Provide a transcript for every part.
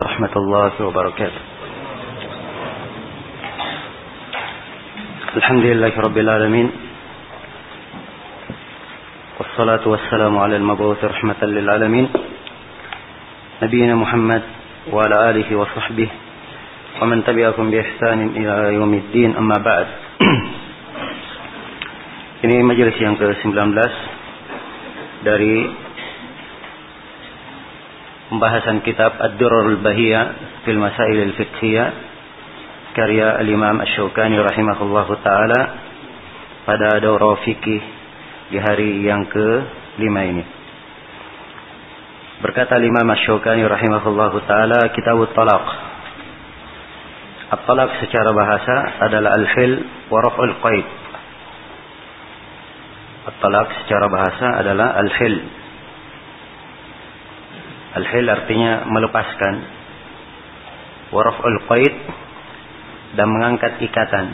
ورحمة الله وبركاته. الحمد لله رب العالمين. والصلاة والسلام على المبعوث رحمة للعالمين. نبينا محمد وعلى آله وصحبه ومن تبعكم بإحسان إلى يوم الدين. أما بعد. Ini majelis yang ke-19 dari pembahasan kitab Ad-Durrul Bahiyah fil Masail al-Fiqhiyah karya Al-Imam Asy-Syaukani rahimahullahu taala pada daurah fikih di hari yang ke-5 ini. Berkata Imam Asy-Syaukani rahimahullahu taala kitab talaq At-talaq secara bahasa adalah al-hil wa raf'ul qaid. At-talaq secara bahasa adalah al-hil Al-hil artinya melepaskan. Waraf'ul qaid dan mengangkat ikatan.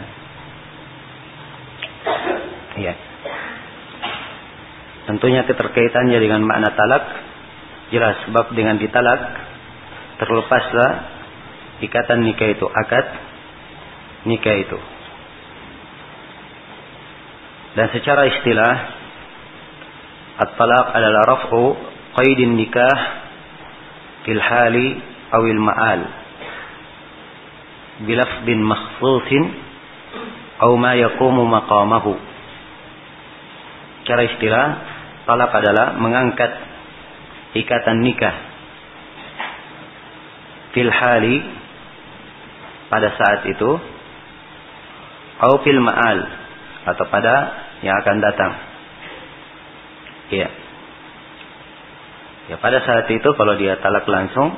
Iya. Tentunya keterkaitannya dengan makna talak jelas sebab dengan ditalak terlepaslah ikatan nikah itu akad nikah itu. Dan secara istilah at-talaq adalah raf'u qaidin nikah fil hali awil ma'al. Bilafdin makhsusin aw ma yaqumu maqamahu. Cara istilah talak adalah mengangkat ikatan nikah fil hali pada saat itu aw fil ma'al atau pada yang akan datang. Iya Ya pada saat itu kalau dia talak langsung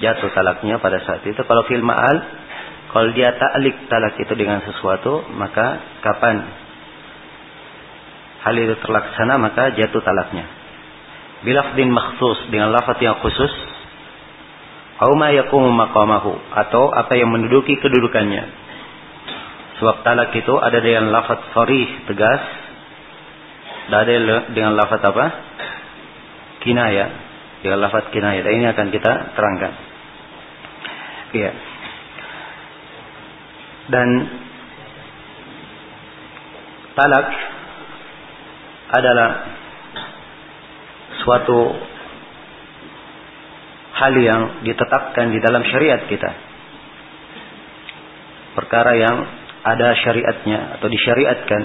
jatuh talaknya pada saat itu. Kalau fil ma'al kalau dia ta'lik talak itu dengan sesuatu maka kapan hal itu terlaksana maka jatuh talaknya. Bilafdin makhsus dengan lafaz yang khusus au ma maqamahu atau apa yang menduduki kedudukannya. Sebab talak itu ada dengan lafaz sharih tegas dan ada dengan lafaz apa? Kinaya dengan lafaz kinaya dan ini akan kita terangkan. Iya. Dan talak adalah suatu hal yang ditetapkan di dalam syariat kita. Perkara yang ada syariatnya atau disyariatkan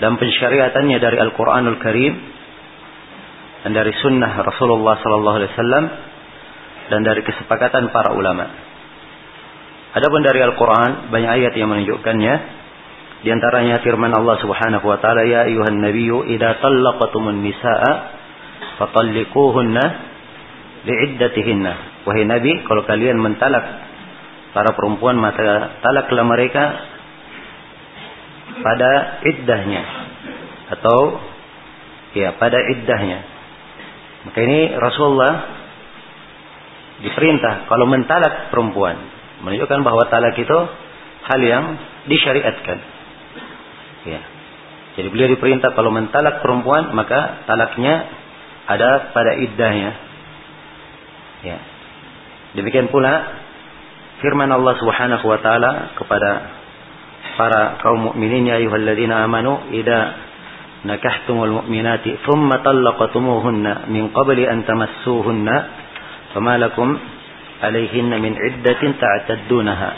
dan pensyariatannya dari Al-Quranul Karim dan dari sunnah Rasulullah sallallahu alaihi wasallam dan dari kesepakatan para ulama. Adapun dari Al-Qur'an banyak ayat yang menunjukkannya. Di antaranya firman Allah Subhanahu wa taala, "Ya ayuhan nabiyyu idza talaqtumun nisaa fatalliquhunna li'iddatihinna." Wahai Nabi, kalau kalian mentalak para perempuan maka talaklah mereka pada iddahnya atau ya pada iddahnya maka ini Rasulullah diperintah kalau mentalak perempuan menunjukkan bahwa talak itu hal yang disyariatkan. Ya. Jadi beliau diperintah kalau mentalak perempuan maka talaknya ada pada iddahnya. Ya. Demikian pula firman Allah Subhanahu wa taala kepada para kaum mukminin ya ayyuhalladzina amanu idza nakahtumul mu'minati thumma talaqatumuhunna min qabli an tamassuhunna fama lakum alaihinna min iddatin ta'taddunaha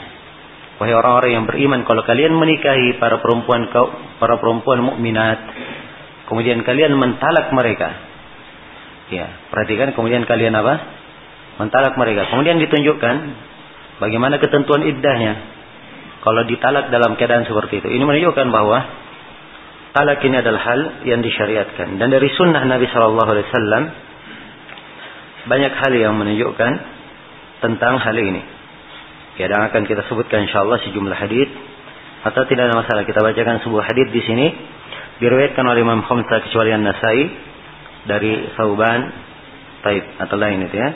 wahai orang-orang yang beriman kalau kalian menikahi para perempuan para perempuan mukminat kemudian kalian mentalak mereka. Ya perhatikan kemudian kalian apa? Mentalak mereka. Kemudian ditunjukkan bagaimana ketentuan iddahnya. Kalau ditalak dalam keadaan seperti itu. Ini menunjukkan bahwa Talak ini adalah hal yang disyariatkan dan dari sunnah Nabi Shallallahu Alaihi Wasallam banyak hal yang menunjukkan tentang hal ini. Ya dan akan kita sebutkan insyaallah sejumlah hadis atau tidak ada masalah kita bacakan sebuah hadis di sini diriwayatkan oleh Imam Khamsah kecuali An-Nasai dari Sauban Taib atau lain itu ya.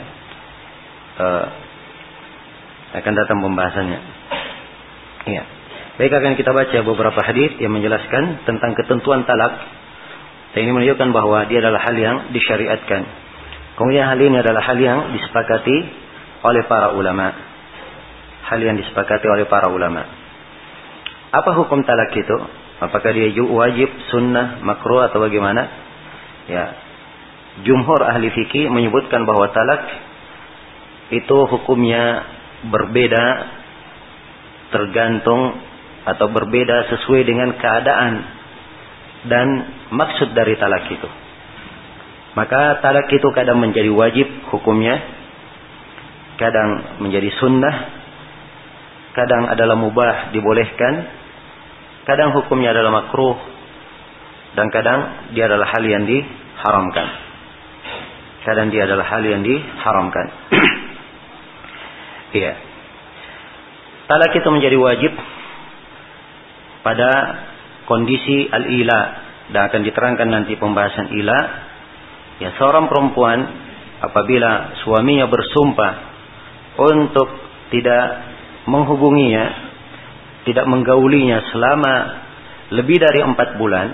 Uh, akan datang pembahasannya. Iya. Baik akan kita baca beberapa hadis yang menjelaskan tentang ketentuan talak. Dan ini menunjukkan bahwa dia adalah hal yang disyariatkan. Kemudian hal ini adalah hal yang disepakati oleh para ulama. Hal yang disepakati oleh para ulama. Apa hukum talak itu? Apakah dia wajib, sunnah, makruh atau bagaimana? Ya. Jumhur ahli fikih menyebutkan bahwa talak itu hukumnya berbeda tergantung atau berbeda sesuai dengan keadaan dan maksud dari talak itu. Maka talak itu kadang menjadi wajib hukumnya, kadang menjadi sunnah, kadang adalah mubah dibolehkan, kadang hukumnya adalah makruh, dan kadang dia adalah hal yang diharamkan. Kadang dia adalah hal yang diharamkan. Iya. Talak itu menjadi wajib pada kondisi al-ila. Dan akan diterangkan nanti pembahasan ila. Ya seorang perempuan apabila suaminya bersumpah untuk tidak menghubunginya tidak menggaulinya selama lebih dari empat bulan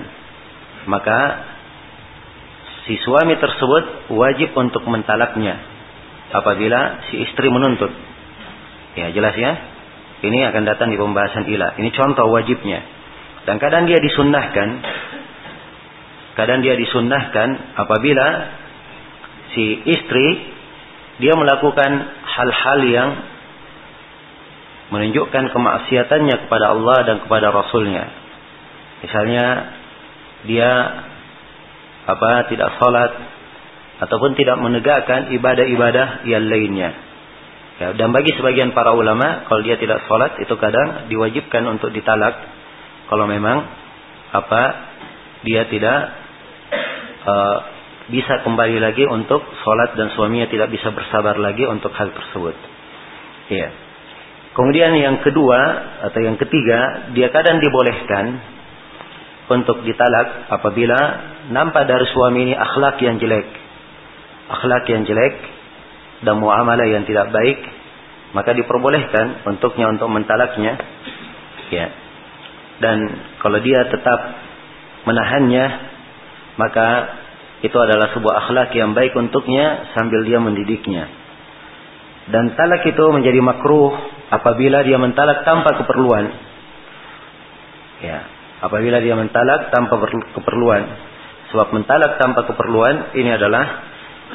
maka si suami tersebut wajib untuk mentalaknya apabila si istri menuntut. Ya jelas ya ini akan datang di pembahasan ilah. Ini contoh wajibnya. Dan kadang dia disunnahkan. Kadang dia disunnahkan apabila si istri dia melakukan hal-hal yang menunjukkan kemaksiatannya kepada Allah dan kepada Rasulnya. Misalnya dia apa tidak salat ataupun tidak menegakkan ibadah-ibadah yang lainnya. Ya, dan bagi sebagian para ulama, kalau dia tidak sholat itu kadang diwajibkan untuk ditalak. Kalau memang apa dia tidak uh, bisa kembali lagi untuk sholat dan suaminya tidak bisa bersabar lagi untuk hal tersebut. Ya. Kemudian yang kedua atau yang ketiga, dia kadang dibolehkan untuk ditalak apabila nampak dari suami ini akhlak yang jelek. Akhlak yang jelek dan muamalah yang tidak baik, maka diperbolehkan untuknya untuk mentalaknya. Ya. Dan kalau dia tetap menahannya, maka itu adalah sebuah akhlak yang baik untuknya sambil dia mendidiknya. Dan talak itu menjadi makruh apabila dia mentalak tanpa keperluan. Ya, apabila dia mentalak tanpa keperluan. Sebab mentalak tanpa keperluan ini adalah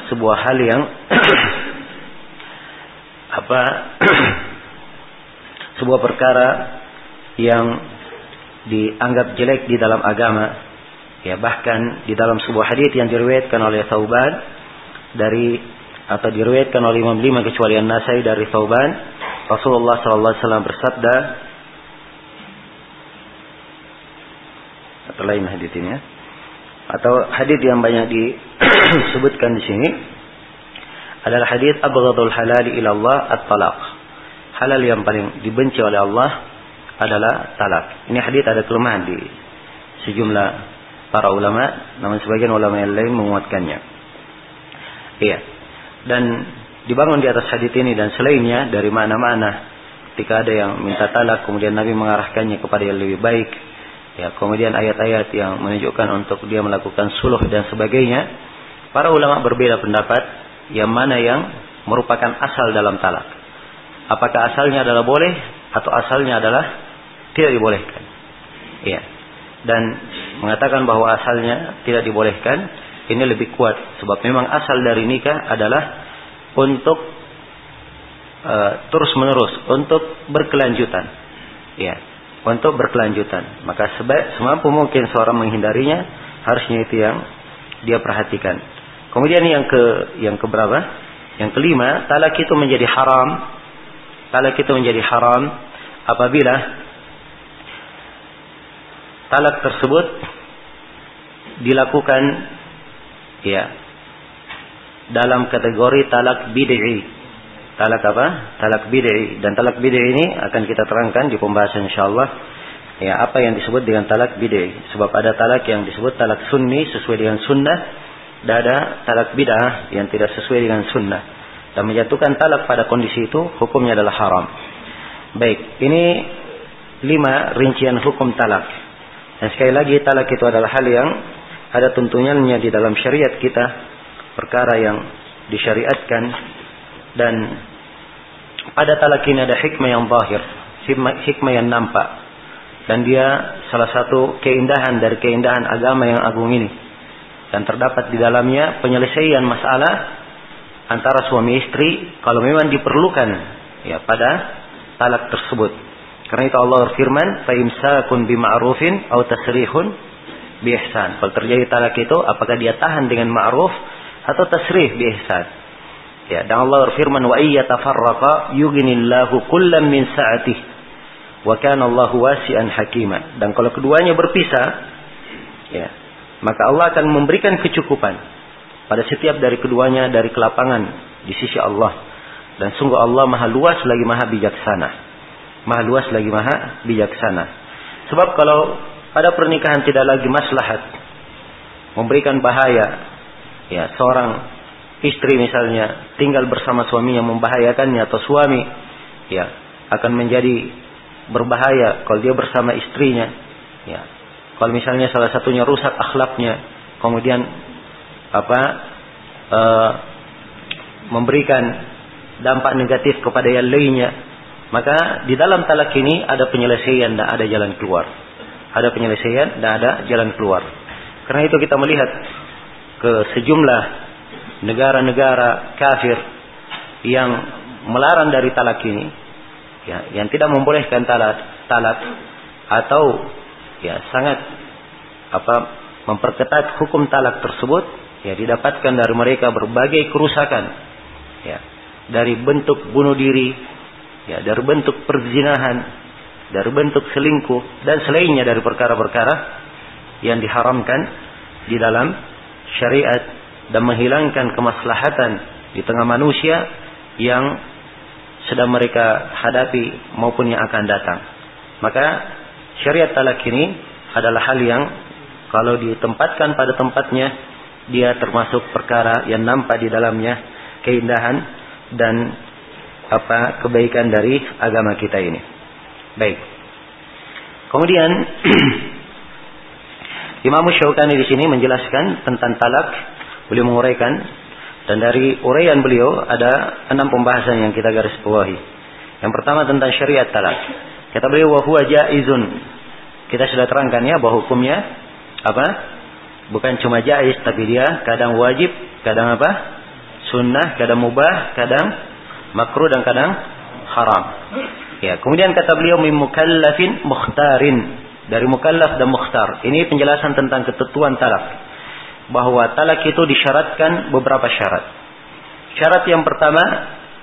sebuah hal yang apa sebuah perkara yang dianggap jelek di dalam agama. Ya bahkan di dalam sebuah hadis yang diriwayatkan oleh Thauban dari atau diriwayatkan oleh Imam Lima kecuali An-Nasai dari Thauban Rasulullah sallallahu alaihi wasallam bersabda atau lain hadis ini ya atau hadis yang banyak disebutkan di sini adalah hadis abghadul halal ila Allah at-talaq. Halal yang paling dibenci oleh Allah adalah talak. Ini hadis ada kelemahan di sejumlah para ulama, namun sebagian ulama yang lain menguatkannya. Iya. Dan dibangun di atas hadis ini dan selainnya dari mana-mana ketika ada yang minta talak kemudian Nabi mengarahkannya kepada yang lebih baik ya kemudian ayat-ayat yang menunjukkan untuk dia melakukan suluh dan sebagainya para ulama berbeda pendapat yang mana yang merupakan asal dalam talak. Apakah asalnya adalah boleh atau asalnya adalah tidak dibolehkan? Iya. Dan mengatakan bahwa asalnya tidak dibolehkan ini lebih kuat sebab memang asal dari nikah adalah untuk uh, terus menerus untuk berkelanjutan. Iya. Untuk berkelanjutan. Maka sebaik semampu mungkin seorang menghindarinya harusnya itu yang dia perhatikan. Kemudian yang ke yang keberapa? Yang kelima, talak itu menjadi haram. Talak itu menjadi haram apabila talak tersebut dilakukan ya dalam kategori talak bid'i. Talak apa? Talak bid'i dan talak bid'i ini akan kita terangkan di pembahasan insyaallah. Ya, apa yang disebut dengan talak bid'i? Sebab ada talak yang disebut talak sunni sesuai dengan sunnah tidak ada talak bid'ah yang tidak sesuai dengan sunnah. Dan menjatuhkan talak pada kondisi itu hukumnya adalah haram. Baik, ini lima rincian hukum talak. Dan sekali lagi talak itu adalah hal yang ada tuntunannya di dalam syariat kita. Perkara yang disyariatkan dan pada talak ini ada hikmah yang zahir, hikmah yang nampak. Dan dia salah satu keindahan dari keindahan agama yang agung ini. Dan terdapat di dalamnya penyelesaian masalah antara suami istri kalau memang diperlukan ya pada talak tersebut. Karena itu Allah berfirman, "Fa imsakun bima'rufin aw tasrihun bi ihsan." Kalau terjadi talak itu apakah dia tahan dengan ma'ruf atau tasrih bi ihsan? Ya, dan Allah berfirman, "Wa iya tafarraqa yughnillahu kullam min sa'atih." Wa kana Allahu wasi'an hakima. Dan kalau keduanya berpisah, ya, maka Allah akan memberikan kecukupan pada setiap dari keduanya dari kelapangan di sisi Allah. Dan sungguh Allah Maha luas lagi Maha bijaksana. Maha luas lagi Maha bijaksana. Sebab kalau pada pernikahan tidak lagi maslahat memberikan bahaya ya seorang istri misalnya tinggal bersama suaminya membahayakannya atau suami ya akan menjadi berbahaya kalau dia bersama istrinya ya kalau misalnya salah satunya rusak akhlaknya kemudian apa e, memberikan dampak negatif kepada yang lainnya maka di dalam talak ini ada penyelesaian dan ada jalan keluar. Ada penyelesaian dan ada jalan keluar. Karena itu kita melihat ke sejumlah negara-negara kafir yang melarang dari talak ini, ya, yang tidak membolehkan talak, talak atau ya sangat apa memperketat hukum talak tersebut, ya didapatkan dari mereka berbagai kerusakan, ya dari bentuk bunuh diri, ya dari bentuk perzinahan, dari bentuk selingkuh dan selainnya dari perkara-perkara yang diharamkan di dalam syariat dan menghilangkan kemaslahatan di tengah manusia yang sedang mereka hadapi maupun yang akan datang. Maka syariat talak ini adalah hal yang kalau ditempatkan pada tempatnya dia termasuk perkara yang nampak di dalamnya keindahan dan apa kebaikan dari agama kita ini. Baik. Kemudian Imam Syaukani di sini menjelaskan tentang talak Beliau menguraikan dan dari uraian beliau ada enam pembahasan yang kita garis bawahi. Yang pertama tentang syariat talak. Kata beliau wa jaizun. Kita sudah terangkan ya bahwa hukumnya apa? Bukan cuma jaiz tapi dia kadang wajib, kadang apa? Sunnah, kadang mubah, kadang makruh dan kadang haram. Ya, kemudian kata beliau min mukallafin mukhtarin dari mukallaf dan mukhtar. Ini penjelasan tentang ketentuan talak bahwa talak itu disyaratkan beberapa syarat. Syarat yang pertama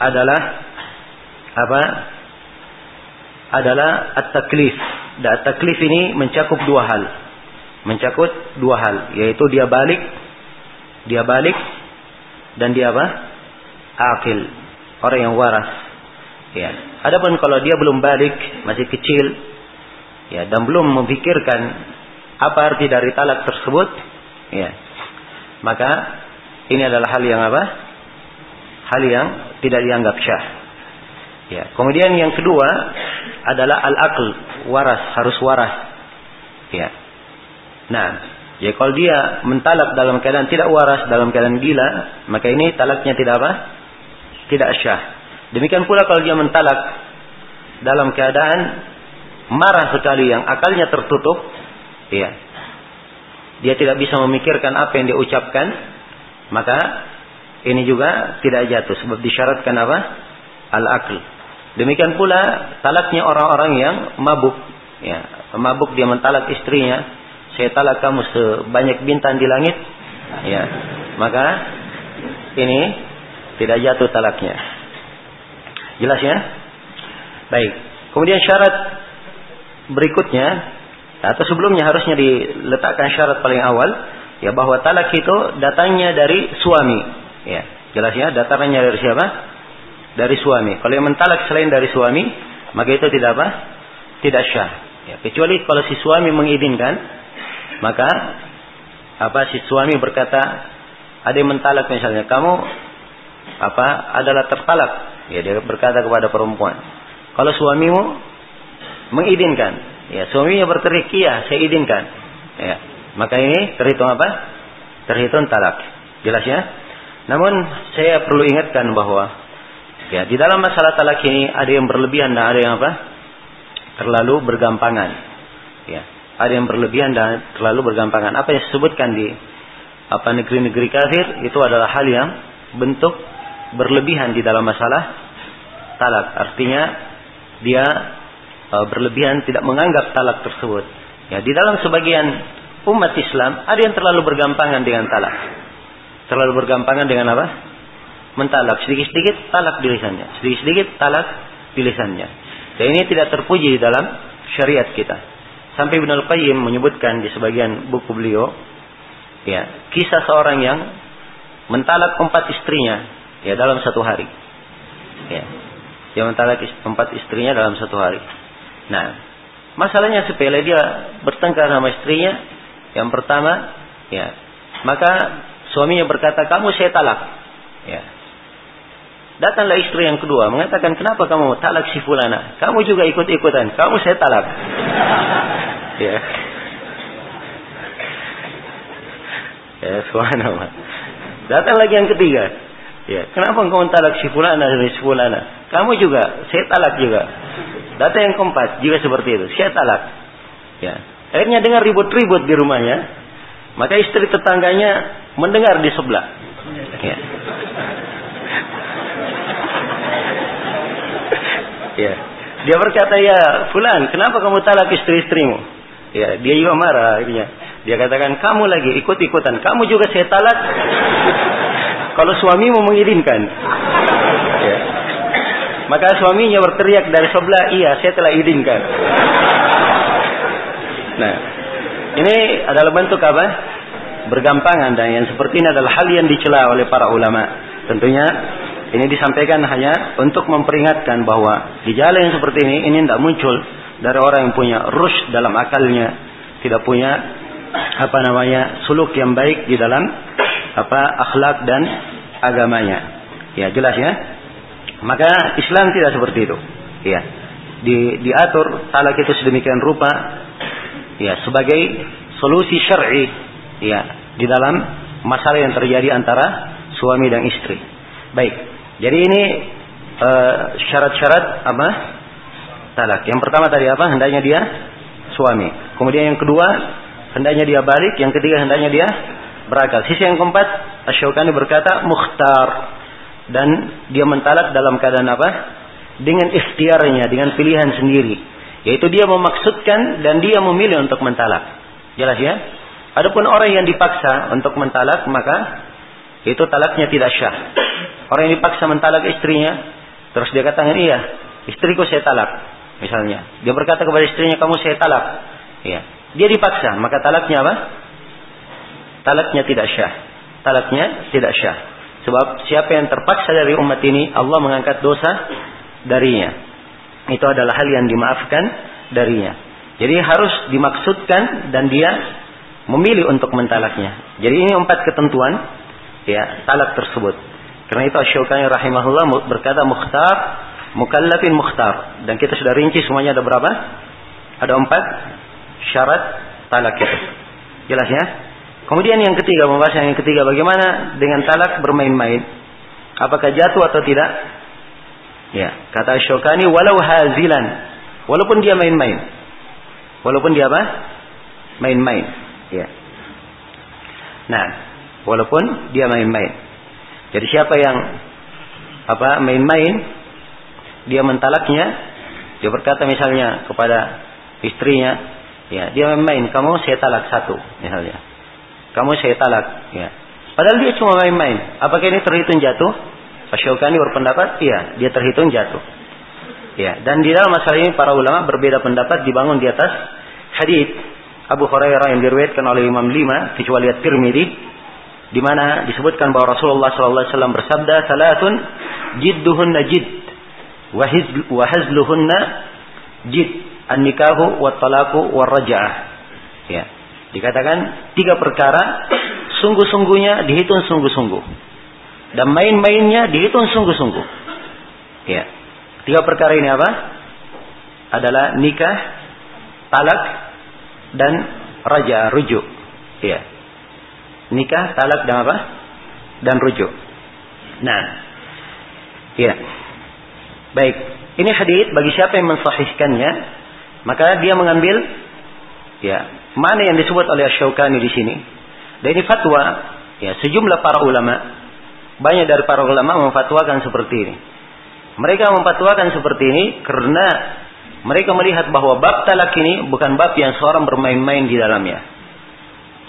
adalah apa? Adalah at-taklif. Dan at-taklif ini mencakup dua hal. Mencakup dua hal, yaitu dia balik, dia balik dan dia apa? Akil, orang yang waras. Ya. Adapun kalau dia belum balik, masih kecil, ya dan belum memikirkan apa arti dari talak tersebut, ya maka ini adalah hal yang apa? Hal yang tidak dianggap syah. Ya. Kemudian yang kedua adalah al-aql, waras, harus waras. Ya. Nah, ya kalau dia mentalak dalam keadaan tidak waras, dalam keadaan gila, maka ini talaknya tidak apa? Tidak syah. Demikian pula kalau dia mentalak dalam keadaan marah sekali yang akalnya tertutup, ya, dia tidak bisa memikirkan apa yang dia ucapkan, maka ini juga tidak jatuh sebab disyaratkan apa? Al-aql. Demikian pula talaknya orang-orang yang mabuk. Ya, mabuk dia mentalak istrinya, saya talak kamu sebanyak bintang di langit. Ya, maka ini tidak jatuh talaknya. Jelas ya? Baik. Kemudian syarat berikutnya atau sebelumnya harusnya diletakkan syarat paling awal ya bahwa talak itu datangnya dari suami ya jelas ya datangnya dari siapa dari suami kalau yang mentalak selain dari suami maka itu tidak apa tidak syah ya kecuali kalau si suami mengizinkan maka apa si suami berkata ada yang mentalak misalnya kamu apa adalah tertalak ya dia berkata kepada perempuan kalau suamimu mengizinkan Ya, suaminya berteriak, "Iya, saya izinkan." Ya. Maka ini terhitung apa? Terhitung talak. Jelas ya? Namun saya perlu ingatkan bahwa Ya, di dalam masalah talak ini ada yang berlebihan dan ada yang apa? Terlalu bergampangan. Ya, ada yang berlebihan dan terlalu bergampangan. Apa yang disebutkan di apa negeri-negeri kafir itu adalah hal yang bentuk berlebihan di dalam masalah talak. Artinya dia uh, berlebihan tidak menganggap talak tersebut. Ya, di dalam sebagian umat Islam ada yang terlalu bergampangan dengan talak. Terlalu bergampangan dengan apa? Mentalak sedikit-sedikit talak di lisannya, sedikit-sedikit talak di lisannya. Dan ini tidak terpuji di dalam syariat kita. Sampai Ibnu Al-Qayyim menyebutkan di sebagian buku beliau, ya, kisah seorang yang mentalak empat istrinya ya dalam satu hari. Ya. Dia mentalak empat istrinya dalam satu hari. Nah, masalahnya sepele dia bertengkar sama istrinya. Yang pertama, ya, maka suaminya berkata, "Kamu saya talak." Ya. Datanglah istri yang kedua mengatakan, kenapa kamu talak si fulana? Kamu juga ikut-ikutan. Kamu saya talak. ya. Ya, subhanallah. Datang lagi yang ketiga. Ya, kenapa kamu talak si fulana dan si fulana? Kamu juga, saya talak juga. Datang yang keempat juga seperti itu. Saya talak. Ya. Akhirnya dengar ribut-ribut di rumahnya. Maka istri tetangganya mendengar di sebelah. Ya. Ya. Dia berkata, ya Fulan, kenapa kamu talak istri-istrimu? Ya, dia juga marah akhirnya. Dia katakan, kamu lagi ikut-ikutan. Kamu juga saya talak. Kalau suamimu mengizinkan. Ya. Maka suaminya berteriak dari sebelah, iya saya telah izinkan. Nah, ini adalah bentuk apa? Bergampangan dan yang seperti ini adalah hal yang dicela oleh para ulama. Tentunya ini disampaikan hanya untuk memperingatkan bahwa gejala yang seperti ini ini tidak muncul dari orang yang punya rush dalam akalnya, tidak punya apa namanya suluk yang baik di dalam apa akhlak dan agamanya. Ya jelas ya. Maka Islam tidak seperti itu. Ya. Di, diatur talak itu sedemikian rupa ya sebagai solusi syar'i ya di dalam masalah yang terjadi antara suami dan istri. Baik. Jadi ini eh, syarat-syarat uh, apa? Talak. Yang pertama tadi apa? Hendaknya dia suami. Kemudian yang kedua, hendaknya dia balik. Yang ketiga, hendaknya dia berakal. Sisi yang keempat, Asyokani berkata mukhtar dan dia mentalak dalam keadaan apa? Dengan ikhtiarnya, dengan pilihan sendiri. Yaitu dia memaksudkan dan dia memilih untuk mentalak. Jelas ya? Adapun orang yang dipaksa untuk mentalak, maka itu talaknya tidak syah. Orang yang dipaksa mentalak istrinya, terus dia katakan, iya, istriku saya talak. Misalnya, dia berkata kepada istrinya, kamu saya talak. Iya. Dia dipaksa, maka talaknya apa? Talaknya tidak syah. Talaknya tidak syah. Sebab siapa yang terpaksa dari umat ini, Allah mengangkat dosa darinya. Itu adalah hal yang dimaafkan darinya. Jadi harus dimaksudkan dan dia memilih untuk mentalaknya. Jadi ini empat ketentuan ya talak tersebut. Karena itu Asyukani rahimahullah berkata mukhtar, mukallafin mukhtar. Dan kita sudah rinci semuanya ada berapa? Ada empat syarat talak itu. Jelas ya? Kemudian yang ketiga, pembahasan yang ketiga bagaimana dengan talak bermain-main? Apakah jatuh atau tidak? Ya, kata Syukani walau hazilan, walaupun dia main-main. Walaupun dia apa? Main-main. Ya. Nah, walaupun dia main-main. Jadi siapa yang apa main-main dia mentalaknya, dia berkata misalnya kepada istrinya, ya dia main-main, kamu saya talak satu misalnya, kamu saya talak, ya. Padahal dia cuma main-main. Apakah ini terhitung jatuh? Asyukani berpendapat, iya, dia terhitung jatuh. Ya, dan di dalam masalah ini para ulama berbeda pendapat dibangun di atas hadis Abu Hurairah yang diriwayatkan oleh Imam Lima kecuali At-Tirmidzi di mana disebutkan bahwa Rasulullah SAW bersabda salatun jidduhunna jid wa hazluhunna jid an-nikahu wa talaku wa raja'ah ya. Dikatakan tiga perkara sungguh-sungguhnya dihitung sungguh-sungguh. Dan main-mainnya dihitung sungguh-sungguh. Ya. Tiga perkara ini apa? Adalah nikah talak dan raja rujuk. Ya nikah, talak dan apa? Dan rujuk. Nah, ya. Baik, ini hadis bagi siapa yang mensahihkannya, maka dia mengambil ya mana yang disebut oleh Syaukani di sini. Dan ini fatwa ya sejumlah para ulama banyak dari para ulama memfatwakan seperti ini. Mereka memfatwakan seperti ini karena mereka melihat bahwa bab talak ini bukan bab yang seorang bermain-main di dalamnya.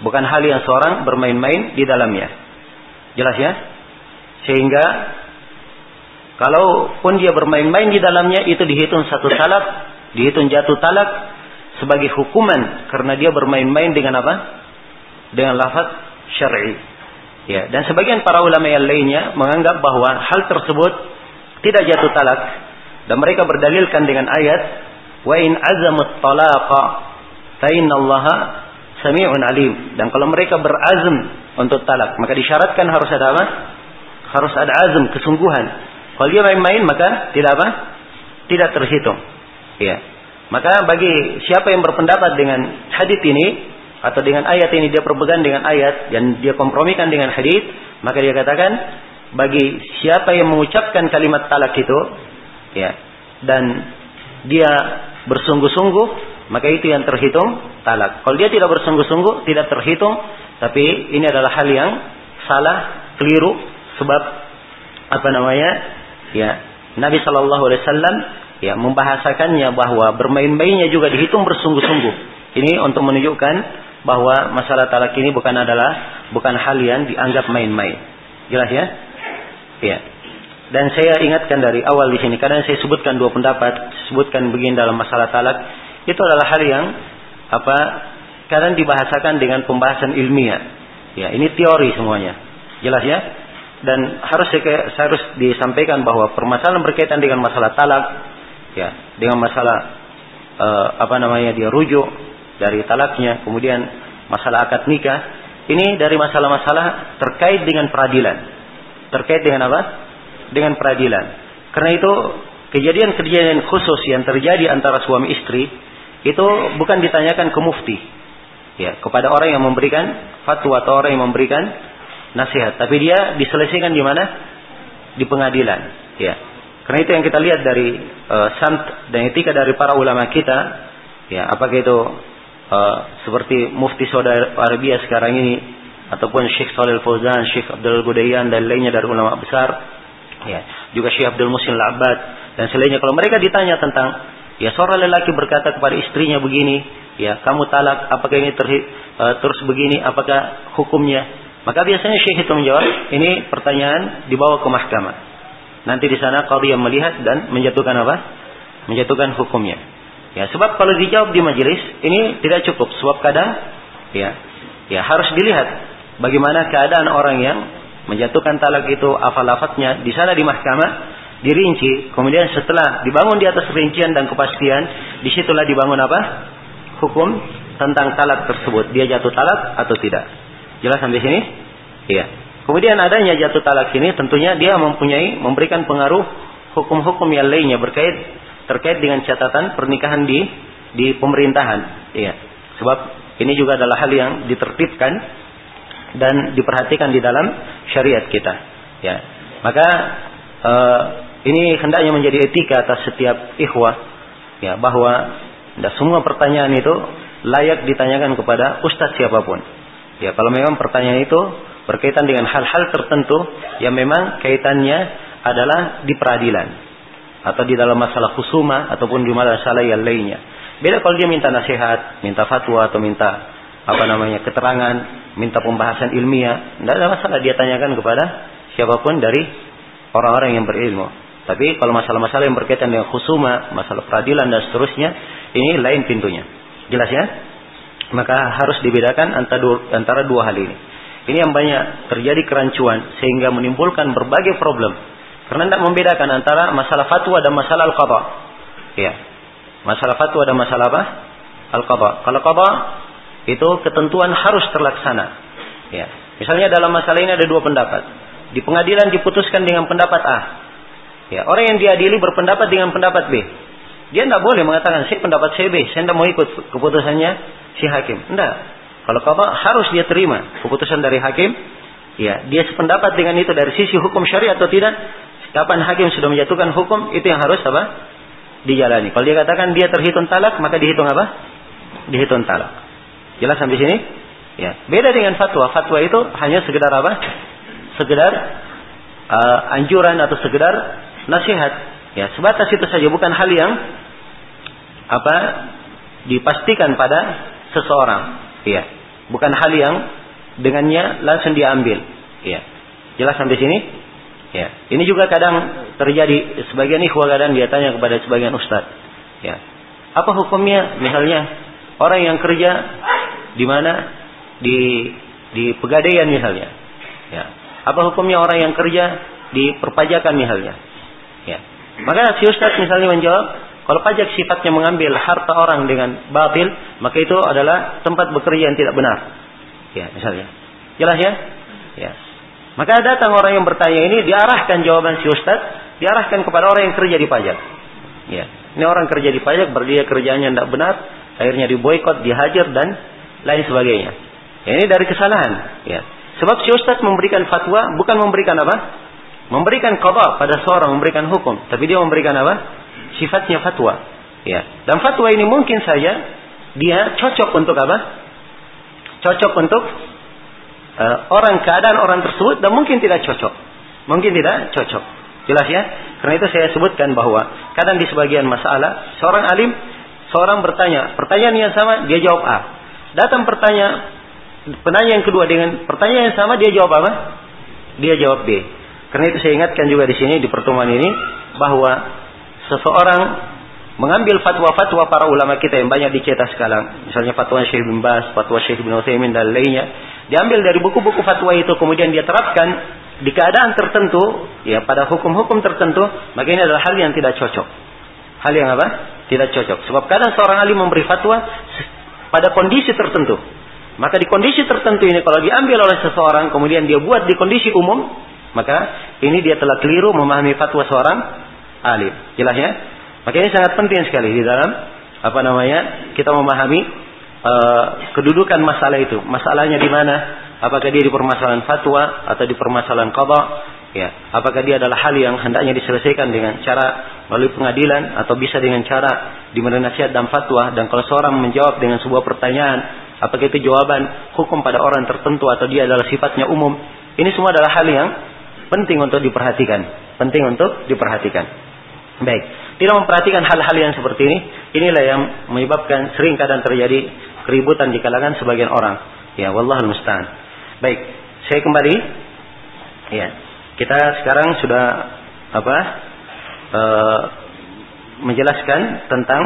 Bukan hal yang seorang bermain-main di dalamnya. Jelas ya? Sehingga Kalaupun dia bermain-main di dalamnya itu dihitung satu talak, dihitung jatuh talak sebagai hukuman karena dia bermain-main dengan apa? Dengan lafaz syar'i. Ya, dan sebagian para ulama yang lainnya menganggap bahwa hal tersebut tidak jatuh talak dan mereka berdalilkan dengan ayat wa in azamut talaqa fa sami'un alim dan kalau mereka berazam untuk talak maka disyaratkan harus ada apa? Harus ada azam, kesungguhan kalau dia main-main maka tidak apa? Tidak terhitung. Ya. Maka bagi siapa yang berpendapat dengan hadis ini atau dengan ayat ini dia berpegang dengan ayat dan dia kompromikan dengan hadis, maka dia katakan bagi siapa yang mengucapkan kalimat talak itu ya dan dia bersungguh-sungguh maka itu yang terhitung talak. Kalau dia tidak bersungguh-sungguh tidak terhitung tapi ini adalah hal yang salah, keliru sebab apa namanya? ya Nabi Shallallahu Alaihi Wasallam ya membahasakannya bahwa bermain-mainnya juga dihitung bersungguh-sungguh. Ini untuk menunjukkan bahwa masalah talak ini bukan adalah bukan hal yang dianggap main-main. Jelas ya? Ya. Dan saya ingatkan dari awal di sini, karena saya sebutkan dua pendapat, sebutkan begini dalam masalah talak, itu adalah hal yang apa? Kadang dibahasakan dengan pembahasan ilmiah. Ya, ini teori semuanya. Jelas ya? dan harus harus disampaikan bahwa permasalahan berkaitan dengan masalah talak ya dengan masalah uh, apa namanya dia rujuk dari talaknya kemudian masalah akad nikah ini dari masalah-masalah terkait dengan peradilan terkait dengan apa dengan peradilan karena itu kejadian-kejadian khusus yang terjadi antara suami istri itu bukan ditanyakan ke mufti ya kepada orang yang memberikan fatwa atau orang yang memberikan nasihat, tapi dia diselesaikan di mana? Di pengadilan, ya. Karena itu yang kita lihat dari uh, samt dan etika dari para ulama kita, ya, apakah itu uh, seperti Mufti Saudi Arabia sekarang ini ataupun Syekh Shalal Fauzan, Syekh Abdul Gudayan dan lainnya dari ulama besar, ya, juga Syekh Abdul Musin Al-Abbad dan selainnya kalau mereka ditanya tentang ya seorang lelaki berkata kepada istrinya begini, ya, kamu talak, apakah ini terhi, uh, terus begini, apakah hukumnya? Maka biasanya syekh itu menjawab, ini pertanyaan dibawa ke mahkamah. Nanti di sana qadhi yang melihat dan menjatuhkan apa? Menjatuhkan hukumnya. Ya, sebab kalau dijawab di majelis ini tidak cukup sebab kadang ya ya harus dilihat bagaimana keadaan orang yang menjatuhkan talak itu afal-afatnya di sana di mahkamah dirinci kemudian setelah dibangun di atas rincian dan kepastian di situlah dibangun apa hukum tentang talak tersebut dia jatuh talak atau tidak Jelas sampai sini? Iya. Kemudian adanya jatuh talak ini tentunya dia mempunyai memberikan pengaruh hukum-hukum yang lainnya berkait terkait dengan catatan pernikahan di di pemerintahan. Iya. Sebab ini juga adalah hal yang ditertibkan dan diperhatikan di dalam syariat kita. Ya. Maka uh, ini hendaknya menjadi etika atas setiap ikhwah ya bahwa tidak semua pertanyaan itu layak ditanyakan kepada ustadz siapa pun. Ya, kalau memang pertanyaan itu berkaitan dengan hal-hal tertentu yang memang kaitannya adalah di peradilan atau di dalam masalah khusuma ataupun di masalah yang lainnya. Beda kalau dia minta nasihat, minta fatwa atau minta apa namanya keterangan, minta pembahasan ilmiah, tidak ada masalah dia tanyakan kepada siapa pun dari orang-orang yang berilmu. Tapi kalau masalah-masalah yang berkaitan dengan khusuma, masalah peradilan dan seterusnya, ini lain pintunya. Jelas ya? Maka harus dibedakan antara dua hal ini. Ini yang banyak terjadi kerancuan sehingga menimbulkan berbagai problem. Karena tidak membedakan antara masalah fatwa dan masalah al-qadha. Ya. Masalah fatwa dan masalah apa? Al-qadha. Kalau qadha itu ketentuan harus terlaksana. Ya. Misalnya dalam masalah ini ada dua pendapat. Di pengadilan diputuskan dengan pendapat A. Ya, orang yang diadili berpendapat dengan pendapat B. Dia tidak boleh mengatakan saya pendapat saya B, saya tidak mau ikut keputusannya si hakim. Tidak. Kalau qada harus dia terima keputusan dari hakim. Ya, dia sependapat dengan itu dari sisi hukum syariat atau tidak, Kapan hakim sudah menjatuhkan hukum, itu yang harus apa? Dijalani. Kalau dia katakan dia terhitung talak, maka dihitung apa? Dihitung talak. Jelas sampai sini? Ya. Beda dengan fatwa. Fatwa itu hanya sekedar apa? Sekedar uh, anjuran atau sekedar nasihat. Ya, sebatas itu saja bukan hal yang apa dipastikan pada seseorang. Ya. Bukan hal yang dengannya langsung diambil. Ya. Jelas sampai sini? Ya. Ini juga kadang terjadi sebagian ikhwah kadang dia tanya kepada sebagian ustaz. Ya. Apa hukumnya misalnya orang yang kerja di mana di di pegadaian misalnya. Ya. Apa hukumnya orang yang kerja di perpajakan misalnya? Ya. Maka si Ustaz misalnya menjawab, kalau pajak sifatnya mengambil harta orang dengan batil, maka itu adalah tempat bekerja yang tidak benar. Ya, misalnya. Jelas ya? Ya. Maka datang orang yang bertanya ini diarahkan jawaban si Ustaz, diarahkan kepada orang yang kerja di pajak. Ya. Ini orang kerja di pajak, berdia kerjanya tidak benar, akhirnya diboykot, dihajar dan lain sebagainya. Ya, ini dari kesalahan. Ya. Sebab si Ustaz memberikan fatwa bukan memberikan apa? Memberikan qada pada seorang, memberikan hukum. Tapi dia memberikan apa? Sifatnya fatwa. Ya. Dan fatwa ini mungkin saja dia cocok untuk apa? Cocok untuk uh, orang keadaan orang tersebut dan mungkin tidak cocok. Mungkin tidak cocok. Jelas ya? Karena itu saya sebutkan bahwa kadang di sebagian masalah seorang alim seorang bertanya, pertanyaan yang sama dia jawab A. Datang pertanyaan penanya yang kedua dengan pertanyaan yang sama dia jawab apa? Dia jawab B. Karena itu saya ingatkan juga di sini di pertemuan ini bahwa seseorang mengambil fatwa-fatwa para ulama kita yang banyak dicetak sekarang, misalnya fatwa Syekh bin Bas, fatwa Syekh bin Utsaimin dan lainnya, diambil dari buku-buku fatwa itu kemudian dia terapkan di keadaan tertentu, ya pada hukum-hukum tertentu, maka ini adalah hal yang tidak cocok. Hal yang apa? Tidak cocok. Sebab kadang seorang alim memberi fatwa pada kondisi tertentu. Maka di kondisi tertentu ini kalau diambil oleh seseorang kemudian dia buat di kondisi umum, maka ini dia telah keliru memahami fatwa seorang alim. Jelas ya? Maka ini sangat penting sekali di dalam apa namanya kita memahami uh, kedudukan masalah itu. Masalahnya di mana? Apakah dia di permasalahan fatwa atau di permasalahan qada? Ya, apakah dia adalah hal yang hendaknya diselesaikan dengan cara melalui pengadilan atau bisa dengan cara di mana nasihat dan fatwa dan kalau seorang menjawab dengan sebuah pertanyaan Apakah itu jawaban hukum pada orang tertentu atau dia adalah sifatnya umum? Ini semua adalah hal yang penting untuk diperhatikan. Penting untuk diperhatikan. Baik. Tidak memperhatikan hal-hal yang seperti ini, inilah yang menyebabkan sering kadang terjadi keributan di kalangan sebagian orang. Ya, wallahul musta'an. Baik, saya kembali. Ya, kita sekarang sudah apa? E, menjelaskan tentang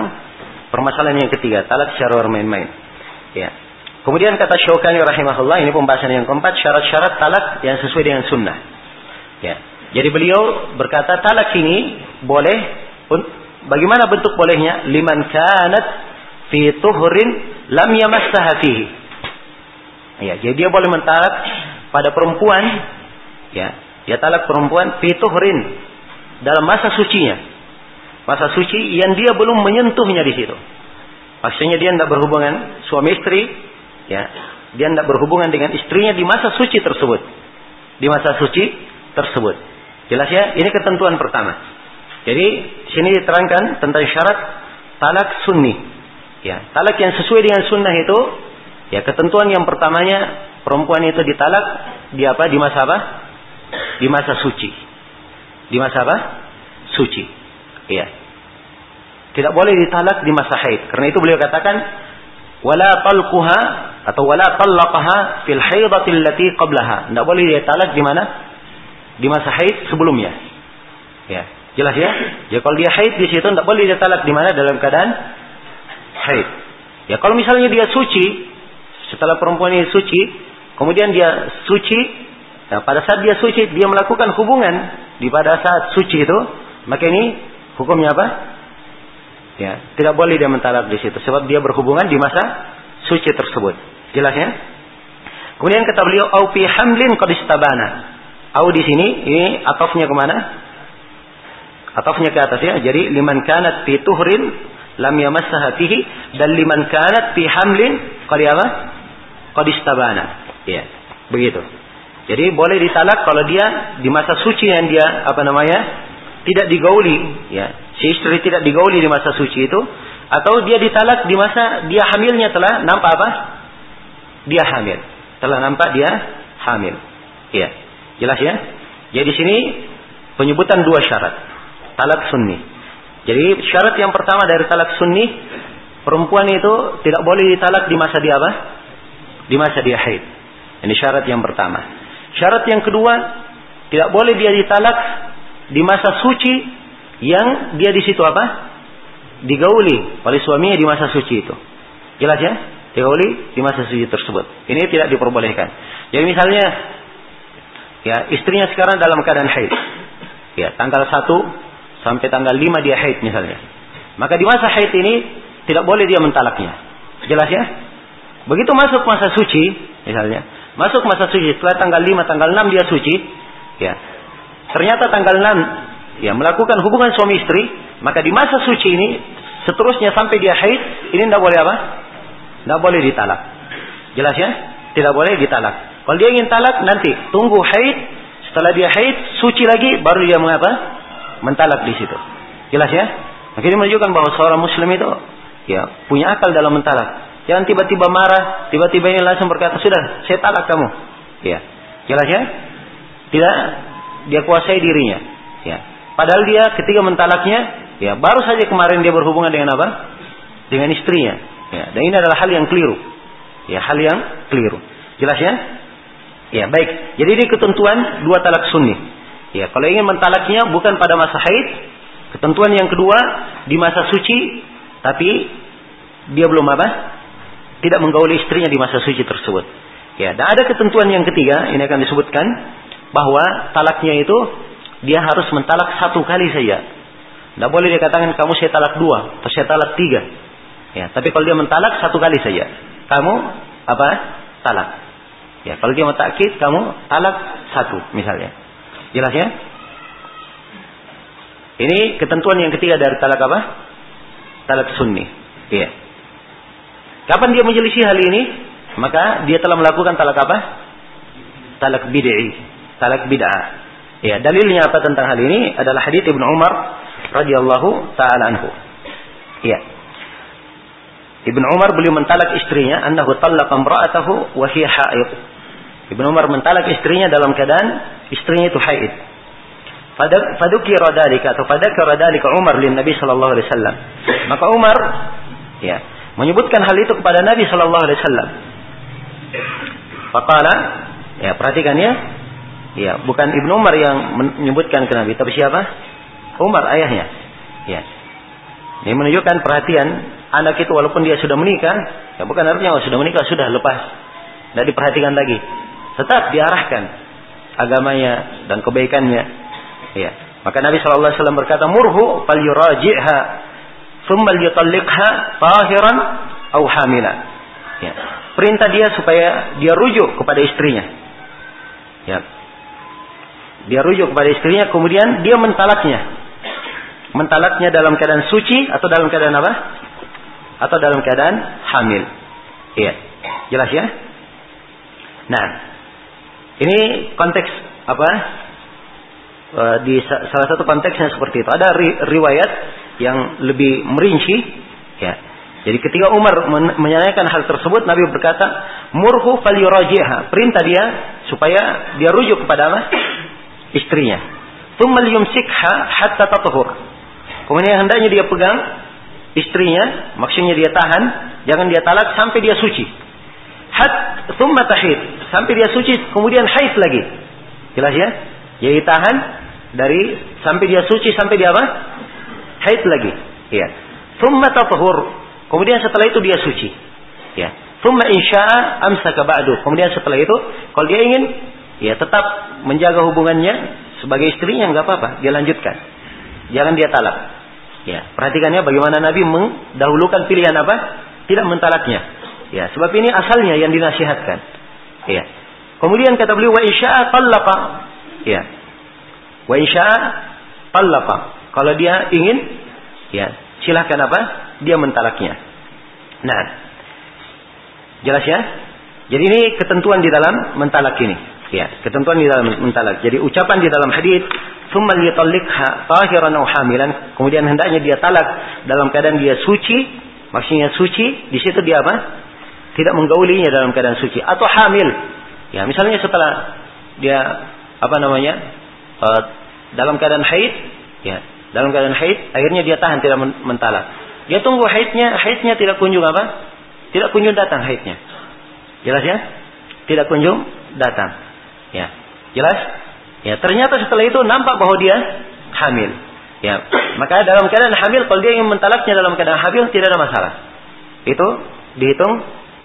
permasalahan yang ketiga, talak secara bermain-main. Ya. Kemudian kata Syaukani rahimahullah, ini pembahasan yang keempat, syarat-syarat talak yang sesuai dengan sunnah. Ya. Jadi beliau berkata talak ini boleh, bagaimana bentuk bolehnya? Liman kanat fi tuhurin lam yamassaha fihi. Ya, jadi dia boleh mentalak pada perempuan, ya, dia talak perempuan fi tuhurin dalam masa sucinya. Masa suci yang dia belum menyentuhnya di situ. Maksudnya dia tidak berhubungan suami istri, ya. Dia tidak berhubungan dengan istrinya di masa suci tersebut. Di masa suci tersebut. Jelas ya? Ini ketentuan pertama. Jadi sini diterangkan tentang syarat talak sunni. Ya, talak yang sesuai dengan sunnah itu, ya ketentuan yang pertamanya perempuan itu ditalak di apa? Di masa apa? Di masa suci. Di masa apa? Suci. Iya. Tidak boleh ditalak di masa haid. Karena itu beliau katakan wala talquha atau wala talaqaha fil haidatil lati qablaha. Tidak boleh dia talak di mana? Di masa haid sebelumnya. Ya, jelas ya? Ya kalau dia haid di situ tidak boleh dia talak di mana dalam keadaan haid. Ya kalau misalnya dia suci setelah perempuan ini suci, kemudian dia suci, nah pada saat dia suci dia melakukan hubungan di pada saat suci itu, maka ini hukumnya apa? Ya, tidak boleh dia mentalak di situ sebab dia berhubungan di masa suci tersebut. Jelas ya? Kemudian kata beliau au fi hamlin qad istabana. Au di sini ini atofnya ke mana? Atofnya ke atas ya. Jadi liman kanat fi tuhrin lam yamassaha fihi dan liman kanat fi hamlin qad apa? Qad istabana. Ya, begitu. Jadi boleh ditalak kalau dia di masa suci yang dia apa namanya tidak digauli, ya. Si istri tidak digauli di masa suci itu, atau dia ditalak di masa dia hamilnya telah nampak apa? Dia hamil, telah nampak dia hamil. Ya, jelas ya. Jadi di sini penyebutan dua syarat talak sunni. Jadi syarat yang pertama dari talak sunni perempuan itu tidak boleh ditalak di masa dia apa? Di masa dia haid. Ini syarat yang pertama. Syarat yang kedua tidak boleh dia ditalak di masa suci yang dia di situ apa? Digauli oleh suaminya di masa suci itu. Jelas ya? Digauli di masa suci tersebut. Ini tidak diperbolehkan. Jadi misalnya ya istrinya sekarang dalam keadaan haid. Ya, tanggal 1 sampai tanggal 5 dia haid misalnya. Maka di masa haid ini tidak boleh dia mentalaknya. Jelas ya? Begitu masuk masa suci, misalnya, masuk masa suci setelah tanggal 5, tanggal 6 dia suci, ya. Ternyata tanggal 6 ya melakukan hubungan suami istri, maka di masa suci ini seterusnya sampai dia haid, ini tidak boleh apa? Tidak boleh ditalak. Jelas ya? Tidak boleh ditalak. Kalau dia ingin talak nanti tunggu haid, setelah dia haid suci lagi baru dia mengapa? mentalak di situ. Jelas ya? Akhirnya menunjukkan bahwa seorang muslim itu ya punya akal dalam mentalak. Jangan tiba-tiba marah, tiba-tiba ini langsung berkata, "Sudah, saya talak kamu." Ya. Jelas ya? Tidak dia kuasai dirinya. Ya. Padahal dia ketika mentalaknya, ya baru saja kemarin dia berhubungan dengan apa? Dengan istrinya. Ya, dan ini adalah hal yang keliru. Ya, hal yang keliru. Jelas ya? Ya, baik. Jadi ini ketentuan dua talak sunni. Ya, kalau ingin mentalaknya bukan pada masa haid, ketentuan yang kedua di masa suci, tapi dia belum apa? Tidak menggauli istrinya di masa suci tersebut. Ya, dan ada ketentuan yang ketiga, ini akan disebutkan bahwa talaknya itu dia harus mentalak satu kali saja. Tidak boleh dikatakan kamu saya talak dua atau saya talak tiga. Ya, tapi kalau dia mentalak satu kali saja, kamu apa? Talak. Ya, kalau dia mentakid, kamu talak satu misalnya. Jelas ya? Ini ketentuan yang ketiga dari talak apa? Talak sunni. Iya. Kapan dia menyelisih hal ini? Maka dia telah melakukan talak apa? Talak bid'i, talak bid'ah. Ya, dalilnya apa tentang hal ini adalah hadis Ibnu Umar radhiyallahu taala anhu. Iya. Ibnu Umar beliau mentalak istrinya annahu talaqa imra'atahu wa hiya haid. Ibnu Umar mentalak istrinya dalam keadaan istrinya itu haid. Fadukira dalika atau fadakara dalika Umar lin Nabi sallallahu alaihi wasallam. Maka Umar ya menyebutkan hal itu kepada Nabi sallallahu alaihi wasallam. Faqala ya perhatikan ya. Ya, bukan Ibnu Umar yang menyebutkan ke Nabi, tapi siapa? Umar ayahnya. Ya. Ini menunjukkan perhatian anak itu walaupun dia sudah menikah, ya bukan artinya oh, sudah menikah sudah lepas. Tidak diperhatikan lagi tetap diarahkan agamanya dan kebaikannya. Ya. Maka Nabi Shallallahu Alaihi Wasallam berkata, murhu fal yuraji'ha, thumma tahiran au hamila. Ya. Perintah dia supaya dia rujuk kepada istrinya. Ya. Dia rujuk kepada istrinya, kemudian dia mentalaknya. Mentalaknya dalam keadaan suci atau dalam keadaan apa? Atau dalam keadaan hamil. Iya. Jelas ya? Nah, ini konteks apa? E, di salah satu konteksnya seperti itu. Ada ri, riwayat yang lebih merinci, ya. Jadi ketika Umar men menyanyikan hal tersebut, Nabi berkata, "Murhu falyurajiha." Perintah dia supaya dia rujuk kepada apa? Istrinya. Tsumma hatta tatuhur. Kemudian hendaknya dia pegang istrinya, maksudnya dia tahan, jangan dia talak sampai dia suci. Hat thumma tahid. Sampai dia suci, kemudian haid lagi. Jelas ya? Jadi tahan dari sampai dia suci sampai dia apa? Haid lagi. Ya. Thumma tatahur. Kemudian setelah itu dia suci. Ya. Thumma insya'a amsaka ba'du. Kemudian setelah itu kalau dia ingin ya tetap menjaga hubungannya sebagai istrinya nggak apa-apa, dia lanjutkan. Jangan dia talak. Ya, perhatikannya bagaimana Nabi mendahulukan pilihan apa? Tidak mentalaknya. Ya, sebab ini asalnya yang dinasihatkan. Ya. Kemudian kata beliau wa insya'a talaqa. Ya. Wa insya'a talaqa. Kalau dia ingin ya, silahkan apa? Dia mentalaknya. Nah. Jelas ya? Jadi ini ketentuan di dalam mentalak ini. Ya, ketentuan di dalam mentalak. Jadi ucapan di dalam hadis, "Tsumma liyatalliqha tahiran aw hamilan." Kemudian hendaknya dia talak dalam keadaan dia suci, maksudnya suci, di situ dia apa? Tidak menggaulinya dalam keadaan suci atau hamil. Ya, misalnya setelah dia apa namanya? Uh, dalam keadaan haid, ya, dalam keadaan haid, akhirnya dia tahan tidak mentalak. Dia tunggu haidnya, haidnya tidak kunjung apa? Tidak kunjung datang haidnya. Jelas ya? Tidak kunjung datang. Ya, jelas? Ya, ternyata setelah itu nampak bahwa dia hamil. Ya, maka dalam keadaan hamil kalau dia ingin mentalaknya dalam keadaan hamil tidak ada masalah. Itu dihitung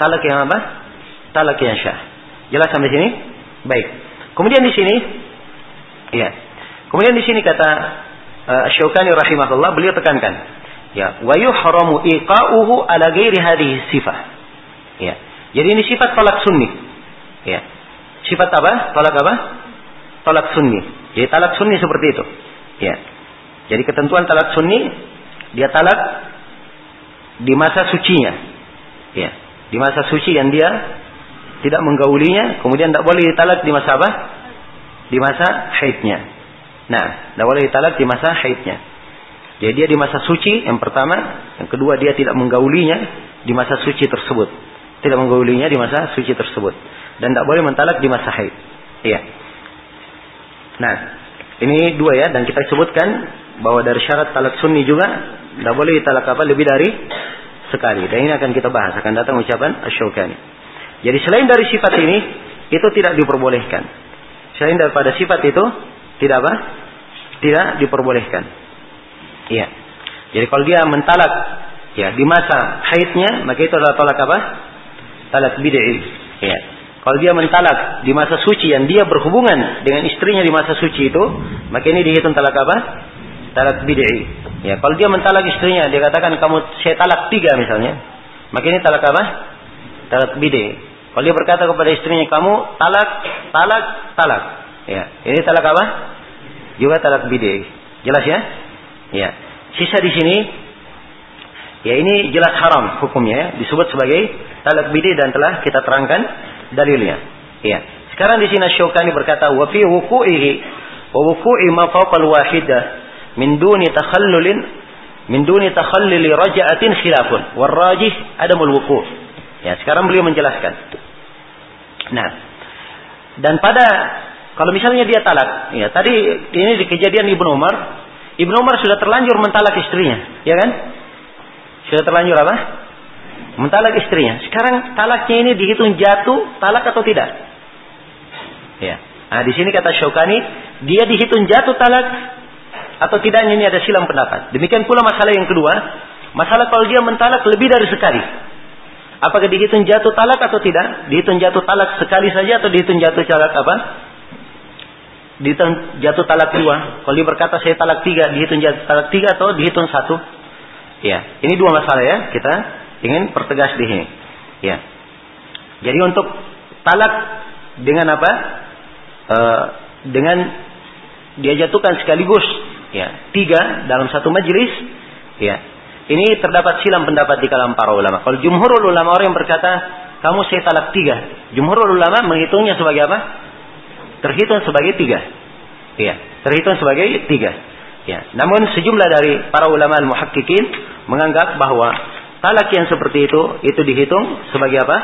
talak yang apa? Talak yang syah. Jelas sampai sini? Baik. Kemudian di sini ya. Kemudian di sini kata uh, Syaukani rahimahullah beliau tekankan ya wa yuhramu iqa'uhu ala ghairi hadhihi sifah. Ya. Jadi ini sifat talak sunni. Ya. Sifat apa? Tolak apa? Tolak sunni. Jadi talak sunni seperti itu. Ya. Jadi ketentuan talak sunni dia talak di masa sucinya. Ya. Di masa suci yang dia tidak menggaulinya, kemudian tidak boleh ditalak di masa apa? Di masa haidnya. Nah, tidak boleh ditalak di masa haidnya. Jadi dia di masa suci yang pertama, yang kedua dia tidak menggaulinya di masa suci tersebut. Tidak menggaulinya di masa suci tersebut dan tidak boleh mentalak di masa haid. Iya. Nah, ini dua ya dan kita sebutkan bahwa dari syarat talak sunni juga tidak boleh talak apa lebih dari sekali. Dan ini akan kita bahas akan datang ucapan Asy-Syaukani. Jadi selain dari sifat ini itu tidak diperbolehkan. Selain daripada sifat itu tidak apa? Tidak diperbolehkan. Iya. Jadi kalau dia mentalak ya di masa haidnya maka itu adalah talak apa? Talak bid'i. Iya. Kalau dia mentalak di masa suci yang dia berhubungan dengan istrinya di masa suci itu, maka ini dihitung talak apa? Talak bid'i. Ya, kalau dia mentalak istrinya, dia katakan kamu saya talak tiga misalnya, maka ini talak apa? Talak bid'i. Kalau dia berkata kepada istrinya kamu talak, talak, talak. Ya, ini talak apa? Juga talak bid'i. Jelas ya? Ya. Sisa di sini ya ini jelas haram hukumnya ya. disebut sebagai talak bid'i dan telah kita terangkan dalilnya. Ya. Sekarang di sini Syaukani berkata wa fi wuqu'ihi wa wuqu'i ma fawqa al-wahidah min duni takhallulin min duni takhalluli raja'atin khilafun war rajih adamul wuqu'. Ya, sekarang beliau menjelaskan. Nah, dan pada kalau misalnya dia talak, ya tadi ini di kejadian Ibnu Umar, Ibnu Umar sudah terlanjur mentalak istrinya, ya kan? Sudah terlanjur apa? Mentalak istrinya. Sekarang talaknya ini dihitung jatuh talak atau tidak? Ya. Nah, di sini kata Syukani, dia dihitung jatuh talak atau tidaknya ini ada silam pendapat. Demikian pula masalah yang kedua, masalah kalau dia mentalak lebih dari sekali. Apakah dihitung jatuh talak atau tidak? Dihitung jatuh talak sekali saja atau dihitung jatuh talak apa? Dihitung jatuh talak dua. Kalau dia berkata saya talak tiga, dihitung jatuh talak tiga atau dihitung satu? Ya, ini dua masalah ya kita ingin pertegas di sini. Ya. Jadi untuk talak dengan apa? E, dengan dia jatuhkan sekaligus ya tiga dalam satu majelis ya. Ini terdapat silam pendapat di kalangan para ulama. Kalau jumhurul ulama orang yang berkata kamu saya talak tiga. Jumhurul ulama menghitungnya sebagai apa? Terhitung sebagai tiga. Ya terhitung sebagai tiga. Ya. Namun sejumlah dari para ulama al-muhakkikin menganggap bahwa Talak yang seperti itu, itu dihitung sebagai apa?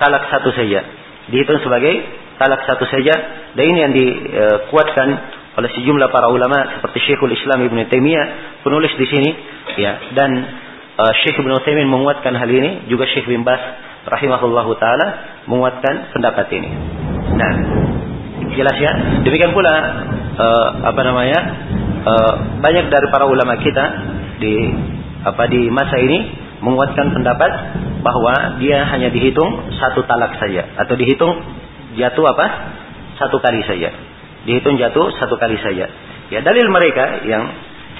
Talak satu saja. Dihitung sebagai talak satu saja. Dan ini yang dikuatkan oleh sejumlah para ulama seperti Syekhul Islam Ibn Taimiyah penulis di sini ya dan uh, Syekh Ibn Taimiyah menguatkan hal ini juga Syekh bin Bas rahimahullahu taala menguatkan pendapat ini. Nah, jelas ya. Demikian pula uh, apa namanya? Uh, banyak dari para ulama kita di apa di masa ini menguatkan pendapat bahwa dia hanya dihitung satu talak saja. Atau dihitung jatuh apa? Satu kali saja. Dihitung jatuh satu kali saja. Ya dalil mereka yang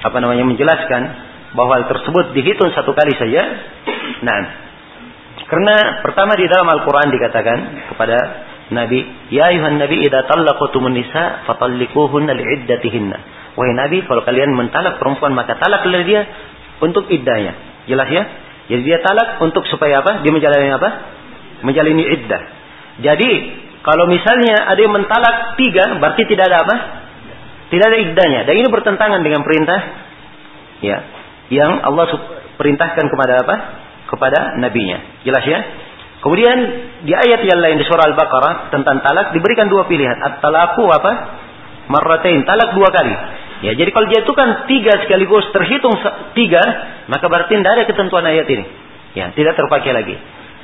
apa namanya menjelaskan bahwa hal tersebut dihitung satu kali saja nah karena pertama di dalam Al-Quran dikatakan kepada Nabi, Ya ayuhan Nabi, idha tallaqtumun nisa, fatallikuhunna li'iddatihinna. Wahai Nabi, kalau kalian mentalak perempuan, maka talaklah dia untuk iddahnya. Jelas ya? Jadi dia talak untuk supaya apa? Dia menjalani apa? Menjalani iddah. Jadi Kalau misalnya ada yang mentalak tiga, berarti tidak ada apa? Tidak ada iddahnya. Dan ini bertentangan dengan perintah ya yang Allah perintahkan kepada apa? Kepada nabinya. Jelas ya? Kemudian di ayat yang lain di surah Al-Baqarah tentang talak diberikan dua pilihan. At-talaku apa? Marratain, talak dua kali. Ya, jadi kalau dia itu kan tiga sekaligus terhitung tiga, maka berarti tidak ada ketentuan ayat ini. Ya, tidak terpakai lagi.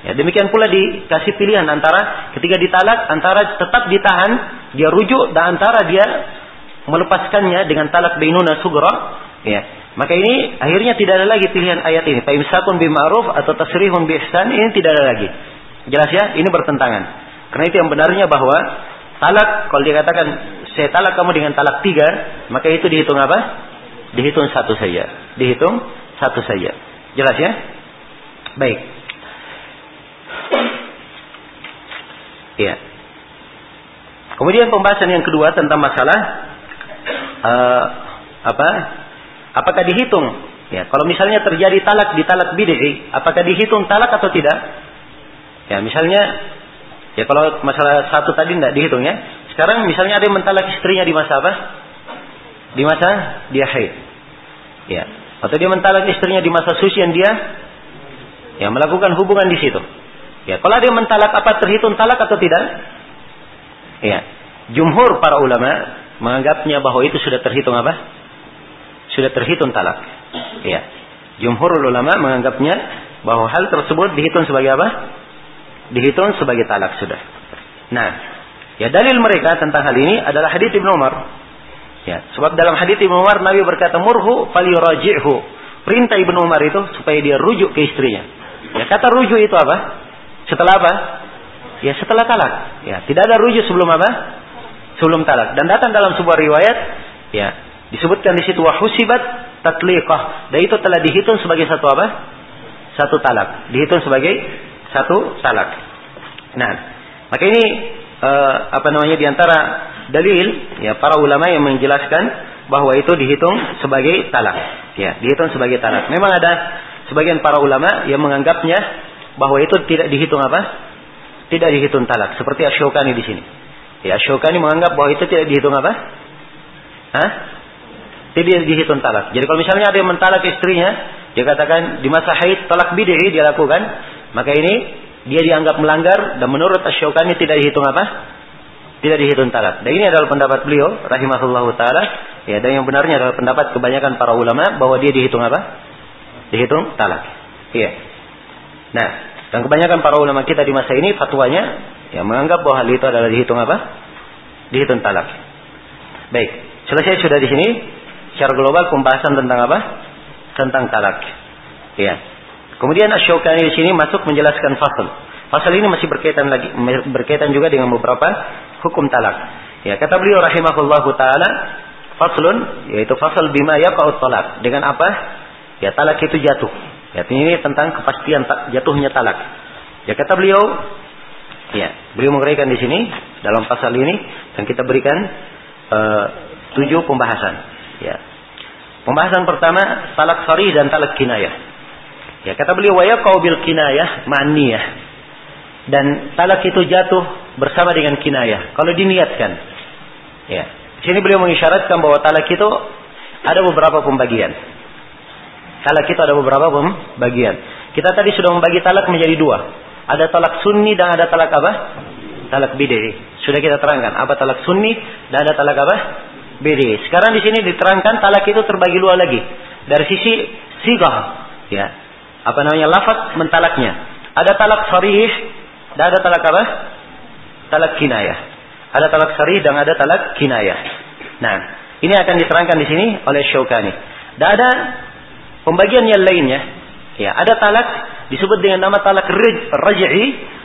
Ya, demikian pula dikasih pilihan antara ketika ditalak antara tetap ditahan, dia rujuk dan antara dia melepaskannya dengan talak bainuna sugra, ya. Maka ini akhirnya tidak ada lagi pilihan ayat ini. Fa imsakun bima'ruf atau tasrihun bi ihsan ini tidak ada lagi. Jelas ya? Ini bertentangan. Karena itu yang benarnya bahwa talak kalau dikatakan saya talak kamu dengan talak tiga, maka itu dihitung apa? Dihitung satu saja. Dihitung satu saja. Jelas ya? Baik. Ya. Kemudian pembahasan yang kedua tentang masalah uh, apa? Apakah dihitung? Ya, kalau misalnya terjadi talak di talak bid'i, apakah dihitung talak atau tidak? Ya, misalnya ya kalau masalah satu tadi tidak dihitung ya. Sekarang misalnya ada yang mentalak istrinya di masa apa? Di masa dia haid. Ya. Atau dia mentalak istrinya di masa suci yang dia ya melakukan hubungan di situ. Ya, kalau ada yang mentalak apa terhitung talak atau tidak? Ya. Jumhur para ulama menganggapnya bahwa itu sudah terhitung apa? Sudah terhitung talak. Ya. Jumhur ulama menganggapnya bahwa hal tersebut dihitung sebagai apa? Dihitung sebagai talak sudah. Nah, Ya dalil mereka tentang hal ini adalah hadits Ibnu Umar. Ya, sebab dalam hadits Ibnu Umar Nabi berkata murhu falyuraji'hu. Perintah Ibnu Umar itu supaya dia rujuk ke istrinya. Ya, kata rujuk itu apa? Setelah apa? Ya, setelah talak. Ya, tidak ada rujuk sebelum apa? Sebelum talak. Dan datang dalam sebuah riwayat, ya, disebutkan di situ wahusibat tatliqah. Dan itu telah dihitung sebagai satu apa? Satu talak. Dihitung sebagai satu talak. Nah, maka ini uh, apa namanya di antara dalil ya para ulama yang menjelaskan bahwa itu dihitung sebagai talak. Ya, dihitung sebagai talak. Memang ada sebagian para ulama yang menganggapnya bahwa itu tidak dihitung apa? Tidak dihitung talak. Seperti Asyokani di sini. Ya, Asyokani menganggap bahwa itu tidak dihitung apa? Hah? Tidak dihitung talak. Jadi kalau misalnya ada yang mentalak istrinya, dia katakan di masa haid talak bid'i dia lakukan, maka ini dia dianggap melanggar dan menurut Asyokani tidak dihitung apa? Tidak dihitung talak. Dan ini adalah pendapat beliau rahimahullah taala. Ya, dan yang benarnya adalah pendapat kebanyakan para ulama bahwa dia dihitung apa? Dihitung talak. Iya. Nah, dan kebanyakan para ulama kita di masa ini fatwanya ya menganggap bahwa hal itu adalah dihitung apa? Dihitung talak. Baik, selesai sudah di sini secara global pembahasan tentang apa? Tentang talak. Iya. Kemudian Asyokani di sini masuk menjelaskan fasal. Fasal ini masih berkaitan lagi berkaitan juga dengan beberapa hukum talak. Ya, kata beliau rahimahullahu taala, faslun yaitu fasal bima yaqa'ut talak. Dengan apa? Ya, talak itu jatuh. Ya, ini tentang kepastian jatuhnya talak. Ya, kata beliau ya, beliau menguraikan di sini dalam pasal ini dan kita berikan uh, tujuh pembahasan. Ya. Pembahasan pertama talak sari dan talak kinayah. Ya kata beliau wa yaqau bil kinayah ma'niyah. Dan talak itu jatuh bersama dengan kinayah kalau diniatkan. Ya. Di sini beliau mengisyaratkan bahwa talak itu ada beberapa pembagian. Talak itu ada beberapa pembagian. Kita tadi sudah membagi talak menjadi dua. Ada talak sunni dan ada talak apa? Talak bid'i. Sudah kita terangkan apa talak sunni dan ada talak apa? Bid'i. Sekarang di sini diterangkan talak itu terbagi dua lagi. Dari sisi sigah, ya apa namanya lafaz mentalaknya. Ada talak sarih dan ada talak apa? Talak kinayah. Ada talak sarih dan ada talak kinayah. Nah, ini akan diterangkan di sini oleh Syaukani. Dan ada pembagian yang lainnya. Ya, ada talak disebut dengan nama talak raj'i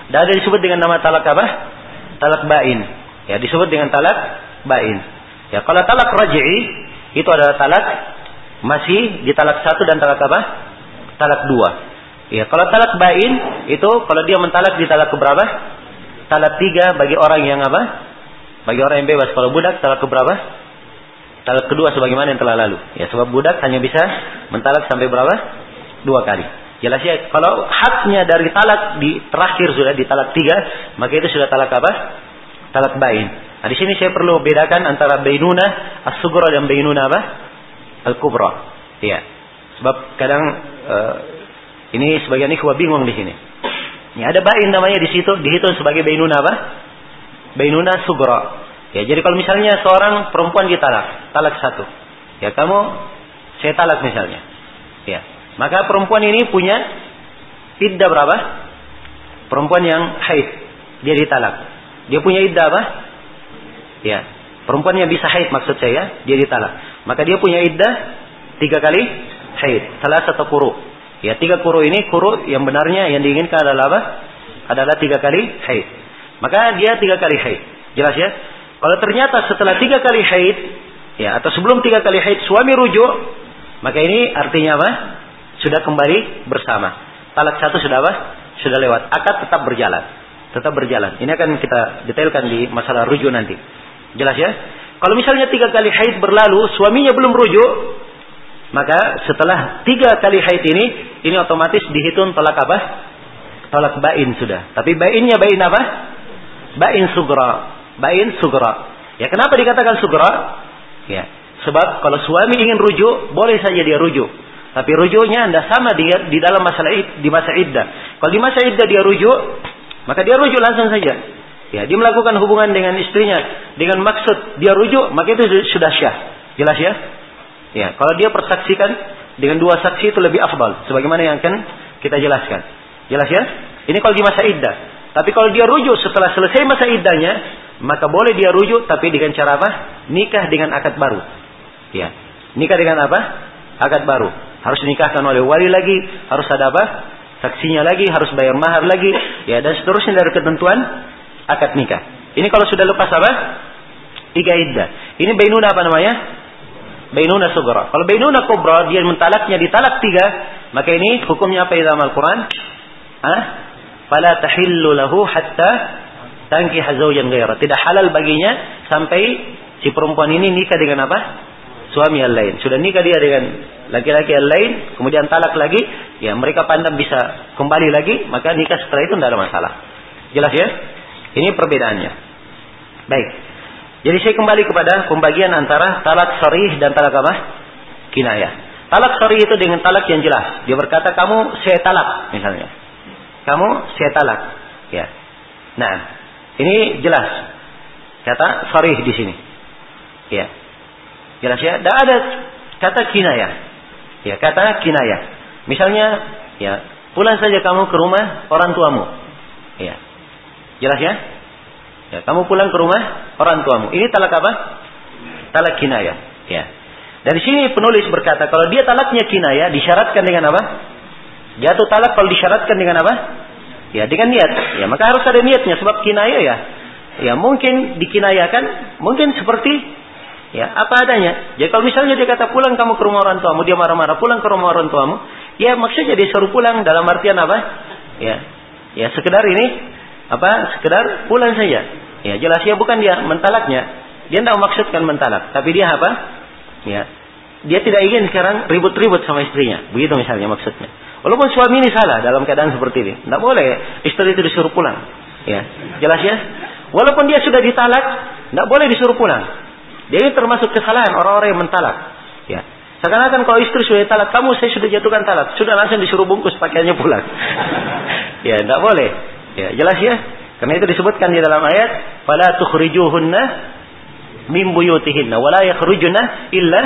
dan ada disebut dengan nama talak apa? Talak bain. Ya, disebut dengan talak bain. Ya, kalau talak raj'i itu adalah talak masih di talak satu dan talak apa? Talak dua. Ya, kalau talak bain itu kalau dia mentalak di talak keberapa? Talak tiga bagi orang yang apa? Bagi orang yang bebas. Kalau budak talak keberapa? Talak kedua sebagaimana yang telah lalu. Ya, sebab budak hanya bisa mentalak sampai berapa? Dua kali. Jelas ya, kalau haknya dari talak di terakhir sudah di talak tiga, maka itu sudah talak apa? talak bain. Nah, di sini saya perlu bedakan antara bainuna as-sughra dan bainuna apa? Al-kubra. Iya. Sebab kadang uh, ini sebagian ikhwah bingung di sini. Ya, ada bain namanya di situ dihitung sebagai bainuna apa? Bainuna sughra. Ya, jadi kalau misalnya seorang perempuan ditalak, talak satu. Ya, kamu saya talak misalnya. Ya. Maka perempuan ini punya iddah berapa? Perempuan yang haid, dia ditalak. Dia punya iddah apa? Ya. Perempuan yang bisa haid maksud saya, dia ditalak. Maka dia punya iddah tiga kali haid. Salah satu kuru. Ya, tiga kuru ini kuru yang benarnya yang diinginkan adalah apa? Adalah tiga kali haid. Maka dia tiga kali haid. Jelas ya? Kalau ternyata setelah tiga kali haid, ya atau sebelum tiga kali haid suami rujuk, maka ini artinya apa? Sudah kembali bersama. Talak satu sudah apa? Sudah lewat. Akad tetap berjalan. Tetap berjalan. Ini akan kita detailkan di masalah rujuk nanti. Jelas ya? Kalau misalnya tiga kali haid berlalu, suaminya belum rujuk, maka setelah tiga kali haid ini, ini otomatis dihitung tolak apa? Tolak bain sudah. Tapi bainnya bain apa? Bain sugra. Bain sugra. Ya kenapa dikatakan sugra? Ya, sebab kalau suami ingin rujuk, boleh saja dia rujuk. Tapi rujuknya tidak sama dia di dalam masalah di masa iddah. Kalau di masa iddah dia rujuk, maka dia rujuk langsung saja. Ya, dia melakukan hubungan dengan istrinya dengan maksud dia rujuk, maka itu sudah syah. Jelas ya? Ya, kalau dia persaksikan dengan dua saksi itu lebih afdal sebagaimana yang akan kita jelaskan. Jelas ya? Ini kalau di masa iddah. Tapi kalau dia rujuk setelah selesai masa iddahnya, maka boleh dia rujuk tapi dengan cara apa? Nikah dengan akad baru. Ya. Nikah dengan apa? Akad baru. Harus dinikahkan oleh wali lagi, harus ada apa? Saksinya lagi, harus bayar mahar lagi, ya dan seterusnya dari ketentuan akad nikah. Ini kalau sudah lepas apa? Tiga iddah. Ini bainuna apa namanya? Bainuna sugra. Kalau bainuna kubra, dia mentalaknya ditalak tiga, maka ini hukumnya apa dalam Al-Quran? Ah? Fala tahillu lahu hatta tangki hazaujan gairah. Tidak halal baginya sampai si perempuan ini nikah dengan apa? Suami yang lain. Sudah nikah dia dengan laki-laki yang lain, kemudian talak lagi, ya mereka pandang bisa kembali lagi, maka nikah setelah itu tidak ada masalah. Jelas ya? Ini perbedaannya. Baik. Jadi saya kembali kepada pembagian antara talak sarih dan talak apa? Kinayah. Talak sarih itu dengan talak yang jelas. Dia berkata, kamu saya talak, misalnya. Kamu saya talak. Ya. Nah, ini jelas. Kata sarih di sini. Ya. Jelas ya? Tidak ada kata kinayah. Ya, kata kinayah. Misalnya, ya, pulang saja kamu ke rumah orang tuamu. Ya. Jelas ya? Ya, kamu pulang ke rumah orang tuamu. Ini talak apa? Talak kinayah. Ya. Dari sini penulis berkata, kalau dia talaknya kinayah, disyaratkan dengan apa? Jatuh talak kalau disyaratkan dengan apa? Ya, dengan niat. Ya, maka harus ada niatnya. Sebab kinayah ya, ya mungkin dikinayakan, mungkin seperti ya apa adanya. Jadi kalau misalnya dia kata pulang kamu ke rumah orang tuamu, dia marah-marah pulang ke rumah orang tuamu, ya maksudnya dia suruh pulang dalam artian apa? Ya, ya sekedar ini apa sekedar pulang saja. Ya jelas ya bukan dia mentalaknya. Dia tidak maksudkan mentalak, tapi dia apa? Ya dia tidak ingin sekarang ribut-ribut sama istrinya. Begitu misalnya maksudnya. Walaupun suami ini salah dalam keadaan seperti ini, tidak boleh istri itu disuruh pulang. Ya jelas ya. Walaupun dia sudah ditalak, tidak boleh disuruh pulang. Dia ini termasuk kesalahan orang-orang yang mentalak. Ya, Seakan-akan kalau istri sudah talak, kamu saya sudah jatuhkan talak, sudah langsung disuruh bungkus pakaiannya pulang. ya, tidak boleh. Ya, jelas ya? Karena itu disebutkan di dalam ayat, "Fala tukhrijuhunna min buyutihinna wa la yakhrujuna illa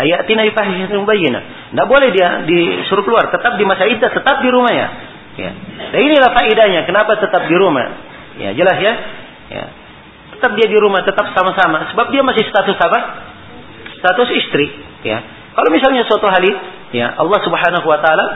ayatina bifahishatin mubayyinah." Tidak boleh dia disuruh keluar, tetap di masa iddah, tetap di rumahnya. Ya. Dan inilah faedahnya kenapa tetap di rumah. Ya, jelas ya? Ya. Tetap dia di rumah, tetap sama-sama sebab dia masih status apa? Status istri, ya. Kalau misalnya suatu hari, ya Allah Subhanahu wa taala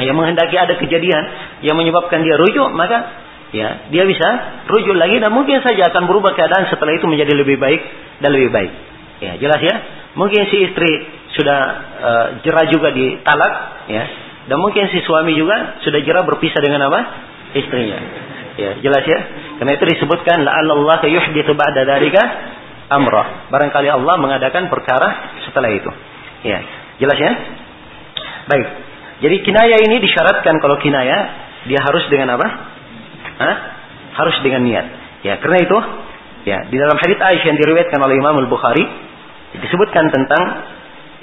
yang menghendaki ada kejadian yang menyebabkan dia rujuk, maka ya dia bisa rujuk lagi dan mungkin saja akan berubah keadaan setelah itu menjadi lebih baik dan lebih baik. Ya, jelas ya. Mungkin si istri sudah uh, jerah juga di talak, ya. Dan mungkin si suami juga sudah jerah berpisah dengan apa? Istrinya. Ya, jelas ya. Karena itu disebutkan Allah yuhditsu ba'da dzalika amra. Barangkali Allah mengadakan perkara setelah itu. Ya, jelas ya? Baik. Jadi kinaya ini disyaratkan kalau kinaya dia harus dengan apa? Hah? Harus dengan niat. Ya, karena itu ya di dalam hadits Aisyah yang diriwayatkan oleh Imam Al-Bukhari disebutkan tentang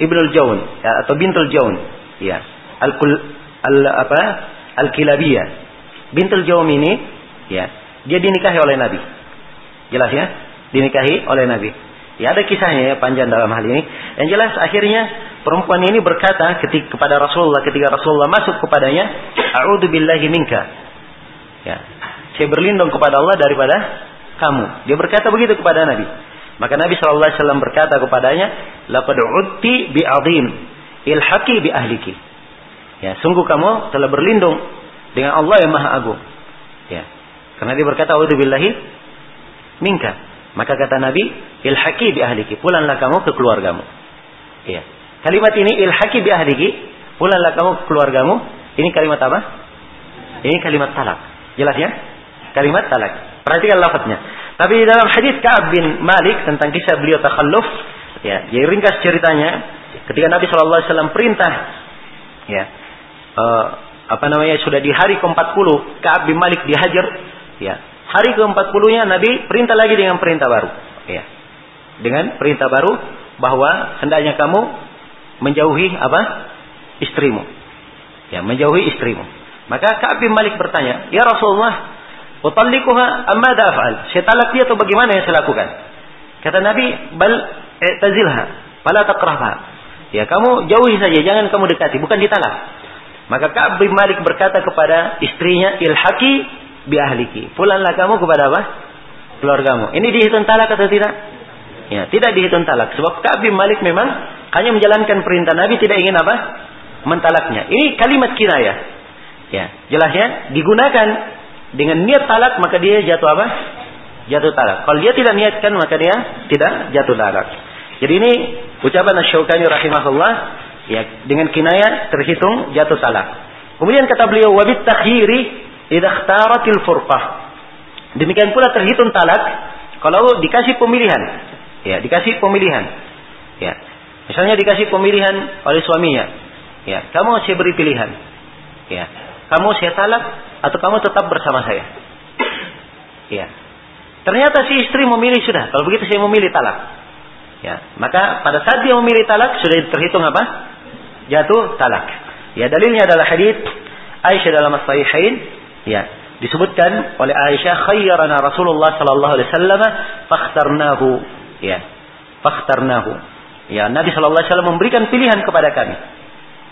Ibnul Jaun ya, atau Bintul Jaun ya al, al apa al-Kilabiyah Bintul Jaun ini ya dia dinikahi oleh Nabi jelas ya dinikahi oleh Nabi ya ada kisahnya ya panjang dalam hal ini yang jelas akhirnya perempuan ini berkata ketika kepada Rasulullah ketika Rasulullah masuk kepadanya a'udzu billahi minka ya saya berlindung kepada Allah daripada kamu dia berkata begitu kepada Nabi maka Nabi Shallallahu Alaihi Wasallam berkata kepadanya, "Laqad udti bi azim, ilhaqi bi ahliki." Ya, sungguh kamu telah berlindung dengan Allah yang Maha Agung. Ya. Karena dia berkata, billahi minka." Maka kata Nabi, "Ilhaqi bi ahliki." Pulanglah kamu ke keluargamu. Ya. Kalimat ini ilhaqi bi ahliki, pulanglah kamu ke keluargamu. Ini kalimat apa? Ini kalimat talak. Jelas ya? Kalimat talak. Perhatikan lafadznya. Tapi di dalam hadis Ka'ab bin Malik tentang kisah beliau takhalluf, ya, jadi ringkas ceritanya, ketika Nabi Shallallahu Alaihi Wasallam perintah, ya, uh, apa namanya sudah di hari ke-40 Ka'ab bin Malik dihajar, ya, hari ke-40-nya Nabi perintah lagi dengan perintah baru, ya, dengan perintah baru bahwa hendaknya kamu menjauhi apa istrimu, ya, menjauhi istrimu. Maka Ka'ab bin Malik bertanya, ya Rasulullah, Utallikuha amma daf'al. Saya talak dia atau bagaimana yang saya lakukan? Kata Nabi, bal i'tazilha, fala taqrahha. Ya, kamu jauhi saja, jangan kamu dekati, bukan ditalak. Maka Ka'ab bin Malik berkata kepada istrinya, "Ilhaqi bi ahliki." Pulanglah kamu kepada apa? Keluargamu. Ini dihitung talak atau tidak? Ya, tidak dihitung talak. Sebab Ka'ab Malik memang hanya menjalankan perintah Nabi, tidak ingin apa? Mentalaknya. Ini kalimat kinayah. Ya, jelasnya digunakan dengan niat talak maka dia jatuh apa? Jatuh talak. Kalau dia tidak niatkan maka dia tidak jatuh talak. Jadi ini ucapan Asy-Syaukani rahimahullah ya dengan kinaya terhitung jatuh talak. Kemudian kata beliau wabit takhiri idza ikhtaratil furqah. Demikian pula terhitung talak kalau dikasih pemilihan. Ya, dikasih pemilihan. Ya. Misalnya dikasih pemilihan oleh suaminya. Ya, kamu saya beri pilihan. Ya. Kamu saya talak atau kamu tetap bersama saya? Ya. Ternyata si istri memilih sudah. Kalau begitu saya memilih talak. Ya, maka pada saat dia memilih talak sudah terhitung apa? Jatuh talak. Ya, dalilnya adalah hadis Aisyah dalam As-Sahihain. Ya, disebutkan oleh Aisyah khayyarana Rasulullah sallallahu alaihi wasallam fakhtarnahu. Ya. Fakhtarnahu. Ya, Nabi sallallahu alaihi wasallam memberikan pilihan kepada kami.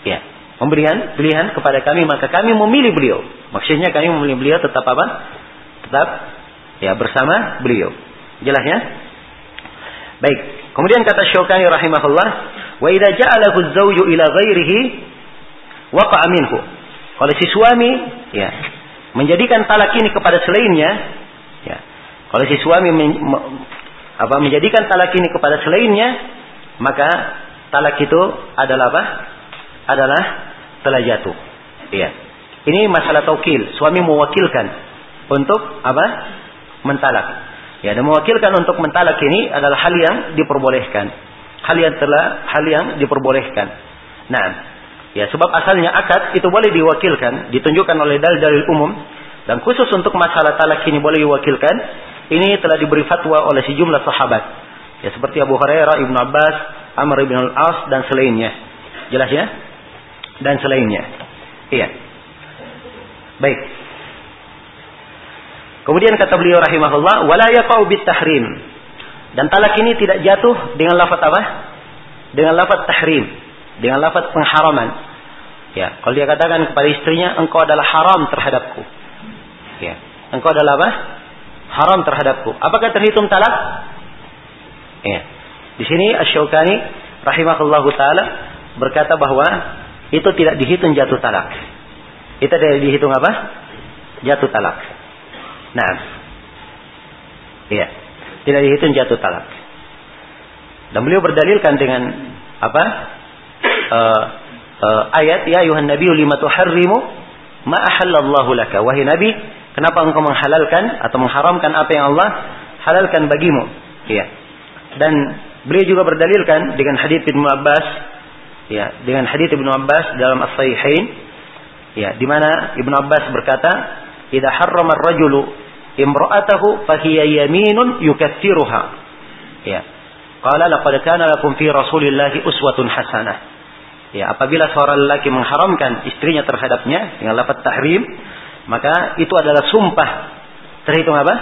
Ya memberikan pilihan kepada kami maka kami memilih beliau. Maksudnya kami memilih beliau tetap apa? Tetap ya bersama beliau. Jelas ya? Baik. Kemudian kata Syaukani rahimahullah, wa idza ja'alahu az-zawju ila ghairihi waqa'a minhu. Kalau si suami ya menjadikan talak ini kepada selainnya, ya. Kalau si suami men, apa menjadikan talak ini kepada selainnya, maka talak itu adalah apa? Adalah telah jatuh. Iya. Ini masalah taukil. Suami mewakilkan untuk apa? Mentalak. Ya, dan mewakilkan untuk mentalak ini adalah hal yang diperbolehkan. Hal yang telah hal yang diperbolehkan. Nah, ya sebab asalnya akad itu boleh diwakilkan, ditunjukkan oleh dalil-dalil umum dan khusus untuk masalah talak ini boleh diwakilkan. Ini telah diberi fatwa oleh sejumlah sahabat. Ya seperti Abu Hurairah, Ibnu Abbas, Amr bin Al-As dan selainnya. Jelas ya? dan selainnya. Iya. Baik. Kemudian kata beliau rahimahullah, wala yaqau tahrim. Dan talak ini tidak jatuh dengan lafaz apa? Dengan lafaz tahrim, dengan lafaz pengharaman. Ya, kalau dia katakan kepada istrinya, engkau adalah haram terhadapku. Ya, engkau adalah apa? Haram terhadapku. Apakah terhitung talak? Ya. Di sini Asy-Syaukani rahimahullahu taala berkata bahwa itu tidak dihitung jatuh talak. Itu tidak dihitung apa? Jatuh talak. Nah, iya, tidak dihitung jatuh talak. Dan beliau berdalilkan dengan apa? Uh, ayat ya Yuhan Nabi lima tuharrimu ma ahallallahu laka. Wahai Nabi, kenapa engkau menghalalkan atau mengharamkan apa yang Allah halalkan bagimu? Iya. Dan beliau juga berdalilkan dengan hadis Ibnu Abbas ya dengan hadis Ibnu Abbas dalam As-Sahihain ya di mana Ibnu Abbas berkata idza harrama ar-rajulu imra'atahu fahiya yaminun yukaththiruha. Ya. Qala laqad kana lakum fi Rasulillahi uswatun hasanah. Ya, apabila seorang lelaki mengharamkan istrinya terhadapnya dengan lafaz tahrim, maka itu adalah sumpah. Terhitung apa?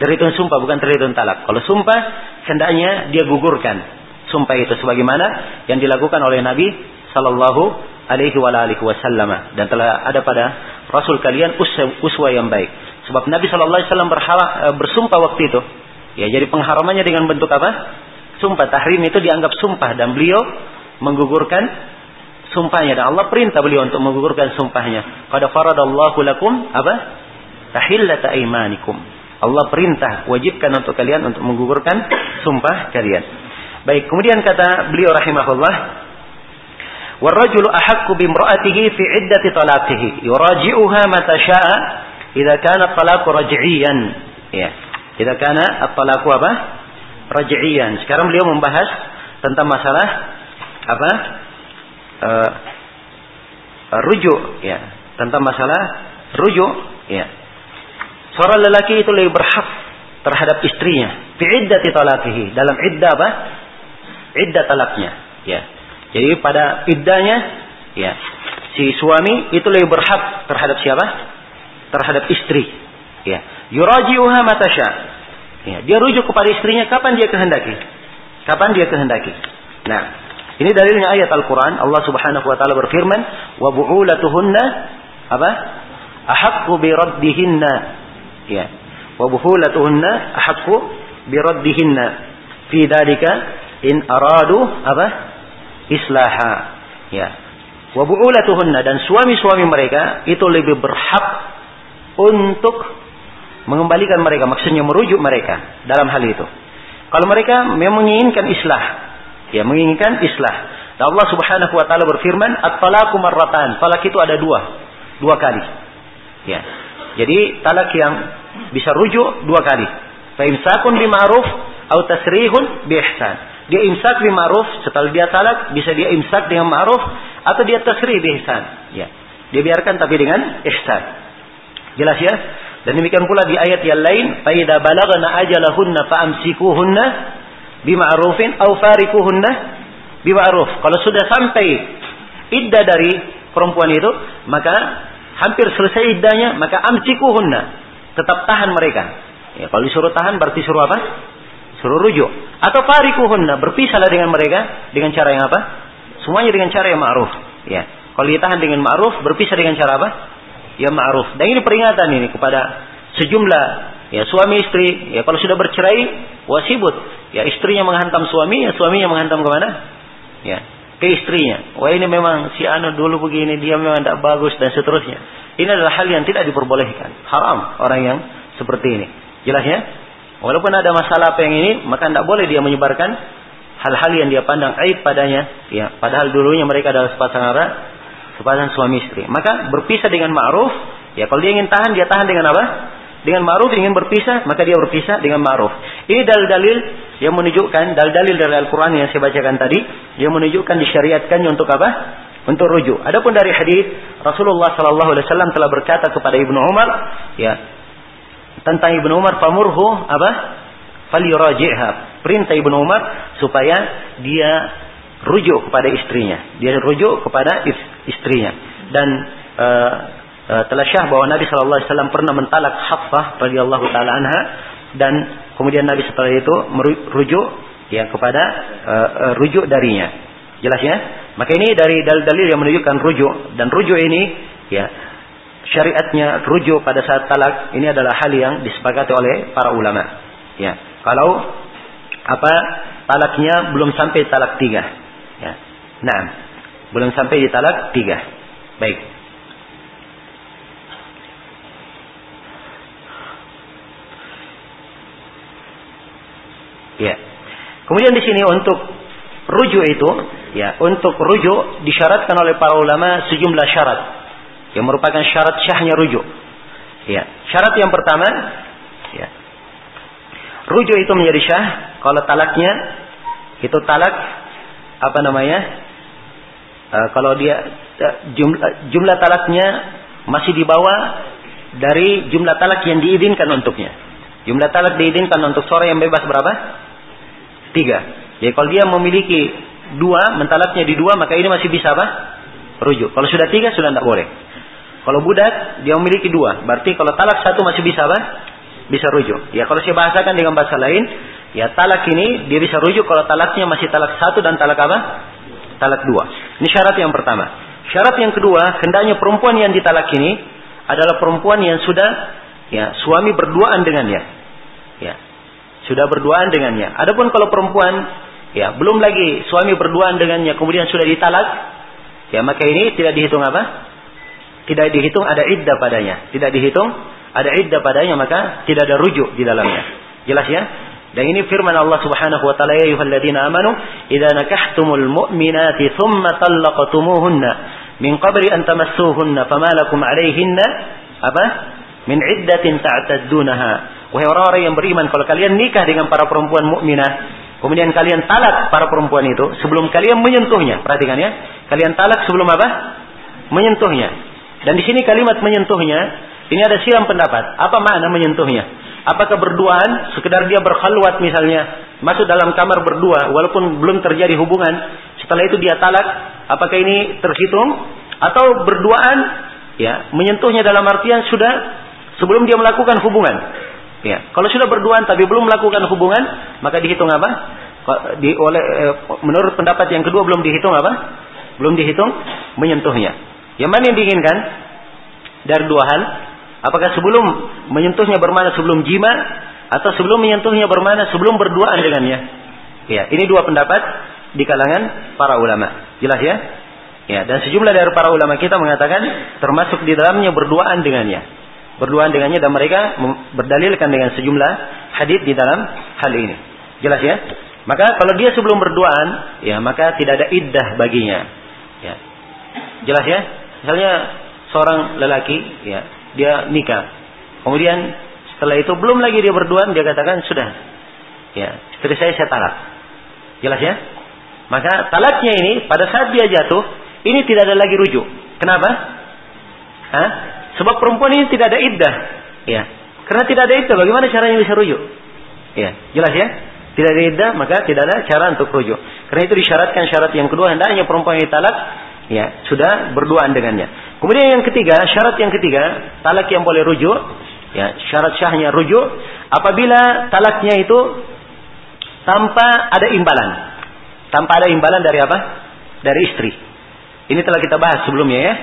Terhitung sumpah bukan terhitung talak. Kalau sumpah hendaknya dia gugurkan sumpah itu sebagaimana yang dilakukan oleh Nabi sallallahu alaihi wa alihi wasallam dan telah ada pada rasul kalian uswa, yang baik. Sebab Nabi sallallahu alaihi wasallam eh, bersumpah waktu itu. Ya, jadi pengharamannya dengan bentuk apa? Sumpah tahrim itu dianggap sumpah dan beliau menggugurkan sumpahnya dan Allah perintah beliau untuk menggugurkan sumpahnya. Qad faradallahu lakum apa? Tahillata aimanikum. Allah perintah wajibkan untuk kalian untuk menggugurkan sumpah kalian. Baik, kemudian kata beliau rahimahullah, "Warrajulu ahaqqu bimra'atihi fi iddati talaqihi, yuraji'uha mata sya'a idza kana talaqu raj'iyan." Ya. Idza kana at-talaqu apa? Raj'iyan. Sekarang beliau membahas tentang masalah apa? Uh, rujuk ya, tentang masalah rujuk ya. Seorang lelaki itu lebih berhak terhadap istrinya fi iddati talaqihi dalam iddah apa? iddah talaknya. Ya. Jadi pada iddahnya, ya, si suami itu lebih berhak terhadap siapa? Terhadap istri. Ya. Yuraji'uha matasya. Ya, dia rujuk kepada istrinya kapan dia kehendaki. Kapan dia kehendaki. Nah, ini dalilnya ayat Al-Quran. Allah subhanahu wa ta'ala berfirman. Wa bu'ulatuhunna. Apa? Ahaqqu biraddihinna. Ya. Wa bu'ulatuhunna. Ahaqqu biraddihinna. Fi dalika in aradu apa? Islaha. Ya. Wa bu'ulatuhunna dan suami-suami mereka itu lebih berhak untuk mengembalikan mereka, maksudnya merujuk mereka dalam hal itu. Kalau mereka memang menginginkan islah, ya menginginkan islah. Dan Allah Subhanahu wa taala berfirman, "At-talaqu marratan." Talak itu ada dua, dua kali. Ya. Jadi talak yang bisa rujuk dua kali. Fa imsakun bima'ruf atau tasrihun bi ihsan. Dia imsak bi ma'ruf, setelah dia talak bisa dia imsak dengan ma'ruf atau dia tasri bi ihsan. Ya. Dia biarkan tapi dengan ihsan. Jelas ya? Dan demikian pula di ayat yang lain, "Faida balagna ajalahunna fa'amsikuhunna bima'rufin aw farikuhunna bima'ruf." Kalau sudah sampai iddah dari perempuan itu, maka hampir selesai iddahnya, maka amsikuhunna, tetap tahan mereka. Ya, kalau disuruh tahan berarti suruh apa? Suruh rujuk. Atau farikuhunna, berpisahlah dengan mereka dengan cara yang apa? Semuanya dengan cara yang ma'ruf. Ya. Kalau ditahan dengan ma'ruf, berpisah dengan cara apa? Ya ma'ruf. Dan ini peringatan ini kepada sejumlah ya suami istri. Ya kalau sudah bercerai, wasibut. Ya istrinya menghantam suami, ya suaminya menghantam ke mana? Ya ke istrinya. Wah ini memang si Anu dulu begini, dia memang tidak bagus dan seterusnya. Ini adalah hal yang tidak diperbolehkan. Haram orang yang seperti ini. Jelas ya? Walaupun ada masalah apa yang ini, maka tidak boleh dia menyebarkan hal-hal yang dia pandang aib padanya. Ya, padahal dulunya mereka adalah sepasang arah, sepasang suami istri. Maka berpisah dengan ma'ruf. Ya, kalau dia ingin tahan, dia tahan dengan apa? Dengan ma'ruf ingin berpisah, maka dia berpisah dengan ma'ruf. Ini dalil-dalil yang menunjukkan, dalil-dalil dari Al-Quran yang saya bacakan tadi, yang menunjukkan disyariatkannya untuk apa? Untuk rujuk. Adapun dari hadis Rasulullah Sallallahu Alaihi Wasallam telah berkata kepada Ibnu Umar, ya tentang Ibnu Umar famurhu apa? Falyuraji'ha. Perintah Ibnu Umar supaya dia rujuk kepada istrinya. Dia rujuk kepada istrinya. Dan uh, uh, telah syah bahwa Nabi Shallallahu Alaihi Wasallam pernah mentalak Hafsah radhiyallahu taala anha dan kemudian Nabi setelah itu merujuk ya kepada uh, uh, rujuk darinya. Jelas ya? Maka ini dari dalil-dalil yang menunjukkan rujuk dan rujuk ini ya syariatnya rujuk pada saat talak ini adalah hal yang disepakati oleh para ulama. Ya, kalau apa talaknya belum sampai talak tiga. Ya, nah, belum sampai di talak tiga. Baik. Ya. Kemudian di sini untuk rujuk itu, ya, untuk rujuk disyaratkan oleh para ulama sejumlah syarat yang merupakan syarat syahnya rujuk. Ya, syarat yang pertama, ya, rujuk itu menjadi syah kalau talaknya itu talak apa namanya? Uh, kalau dia uh, jumlah, jumlah talaknya masih di bawah dari jumlah talak yang diizinkan untuknya. Jumlah talak diizinkan untuk seorang yang bebas berapa? Tiga. Jadi kalau dia memiliki dua, mentalaknya di dua, maka ini masih bisa apa? Rujuk. Kalau sudah tiga, sudah tidak boleh. Kalau budak, dia memiliki dua. Berarti kalau talak satu masih bisa apa? Bisa rujuk. Ya kalau saya bahasakan dengan bahasa lain, ya talak ini dia bisa rujuk kalau talaknya masih talak satu dan talak apa? Talak dua. Ini syarat yang pertama. Syarat yang kedua, hendaknya perempuan yang ditalak ini adalah perempuan yang sudah ya suami berduaan dengannya. Sudah berduaan dengannya. Adapun kalau perempuan ya belum lagi suami berduaan dengannya kemudian sudah ditalak, ya maka ini tidak dihitung apa? Tidak dihitung ada iddah padanya. Tidak dihitung ada iddah padanya maka tidak ada rujuk di dalamnya. Jelas ya? Dan ini firman Allah Subhanahu wa taala ya ayyuhalladzina amanu idza nakahtumul mu'minati thumma talaqtumuhunna min qabli an tamassuhunna fama lakum 'alayhinna apa? Min iddatin ta'taddunaha. Wahai orang-orang yang beriman, kalau kalian nikah dengan para perempuan mukminah, kemudian kalian talak para perempuan itu sebelum kalian menyentuhnya. Perhatikan ya. Kalian talak sebelum apa? Menyentuhnya. Dan di sini kalimat menyentuhnya, ini ada silam pendapat. Apa makna menyentuhnya? Apakah berduaan, sekedar dia berkhalwat misalnya, masuk dalam kamar berdua, walaupun belum terjadi hubungan, setelah itu dia talak, apakah ini terhitung? Atau berduaan, ya, menyentuhnya dalam artian sudah sebelum dia melakukan hubungan. Ya, kalau sudah berduaan tapi belum melakukan hubungan, maka dihitung apa? Di, oleh eh, menurut pendapat yang kedua belum dihitung apa? Belum dihitung menyentuhnya. Yang mana yang diinginkan? Dari dua hal. Apakah sebelum menyentuhnya bermana sebelum jima atau sebelum menyentuhnya bermana sebelum berduaan dengannya? Ya, ini dua pendapat di kalangan para ulama. Jelas ya? Ya, dan sejumlah dari para ulama kita mengatakan termasuk di dalamnya berduaan dengannya berduaan dengannya dan mereka berdalilkan dengan sejumlah hadis di dalam hal ini. Jelas ya? Maka kalau dia sebelum berduaan, ya maka tidak ada iddah baginya. Ya. Jelas ya? Misalnya seorang lelaki, ya, dia nikah. Kemudian setelah itu belum lagi dia berduaan, dia katakan sudah. Ya, istri saya saya talak. Jelas ya? Maka talaknya ini pada saat dia jatuh, ini tidak ada lagi rujuk. Kenapa? Hah? Sebab perempuan ini tidak ada iddah. Ya. Karena tidak ada iddah, bagaimana caranya bisa rujuk? Ya, jelas ya? Tidak ada iddah, maka tidak ada cara untuk rujuk. Karena itu disyaratkan syarat yang kedua, hendaknya perempuan yang talak, ya, sudah berduaan dengannya. Kemudian yang ketiga, syarat yang ketiga, talak yang boleh rujuk, ya, syarat syahnya rujuk, apabila talaknya itu tanpa ada imbalan. Tanpa ada imbalan dari apa? Dari istri. Ini telah kita bahas sebelumnya ya.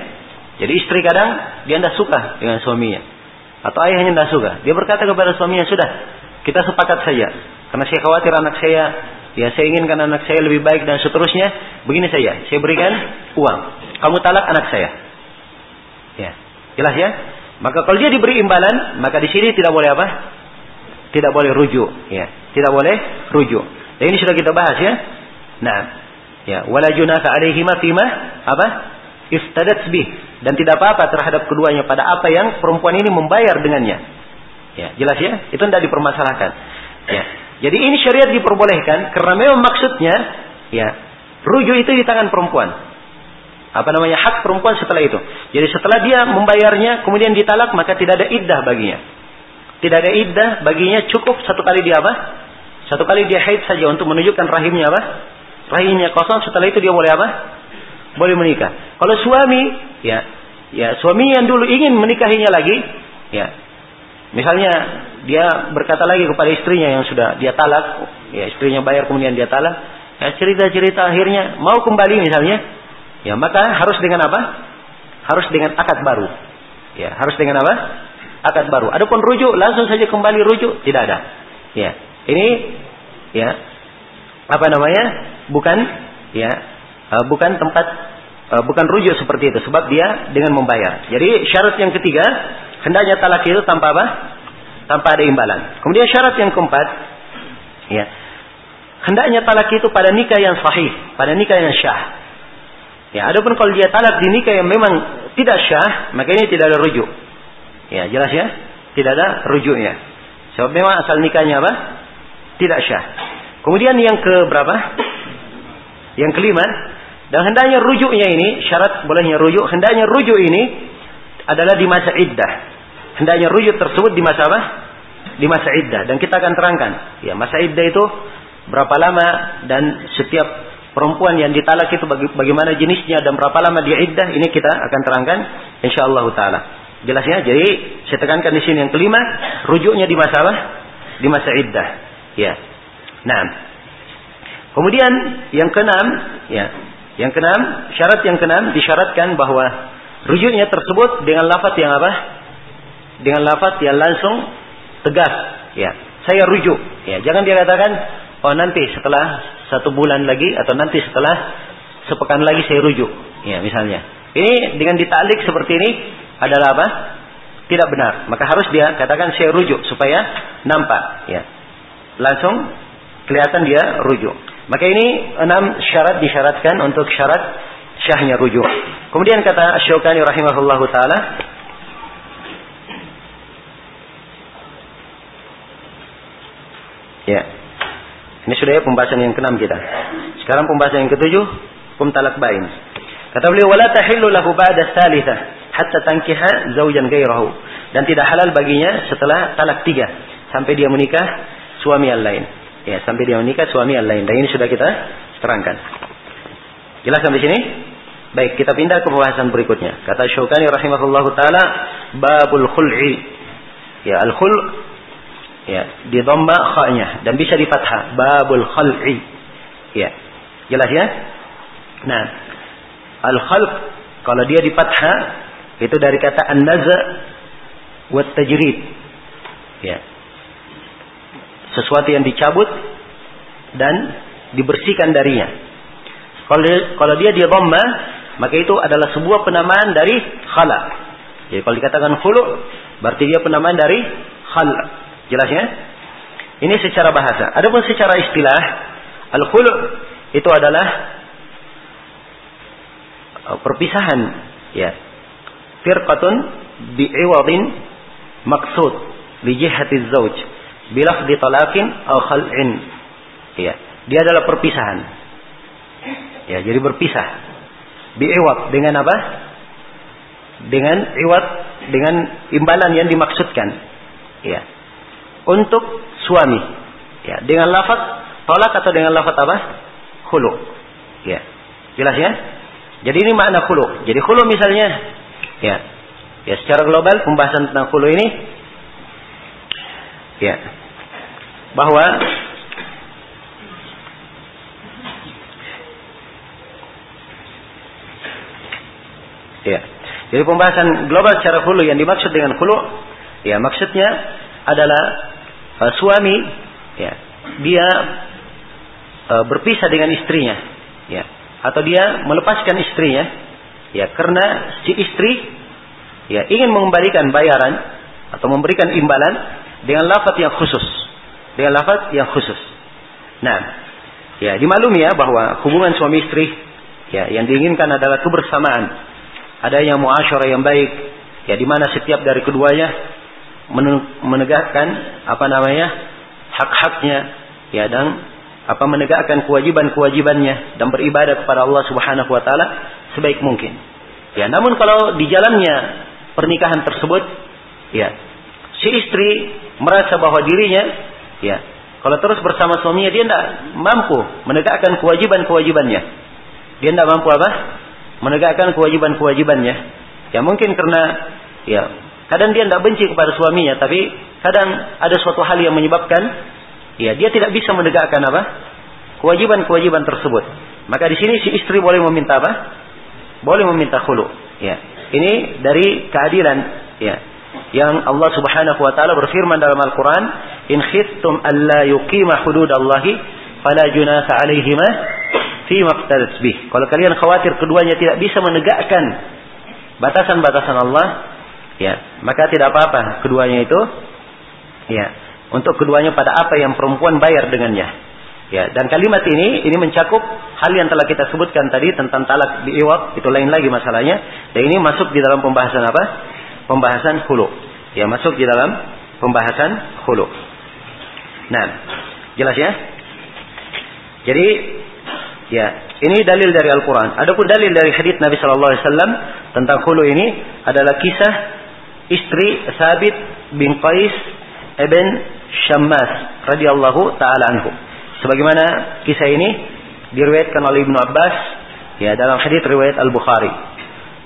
Jadi istri kadang dia tidak suka dengan suaminya. Atau ayahnya tidak suka. Dia berkata kepada suaminya, sudah, kita sepakat saja. Karena saya khawatir anak saya, ya saya inginkan anak saya lebih baik dan seterusnya. Begini saja, saya berikan uang. Kamu talak anak saya. Ya, jelas ya? Maka kalau dia diberi imbalan, maka di sini tidak boleh apa? Tidak boleh rujuk, ya. Tidak boleh rujuk. Dan ini sudah kita bahas ya. Nah, ya, wala junaka alaihima fima apa? Iftadat bih dan tidak apa-apa terhadap keduanya pada apa yang perempuan ini membayar dengannya. Ya, jelas ya? Itu tidak dipermasalahkan. Ya. Jadi ini syariat diperbolehkan karena memang maksudnya ya, rujuk itu di tangan perempuan. Apa namanya? Hak perempuan setelah itu. Jadi setelah dia membayarnya kemudian ditalak maka tidak ada iddah baginya. Tidak ada iddah baginya cukup satu kali dia apa? Satu kali dia haid saja untuk menunjukkan rahimnya apa? Rahimnya kosong setelah itu dia boleh apa? Boleh menikah. Kalau suami ya ya suami yang dulu ingin menikahinya lagi ya misalnya dia berkata lagi kepada istrinya yang sudah dia talak ya istrinya bayar kemudian dia talak ya cerita-cerita akhirnya mau kembali misalnya ya maka harus dengan apa? Harus dengan akad baru. Ya harus dengan apa? Akad baru. Adapun rujuk langsung saja kembali rujuk tidak ada. Ya ini ya apa namanya? Bukan ya eh, bukan tempat Eh, bukan rujuk seperti itu sebab dia dengan membayar. Jadi syarat yang ketiga hendaknya talak itu tanpa apa? Tanpa ada imbalan. Kemudian syarat yang keempat ya. Hendaknya talak itu pada nikah yang sahih, pada nikah yang syah. Ya, adapun kalau dia talak di nikah yang memang tidak syah, maka ini tidak ada rujuk. Ya, jelas ya? Tidak ada rujuknya. Sebab memang asal nikahnya apa? Tidak syah. Kemudian yang ke berapa? Yang kelima, dan hendaknya rujuknya ini, syarat bolehnya rujuk, hendaknya rujuk ini adalah di masa iddah. hendaknya rujuk tersebut di masa apa? Di masa iddah dan kita akan terangkan. Ya, masa iddah itu berapa lama dan setiap perempuan yang ditalak itu bagaimana jenisnya dan berapa lama dia iddah ini kita akan terangkan insyaallah taala. Jelas ya? Jadi saya tekankan di sini yang kelima, rujuknya di masa apa? Di masa iddah. Ya. Nah. Kemudian yang keenam, ya. Yang keenam, syarat yang keenam disyaratkan bahwa rujuknya tersebut dengan lafaz yang apa? Dengan lafaz yang langsung tegas, ya. Saya rujuk, ya. Jangan dia katakan, "Oh, nanti setelah satu bulan lagi atau nanti setelah sepekan lagi saya rujuk." Ya, misalnya. Ini dengan ditalik seperti ini adalah apa? Tidak benar. Maka harus dia katakan saya rujuk supaya nampak. Ya. Langsung kelihatan dia rujuk. Maka ini enam syarat disyaratkan untuk syarat syahnya rujuk. Kemudian kata Asy-Syaukani rahimahullahu taala Ya. Ini sudah ya pembahasan yang keenam kita. Sekarang pembahasan yang ketujuh, hukum talak bain. Kata beliau, "Wala tahillu lahu ba'da tsalitsah." hatta tankiha zaujan gairahu dan tidak halal baginya setelah talak tiga sampai dia menikah suami yang lain ya sampai dia menikah suami yang lain. Dan ini sudah kita terangkan. Jelas sampai sini. Baik kita pindah ke pembahasan berikutnya. Kata Syaukani rahimahullah taala babul khul'i. Ya al khul ya di dhamma kha-nya. Dan bisa di fathah babul khul'i ya jelas ya? Nah al khalq kalau dia di fathah itu dari kata an-naza wa tajrid. Ya. Sesuatu yang dicabut dan dibersihkan darinya. Kalau dia, kalau dia dia maka itu adalah sebuah penamaan dari khala. Jadi kalau dikatakan khulu, berarti dia penamaan dari khal. Jelasnya? Ini secara bahasa. Adapun secara istilah, al-khulu itu adalah uh, perpisahan ya firqatun bi'iwadin maksud li jihati zauj bilafdi talaqin aw khal'in. Ya dia adalah perpisahan. Ya jadi berpisah. Bi'iwad dengan apa? Dengan iwad dengan imbalan yang dimaksudkan. Ya untuk suami. Ya dengan lafaz tolak atau dengan lafaz apa? Khulu. Ya jelas ya? Jadi ini makna khulu. Jadi khulu misalnya. Ya. Ya, secara global pembahasan tentang khulu ini. Ya bahwa ya. Jadi pembahasan global secara khulu yang dimaksud dengan khulu ya maksudnya adalah uh, suami ya dia uh, berpisah dengan istrinya ya atau dia melepaskan istrinya Ya, karena si istri ya ingin mengembalikan bayaran atau memberikan imbalan dengan lafaz yang khusus. Dengan lafaz yang khusus. Nah, ya dimaklumi ya bahwa hubungan suami istri ya yang diinginkan adalah kebersamaan. Adanya muasyarah yang baik ya di mana setiap dari keduanya menegakkan apa namanya hak-haknya ya dan apa menegakkan kewajiban-kewajibannya dan beribadah kepada Allah Subhanahu wa taala sebaik mungkin. Ya, namun kalau di jalannya pernikahan tersebut, ya, si istri merasa bahwa dirinya, ya, kalau terus bersama suaminya dia tidak mampu menegakkan kewajiban-kewajibannya. Dia tidak mampu apa? Menegakkan kewajiban-kewajibannya. Ya mungkin karena ya kadang dia tidak benci kepada suaminya, tapi kadang ada suatu hal yang menyebabkan ya dia tidak bisa menegakkan apa? Kewajiban-kewajiban tersebut. Maka di sini si istri boleh meminta apa? boleh meminta khulu. Ya. Ini dari keadilan ya. Yang Allah Subhanahu wa taala berfirman dalam Al-Qur'an, "In khiftum alla yuqima hududallahi fala junaha 'alaihima fi maqtadat bih." Kalau kalian khawatir keduanya tidak bisa menegakkan batasan-batasan Allah, ya, maka tidak apa-apa keduanya itu ya, untuk keduanya pada apa yang perempuan bayar dengannya. Ya, dan kalimat ini ini mencakup hal yang telah kita sebutkan tadi tentang talak di iwab itu lain lagi masalahnya. Dan ini masuk di dalam pembahasan apa? Pembahasan hulu. Ya, masuk di dalam pembahasan hulu. Nah, jelas ya? Jadi ya, ini dalil dari Al-Qur'an. Adapun dalil dari hadis Nabi sallallahu alaihi wasallam tentang hulu ini adalah kisah istri Sabit bin Qais ibn Syammas radhiyallahu taala anhu. Sebagaimana kisah ini diriwayatkan oleh Ibnu Abbas ya dalam hadis riwayat Al-Bukhari.